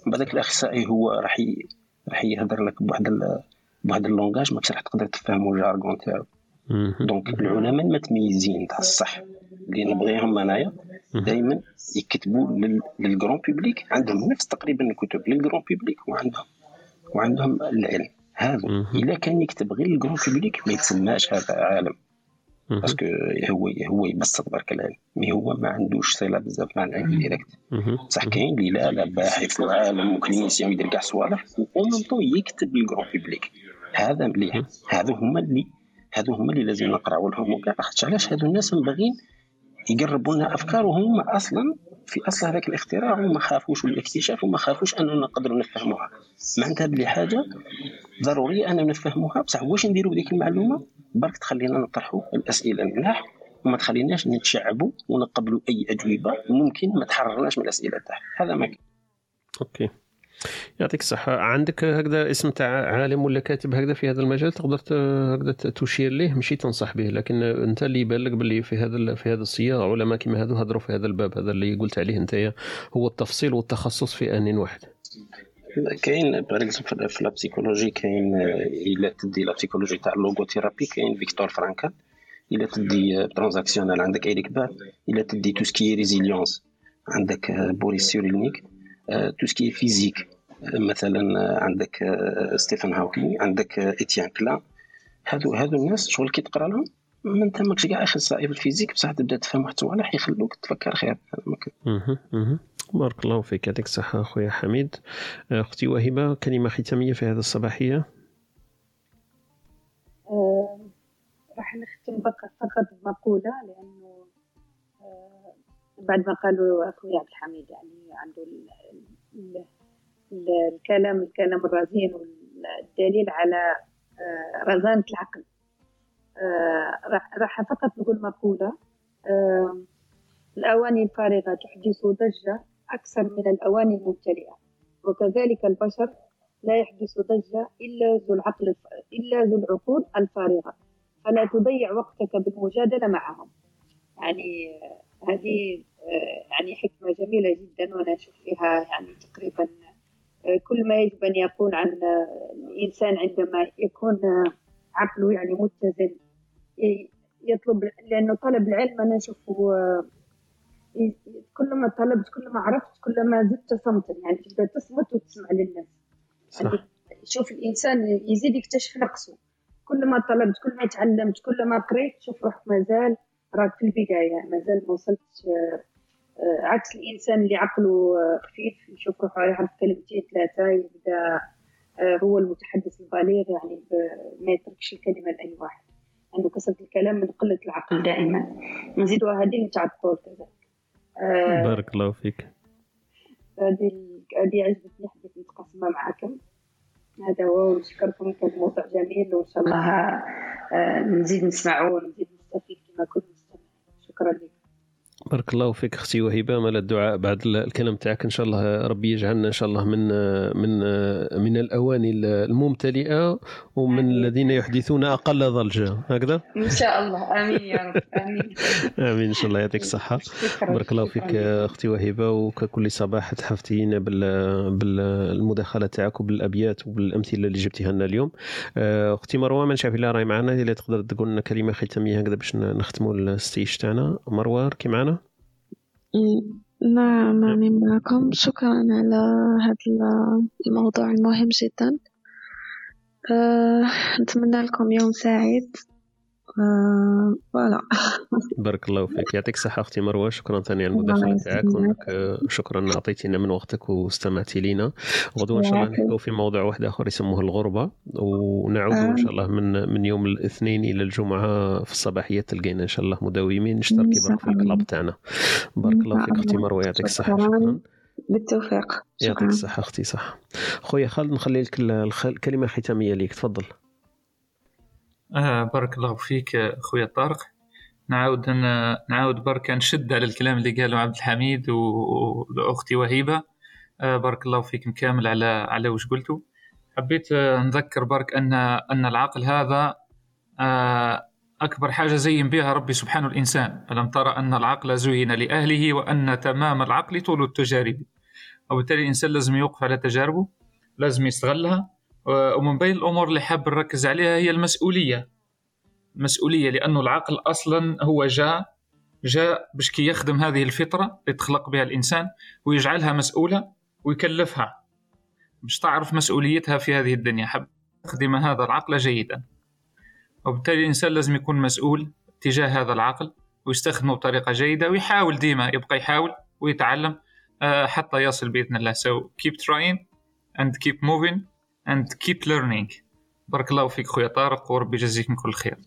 بعدك الأخصائي هو راح ي... راح يهضر لك بواحد ال... بواحد ال langage ماكش راح تقدر تفهمو ال jargon تاعو. donc العلماء المتميزين تاع الصح اللي نبغيهم أنايا دائما يكتبوا لل- لل grand public عندهم نفس تقريبا الكتب لل grand public وعندهم وعندهم العلم. هذا. إلا كان يكتب غير لل grand public ما يتسماش هذا عالم. parce que هو هو يبسط برك العلم mais هو ما عندوش صلة بزاف مع العلم direct. بصح كاين اللي لا لا باحث وعالم و clinicien يدير كاع صوالح ومن طون يكتب لل grand public هذا مليح. هذو هما اللي هذو هما اللي لازم نقراو لهم. وكاع علاش هذو الناس مبغين يقربوا لنا افكار وهم أصلا في أصل هذاك الاختراع وما خافوش الاكتشاف وما خافوش أننا نقدروا نفهموها. معناتها بلي حاجة ضرورية اننا نفهموها. بصح واش نديروا بديك المعلومة؟ برك تخلينا نطرحوا الأسئلة الملاح وما تخليناش نتشعبوا ونقبلوا أي أجوبة ممكن ما تحررناش من الأسئلة تاعها. هذا ما كان. أوكي. يعطيك الصحة. عندك هكذا اسم تاع عالم ولا كاتب هكذا في هذا المجال تقدر هكذا تشير ليه؟ ماشي تنصح به. لكن انت اللي يبان لك باللي في هذا في هذا السياق. علماء كما هذو هضروا في هذا الباب. هذا اللي قلت عليه انت هو التفصيل والتخصص في آن واحد. كاين باغ في la psychologie كاين آه، إلا تدي la psychologie تاع ال logothérapie كاين فيكتور فرانكل إلا تدي transactionnelle عندك ايريك بيرن إلا تدي tout ce qui résilience عندك آه، بوريس سيرولنيك tout ce qui physique مثلا آه، عندك آه، ستيفن هاوكينغ عندك آه، إتيان كلاين. هادو هادو الناس شغل كي تقرا لهم ما انت ماكش كاع اخصائي في ال physique بصح تبدا تفهم واحد الصوالح يخلوك تفكر خير. بارك الله فيك. يعطيك الصحة أخويا حميد. أختي وهبة كلمة ختامية في هذا الصباحية. راح نختم فقط بمقولة لأنه بعد ما قالوا أخوي عبد الحميد يعني عنده ال ال ال الكلام الكلام الرزين والدليل على آه، رزانة العقل آه، راح فقط نقول مقولة الأواني الفارغة تحدث ضجة أكثر من الأواني الممتلئة وكذلك البشر لا يحدث ضجة إلا ذو العقل. إلا ذو العقول الفارغة فلا تضيع وقتك بالمجادلة معهم يعني آه، هذه آه، يعني حكمة جميلة جدا وأنا أشوف فيها يعني تقريبا آه، كل ما يجب أن يكون عن آه، الإنسان عندما يكون عقله يعني متزن يطلب لأنه طلب العلم أنا أشوفه كل ما طلبت كل ما عرفت كل ما زدت صمتا يعني تبدأ تصمت وتسمع للناس. يعني شوف الإنسان يزيد يكتشف نقصه. كل ما طلبت كل ما تعلمت كل ما قريت شوف روحك مازال راك في البداية مازال ما وصلتش آه، عكس الإنسان اللي عقله آه، خفيف يشوف روحه يعرف كلمتين ثلاثة يبدأ آه، هو المتحدث البليغ يعني ما يتركش الكلمة لأي واحد. عنده كثره الكلام من قلة العقل دائما. نزيدوا هذه نتاع الطول كذا. آه، بارك الله فيك. هذه هذه عجبتني حبيت نتقاسمها معاكم. هذا هو ونشكركم كان موضوع جميل وإن شاء الله نزيد نسمعوا ونزيد نستفيد كما لك بارك الله فيك أختي وهبة مال الدعاء بعد الكلام تاعك. إن شاء الله ربي يجعلنا إن شاء الله من من من الأواني الممتلئة ومن آمين. الذين يحدثون أقل ضجة. هكذا؟ إن شاء الله. آمين يا رب. آمين. آمين. إن شاء الله يعطيك الصحة. بارك الله فيك. أختي وهبة وككل صباح تحفتينا بال بالمداخله تاعك وبالأبيات وبالأمثلة اللي جبتيها لنا اليوم. آه، أختي مروه ما نشاف إلا راهي معنا إلا تقدر تقول لنا كلمة ختامية هكذا باش نختموا الستيج تاعنا. مروه كي معنا؟ نعم راني معكم. شكرا على هذا الموضوع المهم جدا. أه نتمنى لكم يوم سعيد. فوالا. بارك الله فيك. يعطيك الصحة أختي مروة. شكرا ثاني على المداخله تاعك آه، شكرا أعطيتينا من وقتك واستمعتي لينا. غدوة إن شاء الله نحكيو في موضوع واحد آخر يسموه الغربة. ونعود إن شاء الله من من يوم الاثنين إلى الجمعة في الصباحية تلقينا إن شاء الله مداومين. نشتركي برك في الكلاب تاعنا. بارك الله فيك أختي مروة. يعطيك الصحة. شكرا. بالتوفيق. يعطيك الصحة أختي. صح خويا خالد نخلي لك الكلمة الختاميه ليك. تفضل. آه بارك الله فيك خويا طارق. نعاود نعاود برك نشد على الكلام اللي قاله عبد الحميد وأختي وهيبة. آه بارك الله فيكم كامل على على وش قلتوا. حبيت آه، نذكر برك ان أن العقل هذا آه أكبر حاجة زين بها ربي سبحانه الإنسان. ألم ترى أن العقل زين لأهله وأن تمام العقل طول التجارب. وبالتالي الإنسان لازم يوقف على تجاربه لازم يستغلها ومن بين الأمور اللي حاب نركز عليها هي المسؤولية. المسؤوليه لأنه العقل أصلا هو جاء جاء باش كي يخدم هذه الفطرة اللي تخلق بها الإنسان ويجعلها مسؤولة ويكلفها. باش تعرف مسؤوليتها في هذه الدنيا حب تخدم هذا العقل جيدا. وبالتالي الإنسان لازم يكون مسؤول تجاه هذا العقل ويستخدمه بطريقة جيدة ويحاول ديما يبقى يحاول ويتعلم آه، حتى يصل بإذن الله. So keep trying and keep moving. And keep learning. بارك الله فيك خويا طارق وربي يجزيكم كل خير.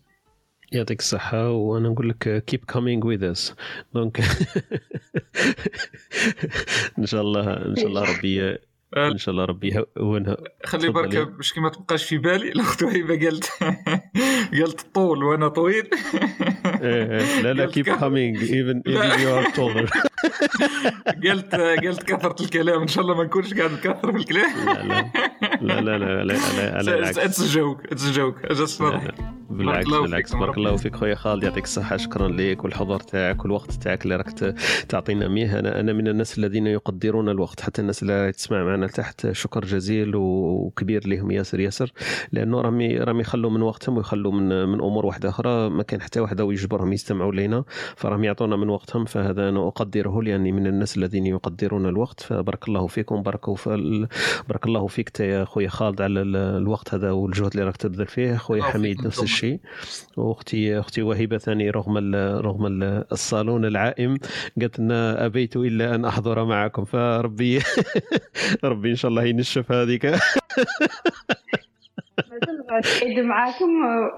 يعطيك الصحة وأنا نقول لك keep coming with us. دونك إن شاء الله إن شاء الله ربي آه، إن شاء الله ربي يهونها. خلي بركة باش كي ما تبقاش في بالي الاخت وهيبه قالت قالت طول وأنا طويل. إيه، إيه، لا لا keep coming even even you are taller قالت قالت كثرة الكلام. إن شاء الله ما نكونش قاعد نكثر في الكلام. لا لا. لا لا لا لا it's joke it's joke just بالعكس بالعكس. بارك الله. فيك خويا خالد يعطيك الصحة شكرا لك والحضور تاعك والوقت تاعك اللي راك تعطينا ميه. أنا أنا من الناس الذين يقدرون الوقت حتى الناس اللي تسمع معنا لتحت شكر جزيل وكبير لهم ياسر ياسر. لأنه راهم ي- راهم يخلوا من وقتهم ويخلوا من من أمور واحدة أخرى ما كان حتى واحد يجبرهم يستمعوا لنا فراهم يعطونا من وقتهم فهذا أنا أقدره لأني من الناس الذين يقدرون الوقت. فبارك الله فيكم بارك في بارك الله فيك يا خويا خالد على ال- الوقت هذا والجهد اللي راك تبذل فيه. خويا حميد نفس طبعاً. الشيء واختي أختي وهبه ثاني رغم ال- رغم ال- الصالون العائم. قالت لنا أبيت إلا أن أحضر معكم. فربي ربي إن شاء الله ينشف هذيك. عيد معاكم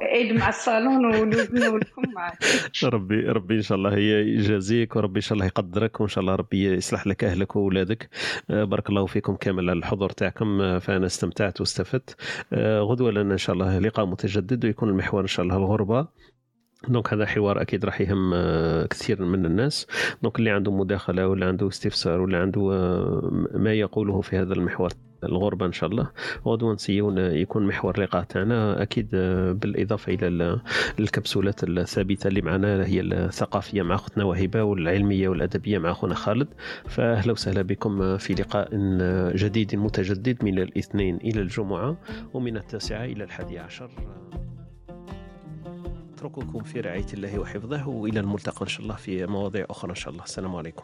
عيد مع الصالون ونولكم معاكم. ربي ربي إن شاء الله يجازيك وربي إن شاء الله يقدرك وإن شاء الله ربي يصلح لك أهلك واولادك آه، بارك الله فيكم كامل على الحضور تاعكم. آه، فأنا استمتعت واستفدت. آه، غدوة لنا إن شاء الله لقاء متجدد ويكون المحور إن شاء الله الغربة. donc هذا حوار أكيد راح يهم كثير من الناس. donc اللي عنده مداخلة ولا عنده استفسار ولا عنده ما يقوله في هذا المحور. الغربة إن شاء الله. غدوة نسيون يكون محور اللقاء تاعنا أكيد آه، بالإضافة إلى ال- الكبسولات الثابتة اللي معنا هي الثقافية مع أختنا وهبة والعلمية والأدبية مع أخونا خالد. فأهلا وسهلا بكم في لقاء جديد متجدد من الاثنين إلى الجمعة ومن التاسعة إلى الحادي عشر. أترككم في رعاية الله وحفظه وإلى الملتقى إن شاء الله في مواضيع أخرى إن شاء الله. السلام عليكم.